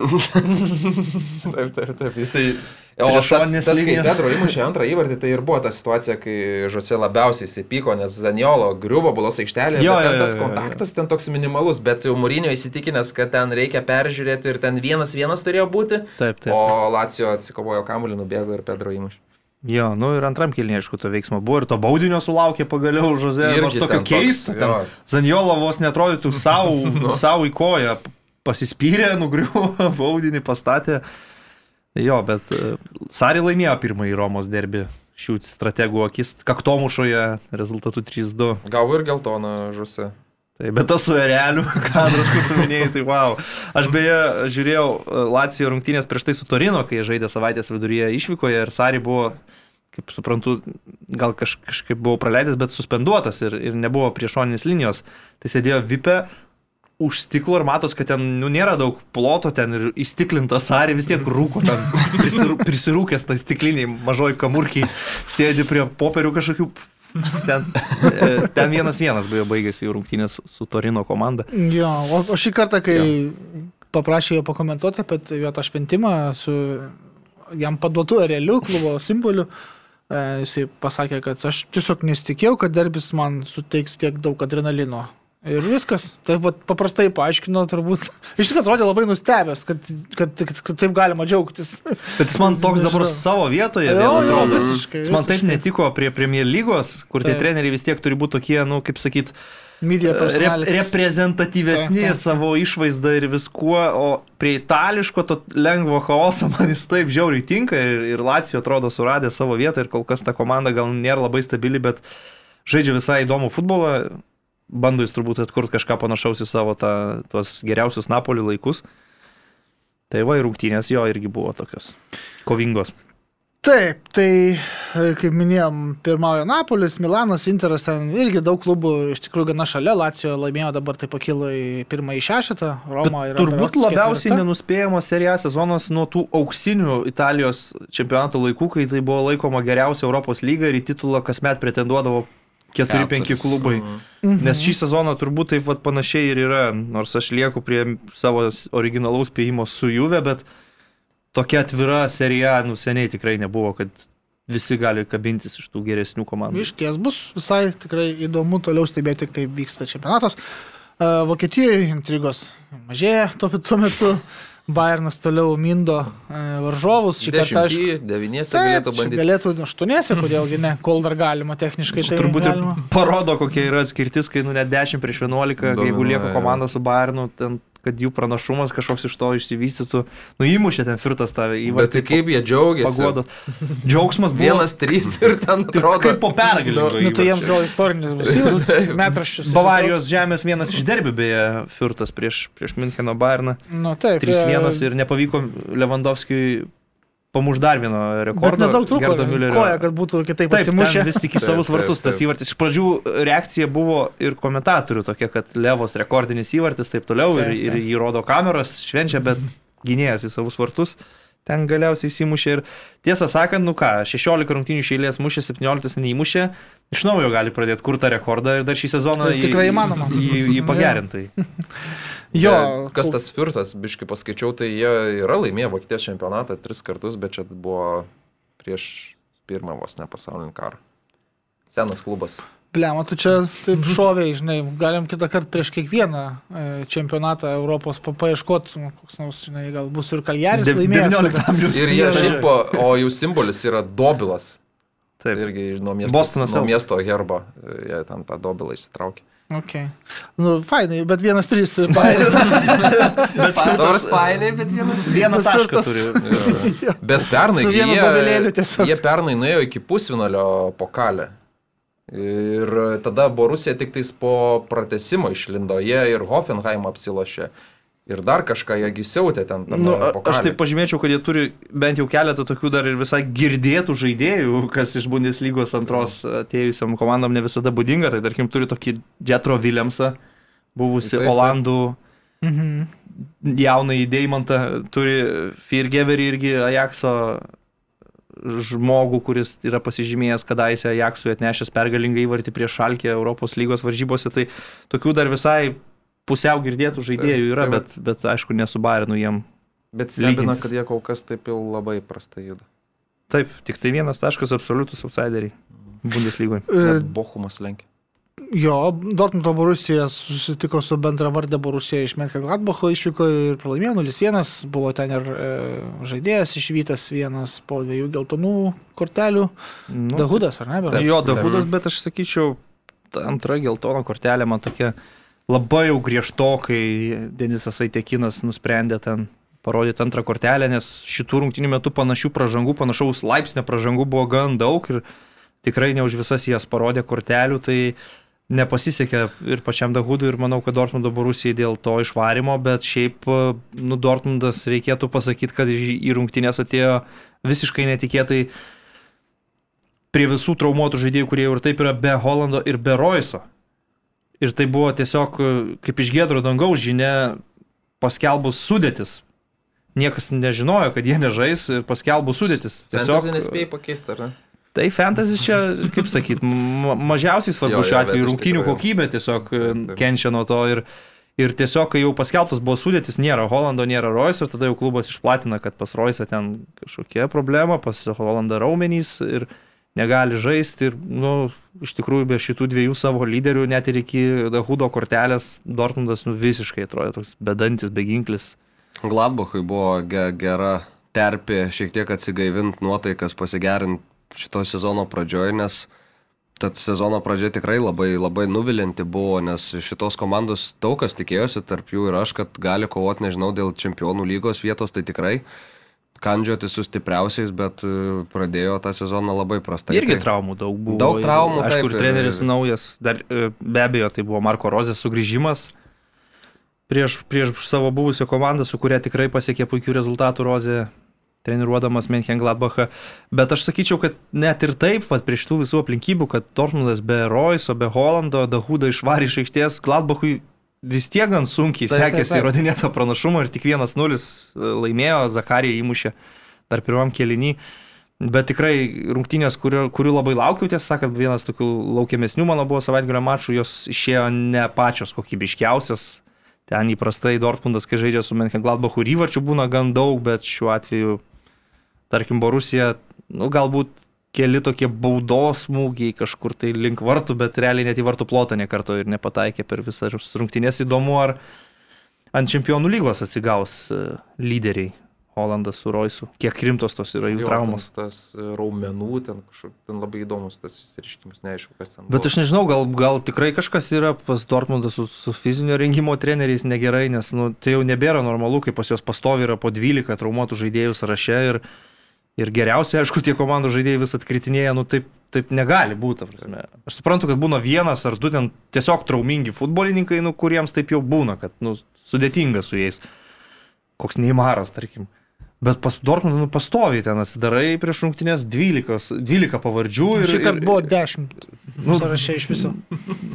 taip, taip, taip. Jisai... O tas, tas kai Pedro įmušė antrą įvartį, tai ir buvo ta situacija, kai Žose labiausiai įsipyko, nes Zaniolo griuvo bulos aikštelėje, jo, ten tas kontaktas ten toks minimalus, bet jau Mūrinio įsitikinęs, kad ten reikia peržiūrėti ir ten vienas vienas turėjo būti. Taip, taip. O Lacijo atsikovojo kamuolį, nubėgo ir Pedro įmušė. Jo, nu ir antram kilniui, aišku, to veiksmo buvo ir to baudinio sulaukė pagaliau Žozė. Nors tokio keista, Zanjolo vos netrodytų savo, no. savo į koją, pasispyrė, nugriuvo, baudinį pastatė. Jo, bet e, Sari laimėjo pirmąjį Romos derbį šių strategų akis, kaktomušoje rezultatų 3-2. Gavo ir geltoną žusę. Tai, bet tas su ereliu kadras, kur tu minėjai, tai wow. Aš beje žiūrėjau e, Lacijo rungtynės prieš tai su Torino, kai žaidė savaitės viduryje išvykoje ir Sari buvo kaip suprantu, gal kaž, kažkaip buvau praleidęs, bet suspenduotas ir, ir nebuvo priešoninės linijos. Tai sėdėjo vipė už stiklo ir matos, kad ten nu, nėra daug ploto, ten ir įstiklintas arė vis tiek rūko, ten prisirū, prisirūkęs tas stikliniai mažoji kamurkiai, sėdi prie popierių kažkokių. Ten, e, ten vienas vienas buvo baigęs jų rungtynės su, su Torino komanda. Jo, o, o šį kartą, kai jo. paprašė jo pakomentuoti apie jo tą šventimą su jam paduotu realiu klubo simboliu, e, jisai pasakė, kad aš tiesiog nesitikėjau, kad derbis man suteiks tiek daug adrenalino. Ir viskas. Tai vat, paprastai paaiškino, turbūt. Iš tikrųjų atrodė labai nustebęs, kad, kad, kad, kad taip galima džiaugtis. Bet jis man toks dabar savo vietoje vėl atrodo. Visiškai, jis man taip netiko prie Premier lygos, kur taip. tie treneriai vis tiek turi būti tokie, nu, kaip sakyt, rep, reprezentatyvesni taip, taip. savo išvaizdą ir viskuo, o prie itališko to lengvo chaoso man jis taip žiauriai tinka ir, ir Lacijo atrodo suradė savo vietą ir kol kas ta komanda gal nėra labai stabili, bet žaidžia visai įdomų futbolą bando jis turbūt atkurti kažką panašaus į savo tą, tuos geriausius Napolį laikus. Tai va ir rungtynės jo irgi buvo tokios kovingos. Taip, tai kaip minėjom, pirmauja Napolis, Milanas, Interas, ten irgi daug klubų iš tikrųjų gana šalia, Lacijo laimėjo dabar tai pakilo į pirmąjį šešetą, Roma yra. Turbūt labiausiai ketvirta. nenuspėjama serija sezonas nuo tų auksinių Italijos čempionato laikų, kai tai buvo laikoma geriausia Europos lyga ir į titulą kasmet pretenduodavo 4-5 klubai. Mhm. Nes šį sezoną turbūt taip vat, panašiai ir yra, nors aš lieku prie savo originalaus spėjimo su Juve, bet tokia atvira serija, nu seniai tikrai nebuvo, kad visi gali kabintis iš tų geresnių komandų. Išties bus visai tikrai įdomu toliau stebėti, kaip vyksta čempionatas. Vokietijoje intrigos mažėja tuo metu. Bayernas toliau mindo e, varžovus. Šį kartą aš... Devyniese galėtų bandyti. Galėtų aštuoniese, kodėlgi ne, kol dar galima techniškai. Tai turbūt galima. parodo, kokia yra atskirtis, kai nu net 10 prieš 11, Domina, jeigu lieka komanda su Bayernu, ten kad jų pranašumas kažkoks iš to išsivystytų. Nu, įmušė ten firtas tą įvartį. Bet tai kaip jie džiaugiasi. Pagodo. Džiaugsmas buvo. Vienas, trys ir ten atrodo. Kaip po pergalį. Nu, nu, tai jiems gal istorinis bus. Metraščius. Bavarijos žemės vienas iš derbių beje, firtas prieš, prieš Müncheno Bayerną. Nu, taip. 3-1 e, ir nepavyko Lewandowskiui pamuš dar vieno rekordo. Nedaug trūko koja, kad būtų kitaip atsimušę. Vis tik į savus vartus tas įvartis. Iš pradžių reakcija buvo ir komentatorių tokia, kad Levos rekordinis įvartis taip toliau taip, ir, ir jį rodo kameros, švenčia, bet gynėjas į savus vartus. Ten galiausiai įsimušė ir tiesą sakant, nu ką, 16 rungtynių šeilės mušė, 17 neįmušė, iš naujo gali pradėti kurtą rekordą ir dar šį sezoną jį, tikrai įmanoma. Jį, jį pagerintai. Jo. Bet kas tas Firtas, biškai paskaičiau, tai jie yra laimėję Vokietijos čempionatą tris kartus, bet čia buvo prieš pirmą vos ne pasaulinį karą. Senas klubas. Blema, tu čia taip šoviai, žinai, galim kitą kartą prieš kiekvieną e, čempionatą Europos paieškoti, nu, koks nors, žinai, gal bus ir Kaljaris laimėjęs. 19 amžiaus. Ir jie šiaip, o jų simbolis yra dobilas. Taip. Irgi nuo miesto, Bostonas nuo miesto herbo, jie ten tą dobilą išsitraukė. Okay. Nu, fainai, bet vienas trys bet nors bailiai, bet vienas trys. Vieną tašką turi. bet pernai jie, jie pernai nuėjo iki pusvinalio pokalę. Ir tada Borusija tik tais po pratesimo išlindo, jie ir Hoffenheim apsilošė. Ir dar kažką jie gisiautė ten. Nu, aš taip pažymėčiau, kad jie turi bent jau keletą tokių dar ir visai girdėtų žaidėjų, kas iš Bundeslygos antros atėjusiam komandom ne visada būdinga. Tai tarkim turi tokį Jetro Williamsą, buvusi taip, Olandų mhm. jauną įdėjimantą, turi Firgeverį irgi Ajaxo žmogų, kuris yra pasižymėjęs kadaise Ajaxui atnešęs pergalingą įvartį prieš Šalkę Europos lygos varžybose. Tai tokių dar visai pusiau girdėtų žaidėjų yra, tai, bet, bet aišku, nesubarinu jiem Bet stebina, kad jie kol kas taip jau labai prastai juda. Taip, tik tai vienas taškas absoliutus outsideriai Bundeslygoje. Bochumas lenkia. Jo, Dortmundo Borusija susitiko su bendravardė Borusija iš Menkagladbacho, išvyko ir pralaimėjo 0-1, buvo ten ir e, žaidėjas išvytas vienas po dviejų geltonų kortelių. Nu, Dahudas, ar ne? Bet... Jo, Dahudas, bet aš sakyčiau, antra geltona kortelė man tokia labai jau griežtokai Denisas Aitekinas nusprendė ten parodyti antrą kortelę, nes šitų rungtinių metų panašių pražangų, panašaus laipsnio pražangų buvo gan daug ir tikrai ne už visas jas parodė kortelių, tai nepasisekė ir pačiam Dahudui ir manau, kad Dortmundo Borusijai dėl to išvarimo, bet šiaip, nu, Dortmundas reikėtų pasakyti, kad į rungtynės atėjo visiškai netikėtai prie visų traumuotų žaidėjų, kurie jau ir taip yra be Holando ir be Roiso. Ir tai buvo tiesiog kaip iš gėdro dangaus žinia paskelbus sudėtis. Niekas nežinojo, kad jie nežais ir paskelbus sudėtis. Tiesiog nespėjai pakeisti, ar ne? Tai fantasy čia, kaip sakyt, mažiausiai svarbu šiuo atveju rungtynių kokybė tiesiog taip, taip. kenčia nuo to ir, ir tiesiog, kai jau paskelbtas buvo sudėtis, nėra Holando, nėra Royce ir tada jau klubas išplatina, kad pas Royce ten kažkokia problema, pas Holandą raumenys ir negali žaisti ir, na, nu, iš tikrųjų be šitų dviejų savo lyderių, net ir iki Dahudo kortelės, Dortmundas nu, visiškai atrodė toks bedantis, beginklis. Gladbachui buvo ge gera terpė šiek tiek atsigaivinti nuotaikas, pasigerinti šito sezono pradžioje, nes tad sezono pradžia tikrai labai, labai nuvilinti buvo, nes šitos komandos daug kas tikėjosi, tarp jų ir aš, kad gali kovoti, nežinau, dėl čempionų lygos vietos, tai tikrai kandžioti su stipriausiais, bet e, pradėjo tą sezoną labai prastai. Irgi tai traumų daug buvo. Daug traumų. Aišku, ir treneris naujas, dar e, be abejo, tai buvo Marko Rozės sugrįžimas prieš, prieš savo buvusią komandą, su kuria tikrai pasiekė puikių rezultatų Rozė treniruodamas Menchengladbachą. Bet aš sakyčiau, kad net ir taip, vat, prieš tų visų aplinkybių, kad Dortmundas be Royso, be Holando, Dahudo išvarė iš aikštės, Gladbachui vis tiek gan sunkiai taip, sekėsi įrodinėti tą pranašumą ir tik 1-0 e, laimėjo, Zakarija įmušė dar pirmam kelinį. Bet tikrai rungtynės, kurių, kurių labai laukiau, tiesą sakant, vienas tokių laukiamesnių mano buvo savaitgalio mačų, jos išėjo ne pačios kokybiškiausias. Ten įprastai Dortmundas, kai žaidžia su Menchengladbachu, įvarčių būna gan daug, bet šiuo atveju tarkim, Borusija, nu, galbūt keli tokie baudos smūgiai kažkur tai link vartų, bet realiai net į vartų plotą nekarto ir nepataikė per visą rungtynės įdomu, ar ant čempionų lygos atsigaus e, lyderiai. Holandas su Roisu. Kiek rimtos tos yra jų jo, traumos. Ten, tas e, raumenų, ten, kažkaip, ten labai įdomus tas įsiriškimas, neaišku, kas ten. Bet buvo. aš nežinau, gal, gal tikrai kažkas yra pas Dortmundą su, su fizinio rengimo treneriais negerai, nes nu, tai jau nebėra normalu, kai pas juos pastovi yra po 12 traumuotų žaidėjų sąraše ir Ir geriausiai, aišku, tie komandų žaidėjai vis atkritinėja, nu taip, taip negali būti. Aš suprantu, kad būna vienas ar du ten tiesiog traumingi futbolininkai, nu, kuriems taip jau būna, kad nu, sudėtinga su jais. Koks neįmaras, tarkim. Bet pas Dortmundą nu, pastoviai ten atsidarai prieš rungtynės 12, 12 pavardžių. Ir, Šį kartą buvo 10 nu, sąraše iš viso.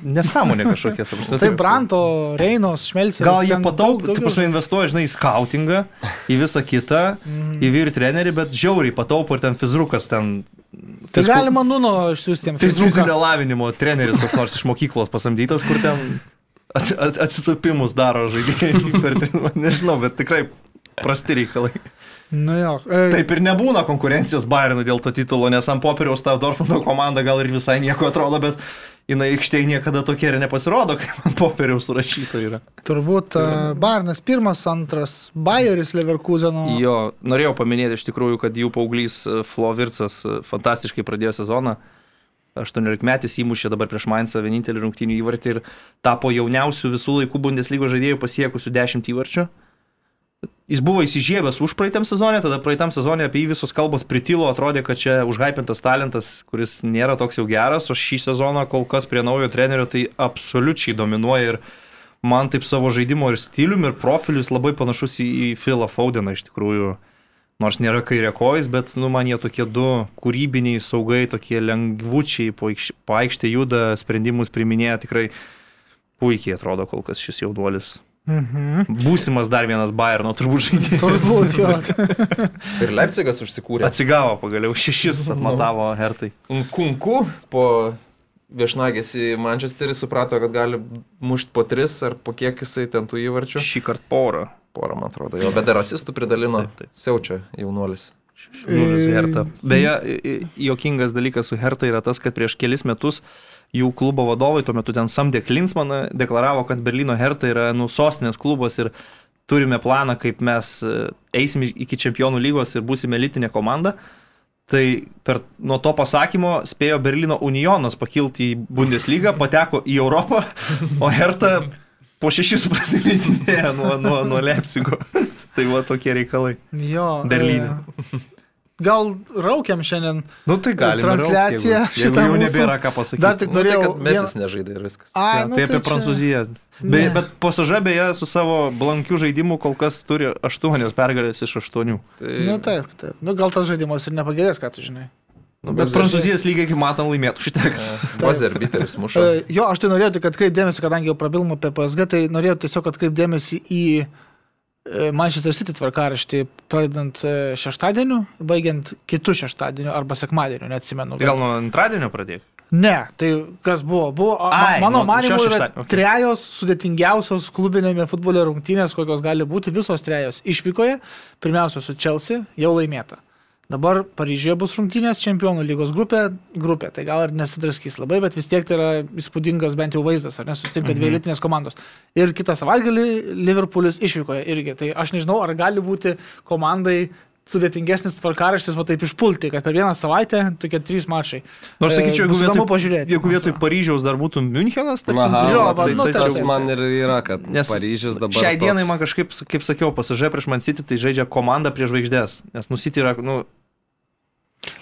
Nesąmonė kažkokia. Tai, tai Branto, Reinos, Šmelcis. Gal jie padaug, tu prasme, investuoja, žinai, į skautingą, į visą kitą, mm. į vyr trenerį, bet žiauriai pataupo ir ten fizrukas ten. Tai fisko, galima nuno išsiųsti. Fizinio lavinimo treneris koks nors iš mokyklos pasamdytas, kur ten at, at, atsitupimus daro žaidėjai per treniruotę. Nežinau, bet tikrai prasti reikalai. Nu jo. E... Taip ir nebūna konkurencijos Bayernui dėl to titulo, nes ant popieriaus ta Dortmundo komanda gal ir visai nieko atrodo, bet jinai aikštėje niekada tokia ir nepasirodo, kaip ant popieriaus surašyta yra. Turbūt uh, Bayernas pirmas, antras Bayeris Leverkuseno. Jo, norėjau paminėti iš tikrųjų, kad jų paauglys e, Flovircas e, fantastiškai pradėjo sezoną. 18 metais įmušė dabar prieš Mainzą vienintelį rungtynį įvartį ir tapo jauniausių visų laikų Bundeslygos žaidėjų pasiekusių 10 įvarčių. Jis buvo įsižiebęs už praeitam sezonę, tada praeitam sezonė apie jį visos kalbos pritilo, atrodė, kad čia užhypintas talentas, kuris nėra toks jau geras, o šį sezoną kol kas prie naujo trenerio tai absoliučiai dominuoja ir man taip savo žaidimo ir stiliumi, ir profilius labai panašus į, į Philą Faudeną iš tikrųjų. Nors nėra kairė kojas, bet nu, man jie tokie du kūrybiniai saugai, tokie lengvučiai, po aikštę juda, sprendimus priminėja, tikrai puikiai atrodo kol kas šis jaunuolis. Mhm. Būsimas dar vienas Bayerno turbūt žaidėjas. Turbūt jo. ir Leipzigas užsikūrė. Atsigavo pagaliau, šešis atmatavo Hertai. Kunku po viešnagės į Manchesterį suprato, kad gali mušti po tris ar po kiek jisai ten tų įvarčių. Šį kartą porą. porą, man atrodo. Jo, bet dar asistų pridalino. Taip, taip. Siaučia jaunuolis. Herta. Beje, jokingas dalykas su Herta yra tas, kad prieš kelis metus jų klubo vadovai, tuo metu ten samdė Klinsmaną, deklaravo, kad Berlyno Herta yra nu sostinės klubas ir turime planą, kaip mes e, eisime iki čempionų lygos ir būsime elitinė komanda. Tai per, nuo to pasakymo spėjo Berlyno Unionas pakilti į Bundeslygą, pateko į Europą, o Herta po šešis prasileidinėja nuo, nuo, nuo Leipzigo. tai va tokie reikalai. Jo. Berlyne. E, gal raukiam šiandien nu, tai gali, transliaciją rauk, šitą jau nebėra ką pasakyti. Dar tik norėjau... Nu, tai, kad Mesis nežaidė ir viskas. A, ja, nu, tai, tai apie čia... Prancūziją. Be, bet pasaža beje su savo blankiu žaidimu kol kas turi aštuonios pergalės iš aštuonių. Tai... Nu taip, taip. Nu, gal tas žaidimas ir nepagerės, ką tu žinai. Nu, bet Prancūzijos lygiai, kaip matom, laimėtų užteks. Bazer biteris muša. Jo, aš tai norėjau tik atkreipdėmėsi, kadangi jau prabilom apie PSG, tai norėjau tiesiog atkreipdėmėsi į uh, E, Manchester City tvarkaraštį, pradedant e, šeštadieniu, baigiant kitų šeštadieniu arba sekmadieniu, neatsimenu. Gal nuo antradienio pradėk? Ne, tai kas buvo? Buvo, Ai, mano nu, manimu, yra okay. trejos sudėtingiausios klubinėme futbole rungtynės, kokios gali būti, visos trejos išvykoje. Pirmiausia, su Chelsea jau laimėta. Dabar Paryžiuje bus rungtynės čempionų lygos grupė, grupė, tai gal ir nesidraskys labai, bet vis tiek tai yra įspūdingas bent jau vaizdas, ar nesusitinka mhm. dvi elitinės komandos. Ir kitą savaitgalį Liverpoolis išvykoje irgi, tai aš nežinau, ar gali būti komandai sudėtingesnis tvarkaraštis, va taip išpulti, kad per vieną savaitę tokie trys mačai. Nors nu, sakyčiau, jeigu vietoj, pažiūrėti, jeigu vietoj Paryžiaus dar būtų Münchenas, tai Aha, jo, va, tai, nu, tai, tas man ir yra, kad nes Paryžius dabar. Šiai dienai man kažkaip, kaip sakiau, pasažė prieš Man City, tai žaidžia komanda prieš žvaigždės, nes nusiti yra, nu,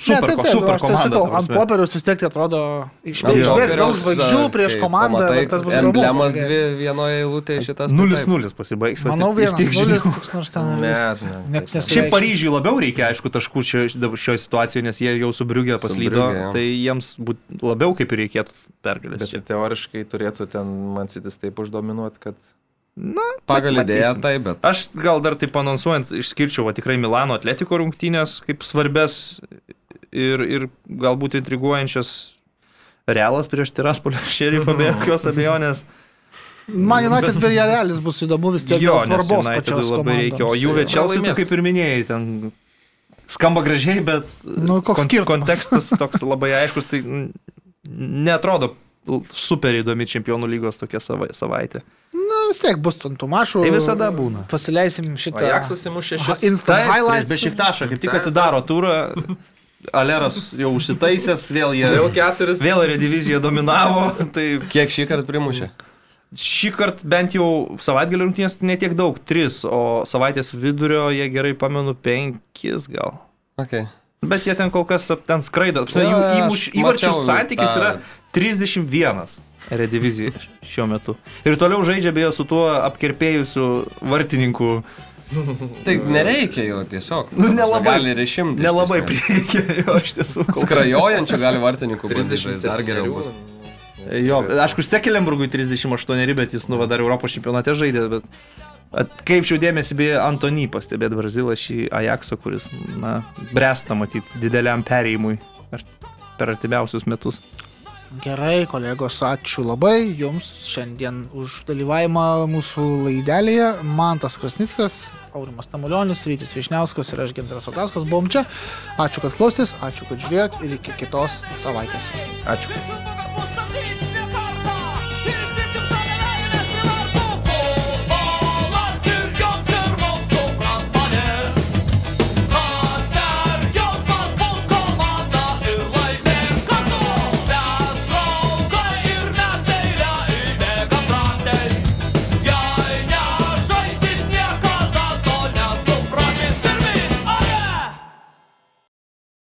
Super, ne, taip, taip, super tai komanda. Sakau, ant popieriaus vis tiek tai atrodo išbėgs daug žvaigždžių prieš komandą. Pamatai, tas bus emblemas dvi vienoje eilutėje šitas. 0-0 pasibaigs. Manau, vienas nulis, koks nors ten. Ne. Šiaip Paryžiui labiau reikia, aišku, taškų šioje situacijoje, nes jie jau su Briugė paslydo, tai jiems būt, labiau kaip ir reikėtų pergalės. Bet teoriškai turėtų ten man sitis taip uždominuoti, kad Na, pagal idėją tai, bet. Aš gal dar taip anonsuojant išskirčiau va, tikrai Milano atletiko rungtynės kaip svarbės ir, ir galbūt intriguojančias realas prieš Tiraspolio šerifą be jokios abejonės. Man United bet... realis bus įdomu vis tiek jo svarbos pačios labai reikia. O jų Večelsi, tu kaip ir minėjai, ten skamba gražiai, bet nu, koks kon kontekstas toks labai aiškus, tai netrodo super įdomi čempionų lygos tokia savaitė. Vis tiek bus tų mašų. Tai visada būna. Pasileisim šitą. Ajaxas įmušė šešis. Instant highlights. Be šiktašą, kaip tik atidaro turą. Aleras jau užsitaisęs, vėl jie. Jau keturis. Vėl rediviziją dominavo. Tai... Kiek šį kartą primušė? Šį kartą bent jau savaitgalio rungtynės netiek daug, tris, o savaitės vidurio jie gerai pamenu penkis gal. Okay. Bet jie ten kol kas ten skraido. Jų įmuš, įvarčių santykis yra 31 redivizija šiuo metu. Ir toliau žaidžia beje su tuo apkirpėjusiu vartininku. Tai nereikia jo tiesiog. Nu, nelabai. Gali ir išimti. Nelabai reikia jo iš tiesų. Skrajojančių gali vartininkų 30 dar geriau bus. Jo, aišku, Stekelenburgui 38, bet jis nu dar Europos čempionate žaidė, bet atkreipčiau dėmesį beje Antony pastebėti Brazilą šį Ajaxo, kuris, na, bręsta matyti dideliam perėjimui per artimiausius metus. Gerai, kolegos, ačiū labai Jums šiandien už dalyvavimą mūsų laidelėje. Mantas Krasnickas, Aurimas Tamulionis, Rytis Višniauskas ir aš Ginteras Otauskas buvom čia. Ačiū, kad klausėtės, ačiū, kad žiūrėjot ir iki kitos savaitės. Ačiū.